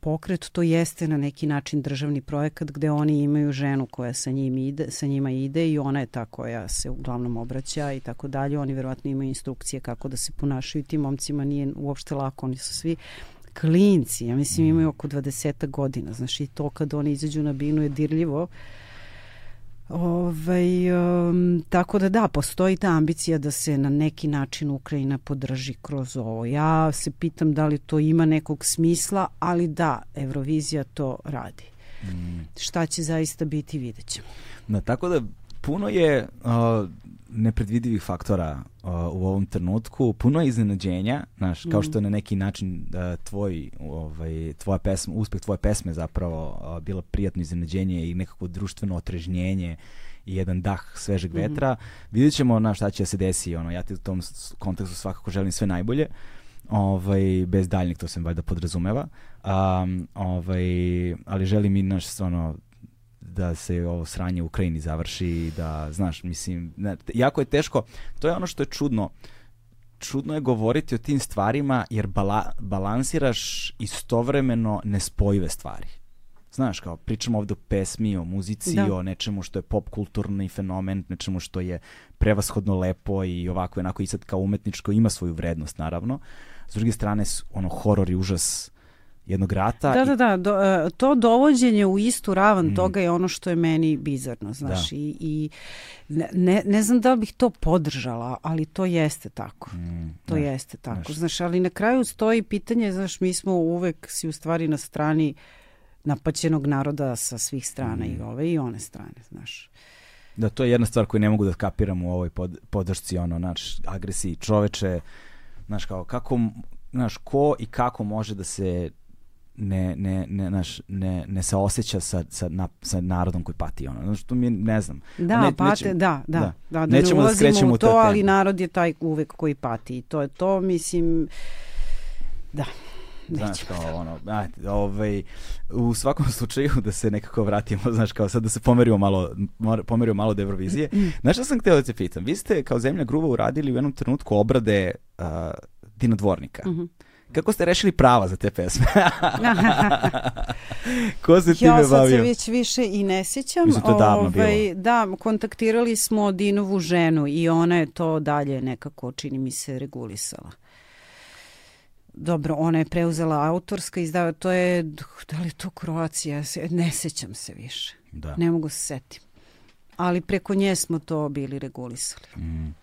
pokret, to jeste na neki način državni projekat gde oni imaju ženu koja sa, njim ide, sa njima ide i ona je ta koja se uglavnom obraća i tako dalje. Oni verovatno imaju instrukcije kako da se ponašaju. Tim momcima nije uopšte lako, oni su svi klinci, ja mislim imaju oko 20 godina, znaš i to kad oni izađu na binu je dirljivo. Ovaj, um, tako da da, postoji ta ambicija da se na neki način Ukrajina podrži kroz ovo. Ja se pitam da li to ima nekog smisla, ali da, Eurovizija to radi. Mm. Šta će zaista biti, vidjet ćemo. Da, tako da puno je uh, nepredvidivih faktora uh, u ovom trenutku, puno je iznenađenja, znaš, kao što je na neki način uh, tvoj, ovaj, tvoja pesma, uspeh tvoje pesme zapravo uh, bila prijatno iznenađenje i nekako društveno otrežnjenje i jedan dah svežeg mhm. vetra. Mm -hmm. Vidjet ćemo na šta će se desi, ono, ja ti u tom kontekstu svakako želim sve najbolje, ovaj, bez daljnjeg, to se valjda podrazumeva, um, ovaj, ali želim i naš, ono, da se ovo sranje u Ukrajini završi, da, znaš, mislim, ne, jako je teško, to je ono što je čudno, čudno je govoriti o tim stvarima jer bala, balansiraš istovremeno nespojive stvari. Znaš, kao pričamo ovde o pesmi, o muzici, da. o nečemu što je pop kulturni fenomen, nečemu što je prevashodno lepo i ovako i onako i sad kao umetničko ima svoju vrednost, naravno. S druge strane, ono, horor i užas jednog rata. Da, da, da, do, uh, to dovođenje u istu ravan mm. toga je ono što je meni bizarno, znaš, da. i, i ne, ne znam da bih to podržala, ali to jeste tako. Mm. To ne, jeste tako, znaš. znaš, ali na kraju stoji pitanje, znaš, mi smo uvek si u stvari na strani napaćenog naroda sa svih strana mm. i ove i one strane, znaš. Da, to je jedna stvar koju ne mogu da kapiram u ovoj pod, podršci, ono, naš, agresiji čoveče, znaš, kao, kako, znaš, ko i kako može da se ne, ne, ne, naš, ne, ne se osjeća sa, sa, na, sa narodom koji pati. Ono. Znači, to mi ne znam. Da, ne, pate, nećemo, da, da, da, da, da nećemo ne da skrećemo u to, ali narod je taj uvek koji pati. I to je to, mislim, da. Znaš, kao ono, ajde, ovaj, u svakom slučaju da se nekako vratimo, znaš, kao sad da se pomerimo malo, pomerimo malo od Eurovizije. Znaš šta sam htio da te pitam? Vi ste kao zemlja gruba uradili u jednom trenutku obrade uh, Dina Dvornika. Mm -hmm Kako ste rešili prava za te pesme? Ko se time bavio? Ja sad se već više i ne sjećam. Mislim, to davno ovaj, bilo. Da, kontaktirali smo Dinovu ženu i ona je to dalje nekako, čini mi se, regulisala. Dobro, ona je preuzela autorska izdava, to je, da li je to Kroacija, ne sećam se više. Da. Ne mogu se setim. Ali preko nje smo to bili regulisali. Mm.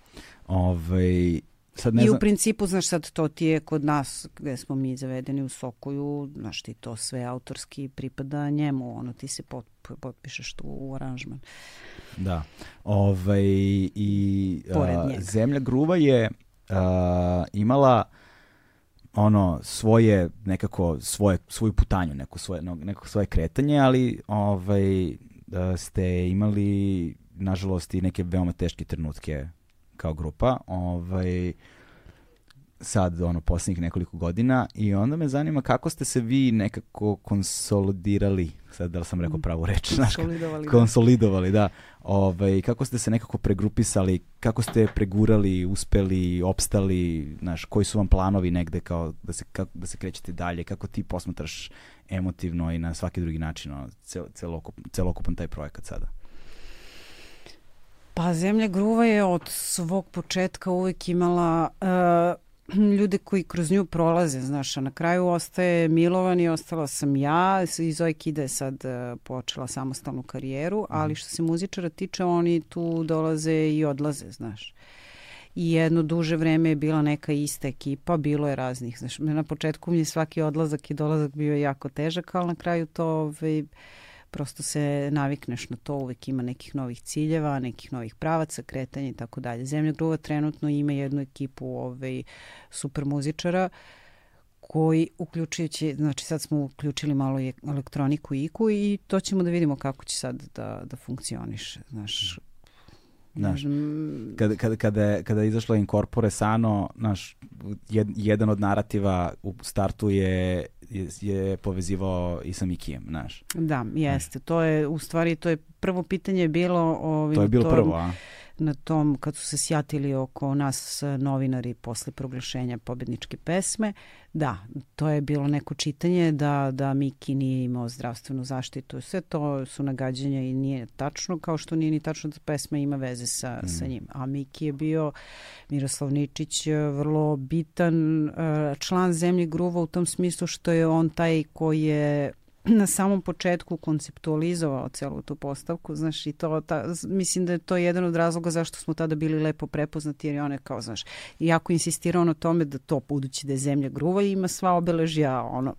Ove, ovaj, Sad ne I u principu, znaš, sad to ti je kod nas, gde smo mi zavedeni u Sokoju, znaš ti to sve autorski pripada njemu, ono ti se pot, potpišeš tu u aranžman. Da. Ove, ovaj, i a, Zemlja gruva je a, imala ono svoje nekako svoje svoju putanju neko svoje neko svoje kretanje ali ovaj da ste imali nažalost i neke veoma teške trenutke kao grupa. Ovaj, sad, ono, posljednjih nekoliko godina i onda me zanima kako ste se vi nekako konsolidirali, sad da li sam rekao pravu reč, znaš, Konsolidovali, da. konsolidovali, da, ovaj, kako ste se nekako pregrupisali, kako ste pregurali, uspeli, opstali, znaš, koji su vam planovi negde kao da se, kako, da se krećete dalje, kako ti posmatraš emotivno i na svaki drugi način ono, cel, celokup, celokupan taj projekat sada? Pa Zemlja gruva je od svog početka uvek imala uh, ljude koji kroz nju prolaze, znaš, a na kraju ostaje Milovan i ostala sam ja. I Zoe Kida je sad uh, počela samostalnu karijeru, ali što se muzičara tiče, oni tu dolaze i odlaze, znaš. I jedno duže vreme je bila neka ista ekipa, bilo je raznih, znaš, na početku mi je svaki odlazak i dolazak bio jako težak, ali na kraju to ovaj, prosto se navikneš na to, uvek ima nekih novih ciljeva, nekih novih pravaca, kretanja i tako dalje. Zemlja gruva trenutno ima jednu ekipu ovaj, super muzičara koji uključujući, znači sad smo uključili malo elektroniku i iku i to ćemo da vidimo kako će sad da, da funkcioniše. Znaš, Znaš, kada, kada, kada, je, kada je izašla Incorpore Sano, naš, jed, jedan od narativa u startu je, je, je povezivao i sa Mikijem, znaš. Da, jeste. To je, u stvari, to je prvo pitanje bilo... Ovim, to je bilo tom, prvo, a? Na tom kad su se sjatili oko nas novinari posle proglašenja pobedničke pesme. Da, to je bilo neko čitanje da, da Miki nije imao zdravstvenu zaštitu. Sve to su nagađanja i nije tačno, kao što nije ni tačno da pesma ima veze sa, mm. sa njim. A Miki je bio Miroslav Ničić vrlo bitan član Zemlje gruva u tom smislu što je on taj koji je na samom početku konceptualizovao celu tu postavku, znaš, i to, ta, mislim da je to jedan od razloga zašto smo tada bili lepo prepoznati, jer je one kao, znaš, jako insistirao na tome da to, budući da je zemlja gruva, ima sva obeležja, ono,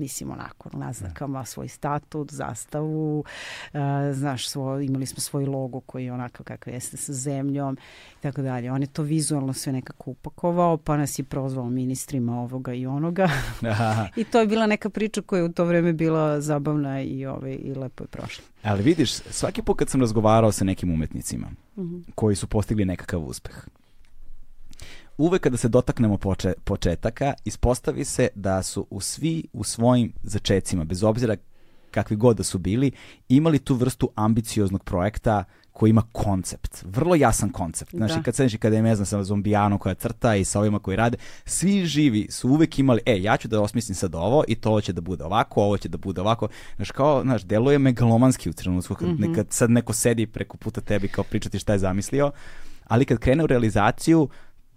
mislim onako naznakama svoj statut, zastavu, uh, znaš, svoj, imali smo svoj logo koji je onako kakav jeste sa zemljom i tako dalje. On je to vizualno sve nekako upakovao, pa nas je prozvao ministrima ovoga i onoga. I to je bila neka priča koja je u to vreme bila zabavna i, ovaj, i lepo je prošla. Ali vidiš, svaki put kad sam razgovarao sa nekim umetnicima mm -hmm. koji su postigli nekakav uspeh, uvek kada se dotaknemo poče, početaka, ispostavi se da su u svi u svojim začecima, bez obzira kakvi god da su bili, imali tu vrstu ambicioznog projekta koji ima koncept, vrlo jasan koncept. Znači, da. kad se kada je, ne znam, sa zombijanom koja crta i sa ovima koji rade, svi živi su uvek imali, e, ja ću da osmislim sad ovo i to će da bude ovako, ovo će da bude ovako. Znaš, kao, znaš, deluje megalomanski u trenutku, kad, mm -hmm. kad sad neko sedi preko puta tebi kao pričati šta je zamislio, ali kad krene u realizaciju,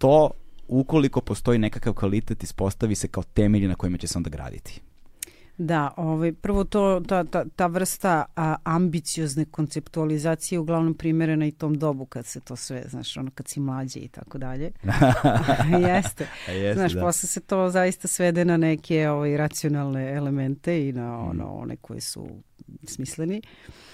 to ukoliko postoji nekakav kvalitet ispostavi se kao temelj na kojima će se onda graditi. Da, ovaj, prvo to, ta, ta, ta vrsta a, ambiciozne konceptualizacije uglavnom primerena i tom dobu kad se to sve, znaš, ono kad si mlađi i tako dalje. Jeste. Jeste. Znaš, da. posle se to zaista svede na neke ovaj, racionalne elemente i na ono, mm. one koje su smisleni. Uh,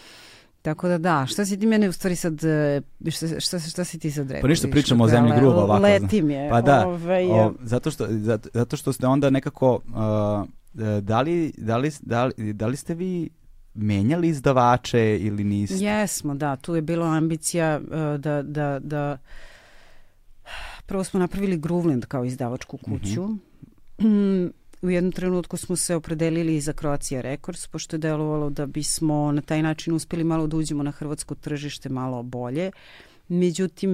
Tako da da, šta si ti mene u stvari sad, e, šta, šta, šta si ti sad rekao? Pa ništa pričamo o zemlji gruba ovako. Letim je. Pa da, ovaj, o, zato, što, zato, zato što ste onda nekako, uh, da, li, da, li, da, li, da li ste vi menjali izdavače ili niste? Jesmo, da, tu je bila ambicija uh, da, da, da prvo smo napravili Groovland kao izdavačku kuću. Mm -hmm. U jednom trenutku smo se opredelili za Croatia Records, pošto je delovalo da bismo na taj način uspeli malo da uđemo na hrvatsko tržište malo bolje. Međutim,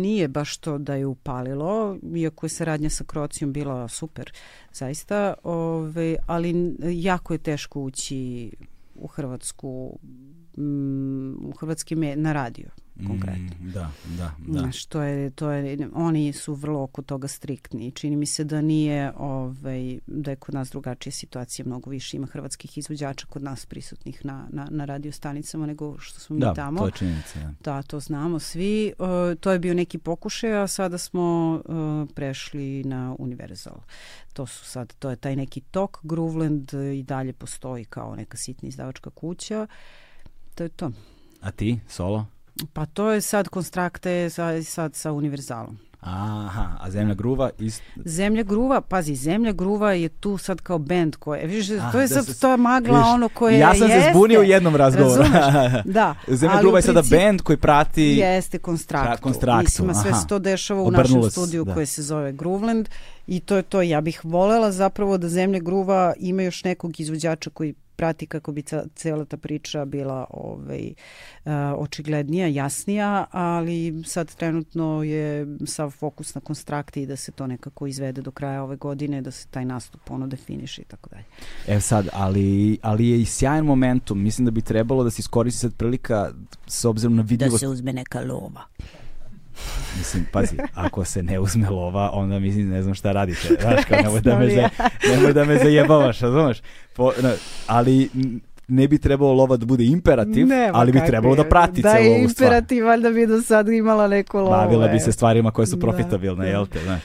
nije baš to da je upalilo, iako je saradnja sa Kroacijom bila super, zaista, ove, ali jako je teško ući u Hrvatsku, u hrvatski na radio konkretno. Mm, da, da, da. Znaš, to je, to je, oni su vrlo oko toga striktni. Čini mi se da nije, ovaj, da je kod nas drugačija situacija, mnogo više ima hrvatskih izvođača kod nas prisutnih na, na, na radio stanicama nego što smo da, mi tamo. Da, to je činjenica. Da. da, to znamo svi. Uh, to je bio neki pokušaj, a sada smo uh, prešli na Universal. To su sad, to je taj neki tok. Grooveland i dalje postoji kao neka sitna izdavačka kuća. To je to. A ti, solo? Pa to je sad konstrakte sad, sad sa univerzalom. Aha, a Zemlja gruva ist... Zemlja gruva, pazi, Zemlja gruva je tu sad kao bend koje, vidiš, Ah, to je da sad, se- to je magla vidiš, ono koje ja sam jeste, se zbunio u jednom razgovoru. Da. Zemlja gruva je sada bend koji prati... Jeste konstraktu. Konstraktu, Mislim, sve se to dešava u Obrnulo našem studiju da. koje se zove Grooveland i to je to. Ja bih volela zapravo da Zemlja gruva ima još nekog izvođača koji prati kako bi ca- cela ta priča bila ovaj, uh, očiglednija, jasnija, ali sad trenutno je sav fokus na konstrakti i da se to nekako izvede do kraja ove godine, da se taj nastup ono definiše i tako dalje. E sad, ali, ali je i sjajan momentum. Mislim da bi trebalo da se iskoristi sad prilika s obzirom na Da vidljivost. se uzme neka lova. Mislim, pazi, ako se ne uzme lova, onda mislim ne znam šta radite. Znaš, kao nemoj da me, za, nemoj da me zajebavaš, razumeš? Po, na, ali ne bi trebalo lova da bude imperativ, Nema ali bi trebalo da prati da celu je ovu stvar. imperativ, valjda bi do sad imala neko lovo. Bavila bi se stvarima koje su Da, profitabilne, da. jel te, znaš?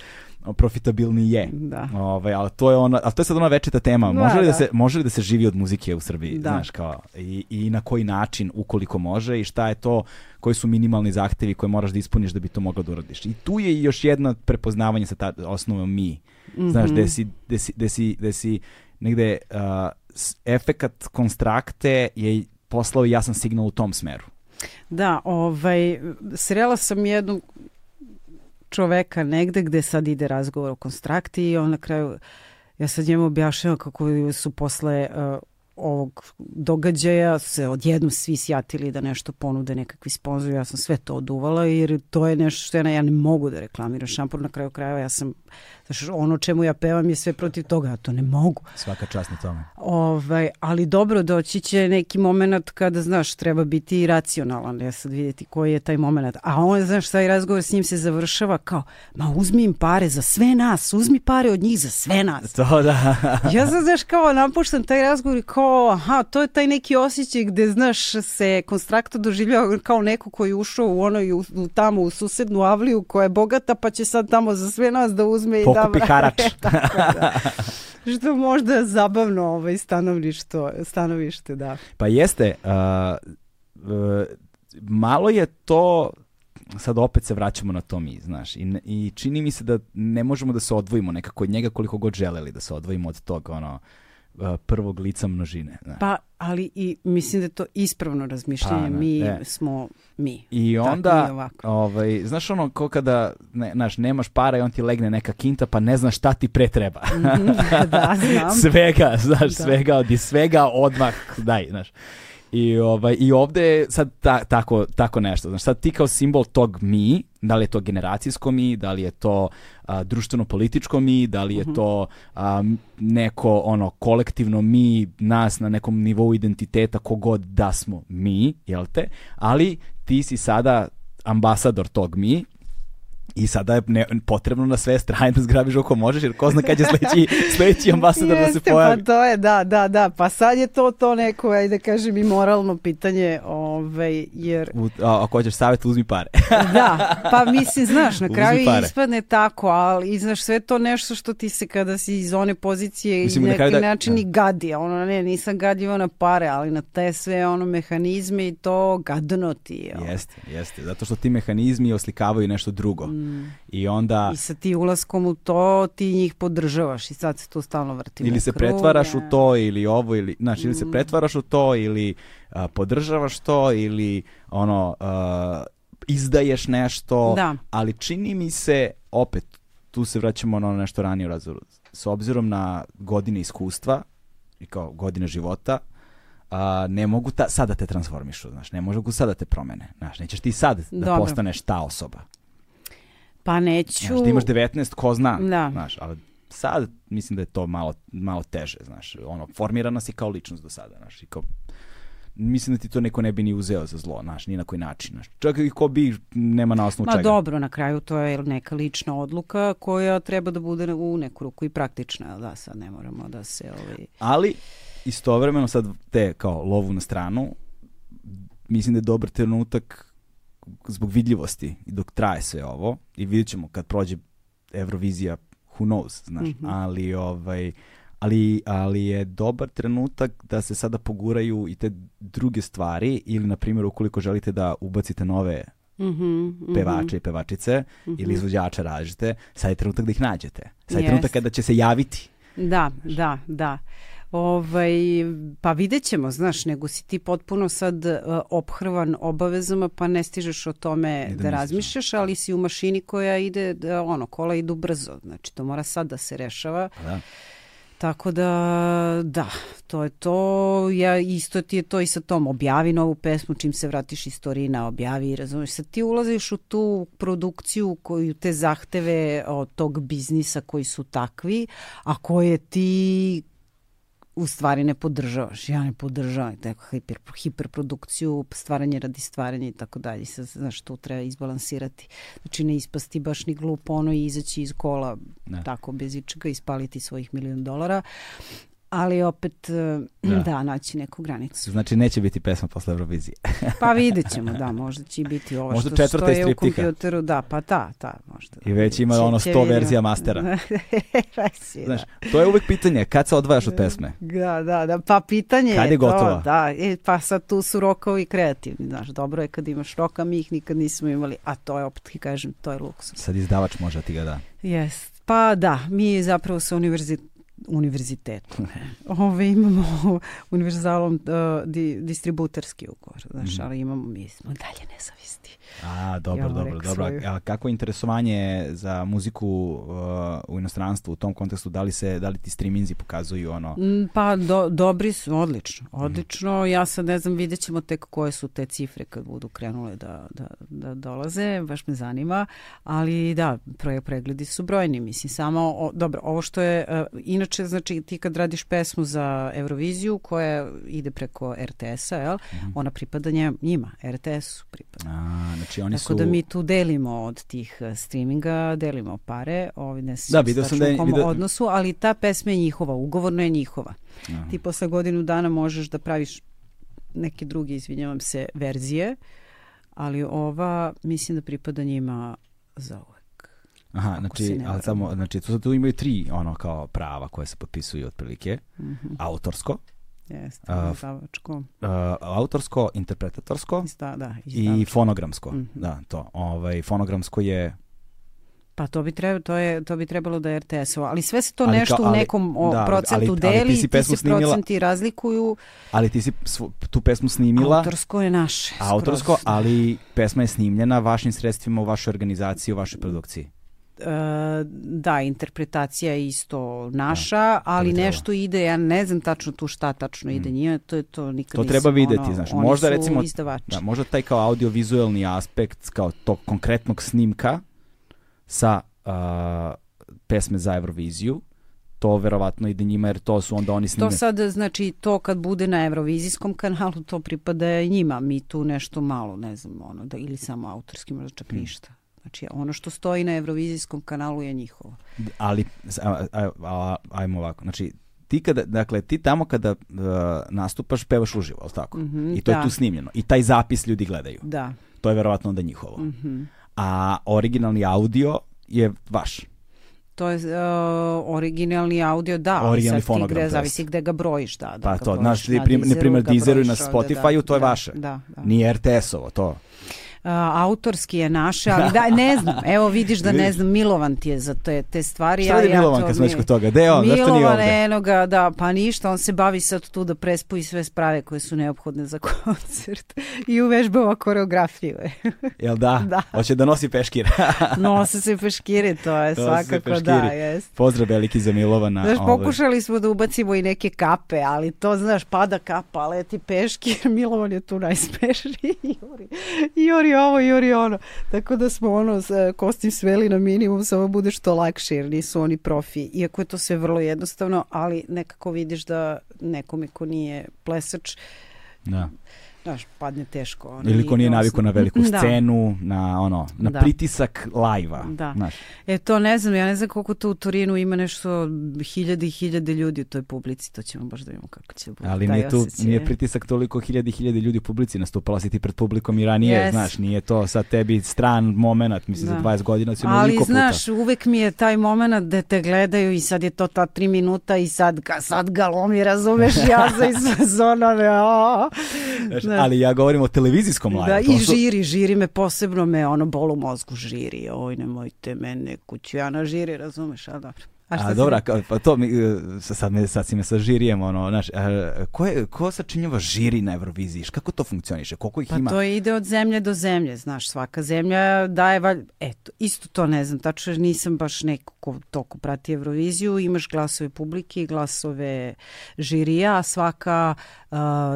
Profitabilni je. Da. Ovaj, ali to je ona, ali to je sad ona večita tema. Da, Može li da da. se može li da se živi od muzike u Srbiji, Da. znaš, kao i, i na koji način ukoliko može i šta je to koji su minimalni zahtevi koje moraš da ispuniš da bi to mogao da uradiš. I tu je još jedno prepoznavanje sa ta osnovom mi. Znaš, Mhm. gde si, gde si, gde si, gde si negde uh, efekat konstrakte je poslao jasan signal u tom smeru. Da, ovaj, srela sam jednog čoveka negde gde sad ide razgovor o konstrakti i on na kraju, ja sad njemu objašnjava kako su posle uh, ovog događaja se odjednom svi sjatili da nešto ponude nekakvi sponzori, ja sam sve to oduvala jer to je nešto što ja, ne- ja ne mogu da reklamiram šampur na kraju krajeva, ja sam, znaš, ono čemu ja pevam je sve protiv toga, ja to ne mogu. Svaka čast na tome. Ovaj, ali dobro, doći će neki moment kada, znaš, treba biti racionalan, ja sad vidjeti koji je taj moment. A on, znaš, taj razgovor s njim se završava kao, ma uzmi im pare za sve nas, uzmi pare od njih za sve nas. To da. Ja sad, znaš, kao napuštam taj razgovor i kao, aha, to je taj neki osjećaj gde, znaš, se konstrakta doživljava kao neko koji je ušao u onoj, u, u tamo u susednu avliju koja je bogata, pa će sad tamo za sve nas da uzme i da... Pokupi harač. Tako da. Što možda je zabavno ovaj stanovište, stanovište, da. Pa jeste, uh, uh, malo je to, sad opet se vraćamo na to mi, znaš, i, i čini mi se da ne možemo da se odvojimo nekako od njega koliko god želeli da se odvojimo od tog, ono, uh, prvog lica množine. Znaš. Pa, ali i mislim da je to ispravno razmišljanje. Pa, ne, mi ne. smo mi. I onda, i ovako. ovaj, znaš ono, ko kada, ne, znaš, nemaš para i on ti legne neka kinta, pa ne znaš šta ti pre treba. da, znam. svega, znaš, Da. svega, od svega odmah daj, znaš. I, ovaj, I ovde je sad ta, tako, tako nešto. Znaš, sad ti kao simbol tog mi, da li je to generacijsko mi, da li je to društveno-političko mi, da li je to a, neko ono kolektivno mi, nas na nekom nivou identiteta, kogod da smo mi, jel te? Ali ti si sada ambasador tog mi i sada je ne, potrebno na sve strane da zgrabiš oko možeš, jer ko zna kad će sledeći, sledeći ambasador da se Jeste, pojavi. Pa to je, da, da, da. Pa sad je to to neko, ajde da kažem, i moralno pitanje, ovaj, jer U, a, ako hoćeš savjet, uzmi pare. Da, pa mislim, znaš, na kraju ispadne tako, ali i znaš, sve to nešto što ti se kada si iz one pozicije Mislim, i na neki kraju da- način da. i gadi, ono, ne, nisam gadljiva na pare, ali na te sve ono mehanizme i to gadno ti je. jeste, jeste. Zato što ti mehanizmi oslikavaju nešto drugo. I onda I sa ti ulaskom u to ti njih podržavaš i sad se to stalno vrti. ili se pretvaraš u to ili ovo ili znači ili se pretvaraš u to ili a, podržavaš to ili ono a, izdaješ nešto Da. ali čini mi se opet tu se vraćamo na ono nešto ranije u razgovoru s obzirom na godine iskustva i kao godine života a, ne mogu ta, sad da te transformišu, znaš, ne mogu sad da te promene, znaš, nećeš ti sad da Dobro. postaneš ta osoba. Pa neću... Znaš, ti imaš 19, ko zna, Da. znaš, ali sad mislim da je to malo, malo teže, znaš, ono, formirana si kao ličnost do sada, znaš, i kao, mislim da ti to neko ne bi ni uzeo za zlo, znaš, ni na koji način, znaš, čak i ko bi, nema na osnovu Ma čega. dobro, na kraju to je neka lična odluka koja treba da bude u neku ruku i praktična, da sad ne moramo da se... Ovaj... Ali, istovremeno sad te kao lovu na stranu, mislim da je dobar trenutak zbog vidljivosti i dok traje sve ovo i vidjet ćemo kad prođe Eurovizija who knows, znaš, Mhm. ali ovaj ali, ali je dobar trenutak da se sada poguraju i te druge stvari ili, na primjer, ukoliko želite da ubacite nove Mm -hmm, pevače i pevačice Mhm. ili izvođača različite, sad je trenutak da ih nađete. Sad je Jest. trenutak kada će se javiti. Da, da, da. Ovaj, pa vidjet ćemo, znaš, nego si ti potpuno sad uh, ophrvan obavezama, pa ne stižeš o tome da da, razmišljaš, ali si u mašini koja ide, da, ono, kola idu brzo, znači to mora sad da se rešava. Pa da. Tako da, da, to je to. Ja isto ti je to i sa tom. Objavi novu pesmu, čim se vratiš iz Torina, objavi, razumiješ. Sad ti ulaziš u tu produkciju, koju te zahteve od tog biznisa koji su takvi, a koje ti u stvari ne podržavaš. Ja ne podržavam tako hiper, hiperprodukciju, stvaranje radi stvaranja i tako dalje. Sad, znaš, tu treba izbalansirati. Znači, ne ispasti baš ni glupo ono i izaći iz kola Ne. tako bez ičega i spaliti svojih milion dolara. Ali opet, eh, Da. da. naći neku granicu. Znači, neće biti pesma posle Eurovizije. Pa vidjet ćemo, da, možda će biti ovo Možda što stoje u kompjuteru, da, pa ta, ta, možda. I već ima Će- ono će 100 vidimo. verzija mastera. Je, Znaš, da. to je uvek pitanje, kad se odvajaš od pesme? Da, da, da, pa pitanje Kad je gotova? to, da, e, pa sad tu su rokovi kreativni, znaš, dobro je kad imaš roka, mi ih nikad nismo imali, a to je, opet kažem, to je luksus. Sad izdavač može ti ga da. Jest. Pa da, mi zapravo sa univerzi, univerzitetom ove, imamo univerzalom uh, di, distributerski ugovor, znaš, Mhm. ali imamo, mi smo dalje nezavisni. A, dobro, Ja dobro, dobro. svoju. A kako je interesovanje za muziku uh, u inostranstvu u tom kontekstu? Da li, se, da li ti streaminzi pokazuju ono... Mm, Pa do, dobri su, odlično, Mhm. odlično. Ja sad ne znam, vidjet ćemo tek koje su te cifre kad budu krenule da, da, da dolaze, baš me zanima, ali da, pre, pregledi su brojni, mislim, samo, o, dobro, ovo što je, uh, inače, znači, ti kad radiš pesmu za Euroviziju koja ide preko RTS-a, jel, Mhm. ona pripada njima, RTS-u pripada. A, znači oni Tako su... da mi tu delimo od tih eh, streaminga, delimo pare, ovi ne Da, video sam da je- video- odnosu, ali ta pesma je njihova, ugovorno je njihova. Aha. Ti posle godinu dana možeš da praviš neke druge, izvinjavam se, verzije, ali ova mislim da pripada njima za uvek. Aha, znači, ali samo, znači, tu, tu imaju tri ono kao prava koje se potpisuju otprilike. Mhm. Autorsko, Jeste, izdavačko. uh, autorsko, interpretatorsko Izda, da, i fonogramsko. Mhm. Da, to. Ovaj, fonogramsko je... Pa to bi, treba, to, je, to bi trebalo da je RTS-ovo, ali sve se to Ali nešto kao- u ali- nekom o, da, ali- procentu ali ti deli, si ti, pesmu se snimila- procenti razlikuju, Ali ti si svu- tu pesmu snimila... autorsko je naše. Autorsko, skroz. ali pesma je snimljena vašim sredstvima u vašoj organizaciji, u vašoj produkciji. Da, interpretacija je isto naša, ali bi trebalo. nešto ide, ja ne znam tačno tu šta tačno ide njima, to je to nikad To nisam, treba videti, ono, znaš, možda recimo- izdavači. Da, možda taj kao audiovizualni aspekt, kao tog konkretnog snimka sa a, pesme za Euroviziju, to verovatno ide njima jer to su onda oni snime. To sad, znači, to kad bude na Eurovizijskom kanalu, to pripada njima, mi tu nešto malo, ne znam, ono, da, ili samo autorski, možda Hmm. čak ništa. Znači, ono što stoji na Eurovizijskom kanalu je njihovo. Ali, a, a, a, ajmo ovako, znači, ti kada, dakle, ti tamo kada uh, nastupaš, pevaš uživo, ali tako? Mhm, I to je da. tu snimljeno. I taj zapis ljudi gledaju. Da. To je verovatno onda njihovo. Mhm. A originalni audio je vaš. To je uh, originalni audio, da, Originalni sad ti fonogram, gde, to jest. zavisi gde ga brojiš, da. da Pa to, znaš, na na prim- na primer ga Deezeru i na Spotifyu, to je da, vaše. Da, da. Nije RTS-ovo, to. Autorski je naše, ali da, ne znam, evo vidiš da ne znam, Milovan ti je za te, te stvari. Šta radi ja Milovan to kad smo već kod toga? Gde je on? Zašto nije Milovan, ovde? eno ga, da, pa ništa, on se bavi sad tu da prespoji sve sprave koje su neophodne za koncert i uvežbava koreografiju. Jel da? Da. Hoće da nosi peškir. Nose se peškire, to je se svakako da, jest. Pozdrav veliki za Milovana. Znaš, ovaj. pokušali smo da ubacimo i neke kape, ali to, znaš, pada kapa, leti peškir, Milovan je tu najsmešniji, juri, juri ovo, juri ono. Tako da smo ono, s- kostim sveli na minimum, samo bude što lakše, jer nisu oni profi. Iako je to sve vrlo jednostavno, ali nekako vidiš da nekome ko nije plesač, Da. Znaš, padne teško. Ono, Ili ko nije naviku na veliku Da. scenu, na ono, na Da. pritisak lajva. Da. Znaš. E to ne znam, ja ne znam koliko to u Torinu ima nešto hiljade i hiljade ljudi u toj publici, to ćemo baš da vidimo kako će biti. Ali nije tu, osjećaj. nije pritisak toliko hiljadi i hiljadi ljudi u publici, nastupala si ti pred publikom i ranije, Yes. znaš, nije to sad tebi stran moment, mislim Da. za 20 godina si Ali onoliko znaš, puta. uvek mi je taj moment da te gledaju i sad je to ta tri minuta i sad, ga, sad galomi, razumeš, ja za iz sezonove, a, Znaš, da. Ali ja govorim o televizijskom lajvu. Da, i su- žiri, žiri me posebno me ono bol u mozgu žiri, oj nemojte mene kuću ja na žiri, razumeš, a dobro. A, si dobra, ka- pa to mi, e, sa- sad, me, sad si me sa žirijem, ono, znaš, e, ko, je, ko sačinjava žiri na Euroviziji? Kako to funkcioniše? Koliko ih Pa ima? to ide od zemlje do zemlje, znaš, svaka zemlja daje, valj... eto, isto to ne znam, tačno jer nisam baš neko ko toliko prati Euroviziju, imaš glasove publike i glasove žirija, a svaka uh,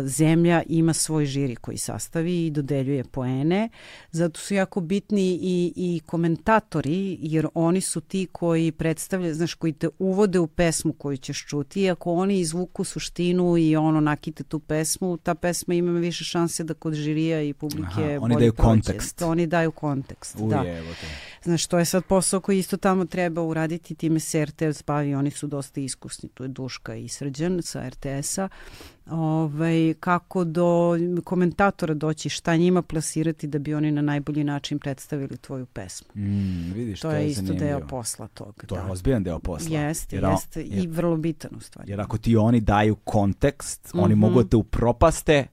zemlja ima svoj žiri koji sastavi i dodeljuje poene, zato su jako bitni i, i komentatori, jer oni su ti koji predstavljaju, znaš, koji te uvode u pesmu koju ćeš čuti i ako oni izvuku suštinu i ono nakite tu pesmu, ta pesma ima više šanse da kod žirija i publike Aha, oni bolje daju prođe. kontekst. Oni daju kontekst, da. Uje, evo te. Znaš, to je sad posao koji isto tamo treba uraditi, time se RTS bavi, oni su dosta iskusni, tu je Duška i Srđan sa RTS-a, ovaj, kako do komentatora doći, šta njima plasirati da bi oni na najbolji način predstavili tvoju pesmu. Mm, vidiš, To, je isto zanimljivo. deo posla toga. To da. je ozbiljan deo posla. Jeste, Jer, a- jeste i jer- vrlo bitan u stvari. Jer ako ti oni daju kontekst, oni Mhm. mogu da te upropaste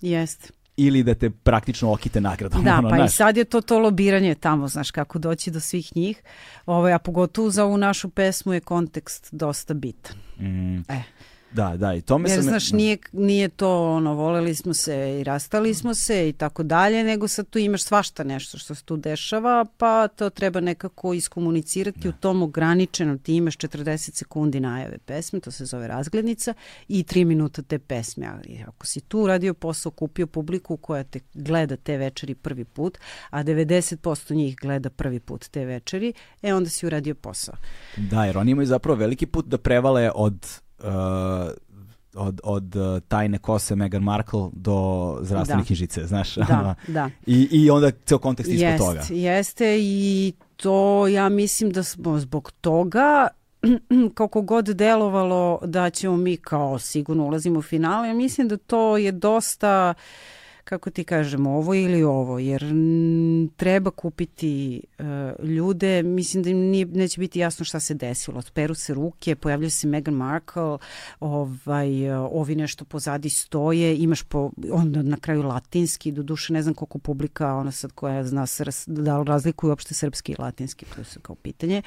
Jeste. Ili da te praktično okite nagradom. Da, ono, pa i znaš. sad je to to lobiranje tamo, znaš, kako doći do svih njih. Ovaj, a pogotovo za ovu našu pesmu je kontekst dosta bitan. Mm, E. Da, da, i to me Jer, sam... znaš, nije, nije to ono, voleli smo se i rastali smo se i tako dalje, nego sad tu imaš svašta nešto što se tu dešava, pa to treba nekako iskomunicirati u tom ograničenom, ti imaš 40 sekundi najave pesme, to se zove razglednica, i 3 minuta te pesme. Ali ako si tu uradio posao, kupio publiku koja te gleda te večeri prvi put, a 90% njih gleda prvi put te večeri, e onda si uradio posao. Da, jer oni imaju zapravo veliki put da prevale od... uh, od, od uh, tajne kose Meghan Markle do zdravstvene Da. knjižice, znaš. Da, da. I, I onda ceo kontekst ispod Jest, toga. Jeste i to ja mislim da smo zbog toga koliko god delovalo da ćemo mi kao sigurno ulazimo u finale, ja mislim da to je dosta kako ti kažemo, ovo ili ovo, jer treba kupiti uh, ljude, mislim da im nije, neće biti jasno šta se desilo. Peru se ruke, pojavljaju se Meghan Markle, ovaj, uh, ovi nešto pozadi stoje, imaš po, onda na kraju latinski, do duše ne znam koliko publika, ona sad koja zna srs, da li razlikuju uopšte srpski i latinski, to je kao pitanje,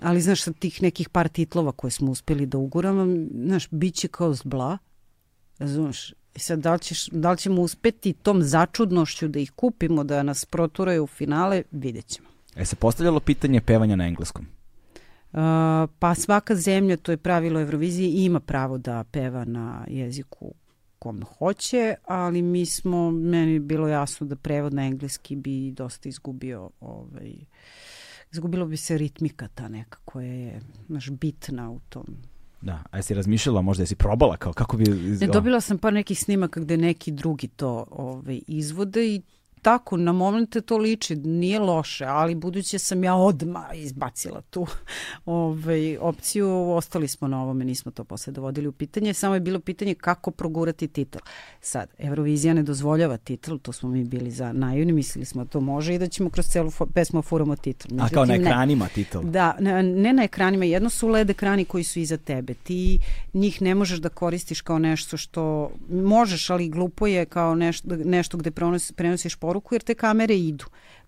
ali znaš, sad tih nekih par titlova koje smo uspeli da uguramo, znaš, bit će kao zbla, razumeš, I sad, da li, ćeš, da li ćemo uspeti tom začudnošću da ih kupimo, da nas proturaju u finale, vidjet ćemo. E se postavljalo pitanje pevanja na engleskom. Uh, pa svaka zemlja, to je pravilo Eurovizije, ima pravo da peva na jeziku kom hoće, ali mi smo, meni je bilo jasno da prevod na engleski bi dosta izgubio ovaj, izgubilo bi se ritmika ta neka koja je naš bitna u tom Da, a jesi razmišljala, možda jesi probala kao kako bi... Ne, dobila sam par nekih snimaka gde neki drugi to ovaj, izvode i tako, na momente to liči, nije loše, ali budući sam ja odma izbacila tu ovaj, opciju, ostali smo na ovome, nismo to posle dovodili u pitanje, samo je bilo pitanje kako progurati titul. Sad, Eurovizija ne dozvoljava titul, to smo mi bili za naivni, mislili smo da to može i da ćemo kroz celu pesmu furamo titul. A kao na Međutim, ne. ekranima titul. Da, ne, ne na ekranima, jedno su LED ekrani koji su iza tebe. Ti njih ne možeš da koristiš kao nešto što možeš, ali glupo je kao nešto, nešto gde prenos, prenosiš poruku jer te kamere idu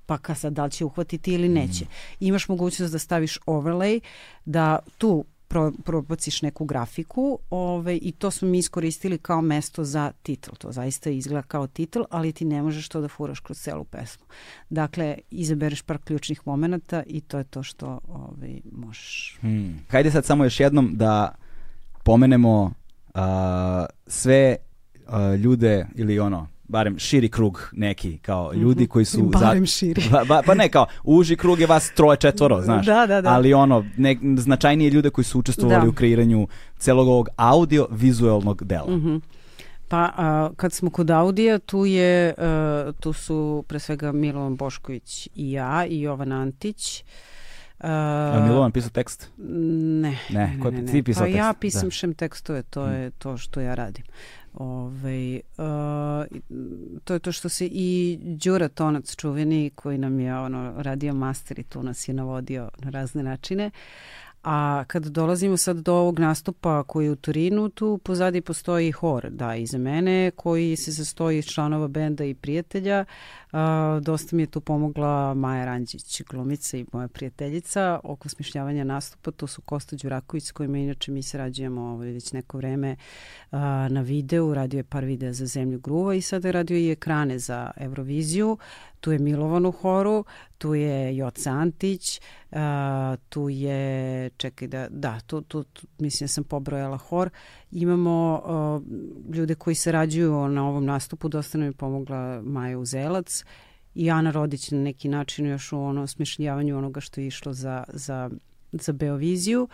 pa ka sad da li će uhvatiti ili neće. Imaš mogućnost da staviš overlay, da tu pro, probaciš neku grafiku ovaj, i to smo mi iskoristili kao mesto za titl. To zaista izgleda kao titl, ali ti ne možeš to da furaš kroz celu pesmu. Dakle, izabereš par ključnih momenta i to je to što ovaj, možeš. Hmm. Hajde sad samo još jednom da pomenemo a, sve a, ljude ili ono, barem širi krug neki, kao ljudi koji su... Mhm. Barem širi. Ba, ba, pa ne, kao, uži krug je vas troje, četvoro, znaš. Da, da, da. Ali ono, ne, značajnije ljude koji su učestvovali Da. u kreiranju celog ovog audio-vizualnog dela. Mhm. Pa a, kad smo kod Audija, tu, je, a, tu su pre svega Milovan Bošković i ja i Jovan Antić. A Milovan pisao tekst? Ne. Ne, ko ne, je ti pisao pa tekst? ja pisam Da. šem tekstove, to je to što ja radim. Ove, uh, to je to što se i Đura Tonac čuveni koji nam je ono radio master i tu nas je navodio na razne načine. A kad dolazimo sad do ovog nastupa koji je u Torinu, tu pozadi postoji hor, da, iza mene, koji se sastoji iz članova benda i prijatelja. Dosta mi je tu pomogla Maja Ranđić, glumica i moja prijateljica oko smišljavanja nastupa. To su Kosta Đuraković s kojima inače mi sarađujemo ovaj, već neko vreme na videu. Radio je par videa za Zemlju gruva i sada je radio i ekrane za Euroviziju. Tu je Milovan u horu, tu je Joca Antić, tu je, čekaj da, da, tu, tu, tu mislim da sam pobrojala hor. Imamo a, ljude koji sarađuju na ovom nastupu, dosta nam je pomogla Maja Uzelac i Ana Rodić na neki način još u ono smišljavanju onoga što je išlo za, za, za Beoviziju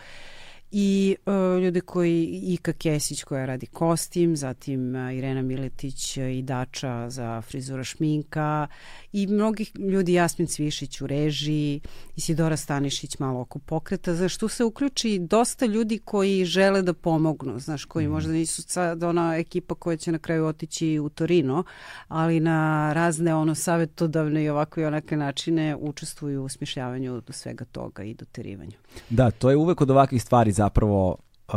i uh, ljude koji Ika Kesić koja radi kostim, zatim uh, Irena Miletić uh, i Dača za frizura šminka i mnogih ljudi Jasmin Cvišić u režiji, Isidora Stanišić malo oko pokreta, znaš, tu se uključi dosta ljudi koji žele da pomognu, znaš, koji mm. možda nisu sad ona ekipa koja će na kraju otići u Torino, ali na razne ono savetodavne i ovako i onake načine učestvuju u smišljavanju do svega toga i doterivanju. Da, to je uvek od ovakvih stvari zapravo uh,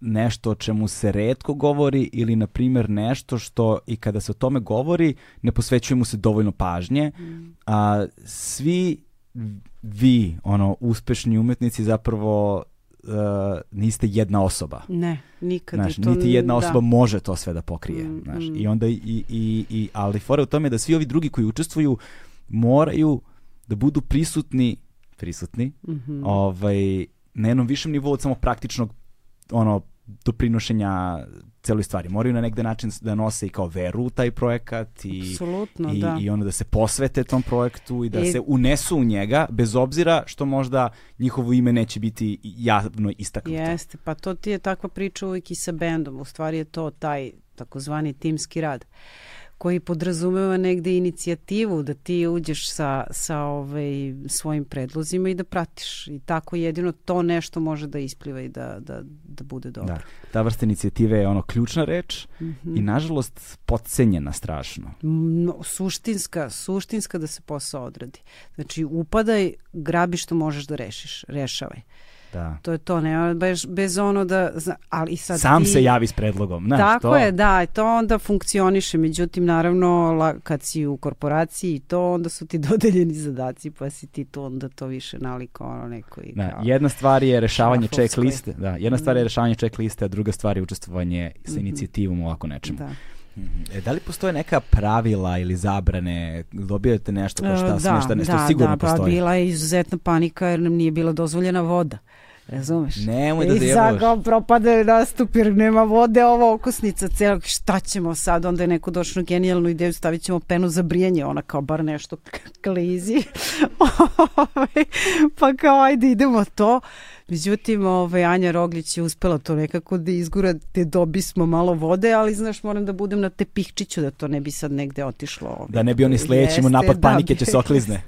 nešto o čemu se redko govori ili na primjer nešto što i kada se o tome govori ne posvećuje mu se dovoljno pažnje. Mm. A svi vi, ono, uspešni umetnici zapravo uh, niste jedna osoba. Ne, nikad. Znaš, to, niti jedna osoba da. može to sve da pokrije. Mm, znaš. mm. I onda i, i, i, ali fora u tome da svi ovi drugi koji učestvuju moraju da budu prisutni prisutni Mhm. ovaj, na jednom višem nivou od samo praktičnog ono, doprinošenja celoj stvari. Moraju na negde način da nose i kao veru u taj projekat i, Apsolutno, i, da. i ono da se posvete tom projektu i da I- se unesu u njega, bez obzira što možda njihovo ime neće biti javno istaknuto. Jeste, pa to ti je takva priča uvijek i sa bendom. U stvari je to taj takozvani timski rad koji podrazumeva negde inicijativu da ti uđeš sa, sa ovaj, svojim predlozima i da pratiš. I tako jedino to nešto može da ispliva i da, da, da bude dobro. Da. Ta vrsta inicijative je ono ključna reč Mhm. i nažalost podcenjena strašno. No, suštinska, suštinska da se posao odradi. Znači, upadaj, grabi što možeš da rešiš, rešavaj. Da. To je to, ne, bez, bez ono da, ali sad Sam ti, se javi s predlogom. Znaš, Tako to, je, da, to onda funkcioniše, međutim, naravno, la, kad si u korporaciji i to, onda su ti dodeljeni zadaci, pa si ti to onda to više naliko ono neko i Da, kao... jedna stvar je rešavanje šrafovskoj. check liste. Da, jedna stvar je Mhm. rešavanje check liste, a druga stvar je učestvovanje sa Mhm. inicijativom u ovako nečemu. Da. Mhm. E, da li postoje neka pravila ili zabrane? Dobijate nešto kao E, šta sme, šta ne, što da, sigurno da, pa postoji. bila je izuzetna panika jer nam nije bila dozvoljena voda. Razumeš? Nemoj da I zajebaš. sad kao propadaju nastup jer nema vode, ova okosnica celog, šta ćemo sad? Onda je neko došlo na genijalnu ideju, stavit ćemo penu za brijanje, ona kao bar nešto klizi. Ovaj, pa kao ajde idemo to. Međutim, ovaj, Anja Roglić je uspela to nekako da izgura, te dobismo malo vode, ali znaš, moram da budem na tepihčiću, da to ne bi sad negde otišlo. Ovaj. Da ne bi oni sledećim Jeste, napad da, panike će se oklizne.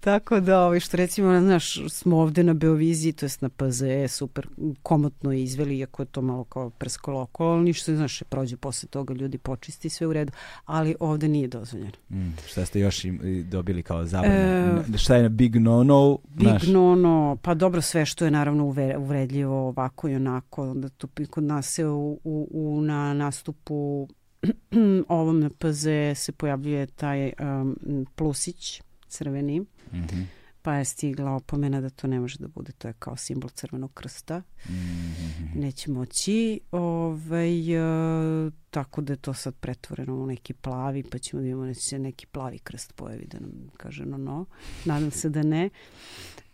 Tako da, ovaj, što recimo, znaš, smo ovde na Beoviziji, to jest na PZE, super komotno izveli, iako je to malo kao preskoloko, ali ništa, znaš, prođe posle toga, ljudi počisti sve u redu, ali ovde nije dozvoljeno. Mm, šta ste još im, dobili kao zabranu? E, šta je big no-no? Big znaš? no, no, pa dobro sve što je naravno uvredljivo ovako i onako, onda tu kod nas se u, u, u na nastupu ovom na PZ se pojavljuje taj um, plusić crveni, Mhm, pa je stigla opomena da to ne može da bude, to je kao simbol crvenog krsta, mhm. neće moći, ovaj, e, tako da je to sad pretvoreno u neki plavi, pa ćemo da imamo da će se neki plavi krst pojavi da nam kaže no no, nadam se da ne.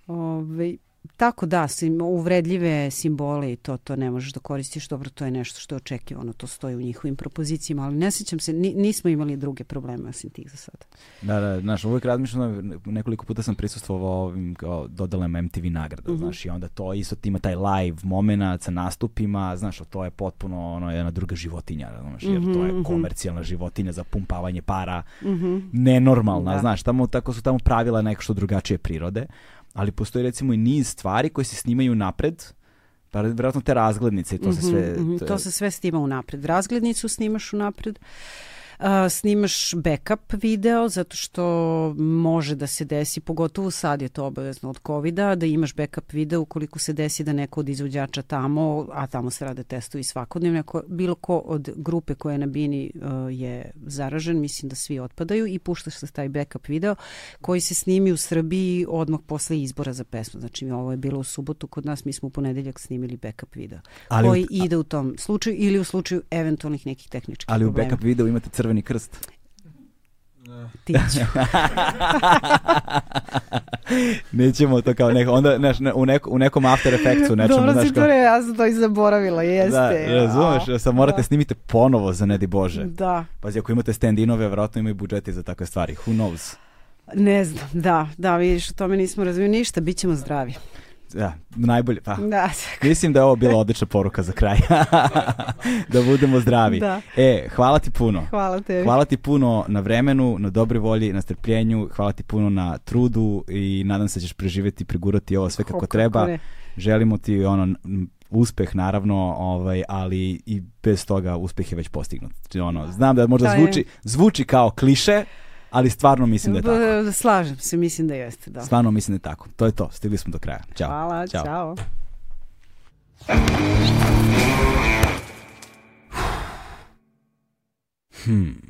Ove, tako da, sim, uvredljive simbole i to, to ne možeš da koristiš, dobro, to je nešto što je očekivano, to stoji u njihovim propozicijama, ali ne sećam se, ni, nismo imali druge probleme osim tih za sada. Da, da, znaš, uvijek razmišljam, nekoliko puta sam prisustvovao ovim kao dodelama MTV nagrada, mm -hmm. znaš, i onda to isto ima taj live moment sa nastupima, znaš, to je potpuno ono, jedna druga životinja, znaš, jer mm -hmm, to je mhm, mhm. komercijalna životinja za pumpavanje para, mm -hmm. nenormalna, da. znaš, tamo, tako su tamo pravila neko što drugačije prirode, ali postoji recimo i niz stvari koje se snimaju napred, pa vjerojatno te razglednice i to mm -hmm, se sve... Mm -hmm, to se sve snima unapred. Razglednicu snimaš unapred, a, snimaš backup video zato što može da se desi, pogotovo sad je to obavezno od covid da imaš backup video ukoliko se desi da neko od izvođača tamo, a tamo se rade testovi svakodnevno, ako bilo ko od grupe koja je na bini uh, je zaražen, mislim da svi otpadaju i puštaš se taj backup video koji se snimi u Srbiji odmah posle izbora za pesmu. Znači ovo je bilo u subotu kod nas, mi smo u ponedeljak snimili backup video ali, koji ide u tom slučaju ili u slučaju eventualnih nekih tehničkih ali problema. Ali u backup video imate crveni crveni krst? Tiću. Nećemo to kao neko, onda neš, ne, u, neko, u nekom After Effectsu nečemu. Dobro si to re, ja sam to i zaboravila, jeste. Da, razumeš, sad morate da. snimite ponovo za Nedi Bože. Da. Pazi, ako imate stand-inove, vjerojatno imaju budžeti za takve stvari. Who knows? Ne znam, da, da, vidiš, o tome nismo razvili ništa, bit ćemo zdravi. Da, najbolje, pa. Da. Mislim da je ovo bila odlična poruka za kraj. da budemo zdravi. Da. E, hvala ti puno. Hvala tebi. Hvala ti puno na vremenu, na dobroj volji, na strpljenju, hvala ti puno na trudu i nadam se da ćeš preživeti pregurati ovo sve kako, kako treba. Ne. Želimo ti ono uspeh naravno, ovaj, ali i bez toga uspeh je već postignut. Ono, znam da možda zvuči, zvuči kao kliše, ali stvarno mislim da je tako. Slažem se, mislim da jeste, da. Stvarno mislim da je tako. To je to, stigli smo do kraja. Ćao. Hvala, čao. čao. Hmm.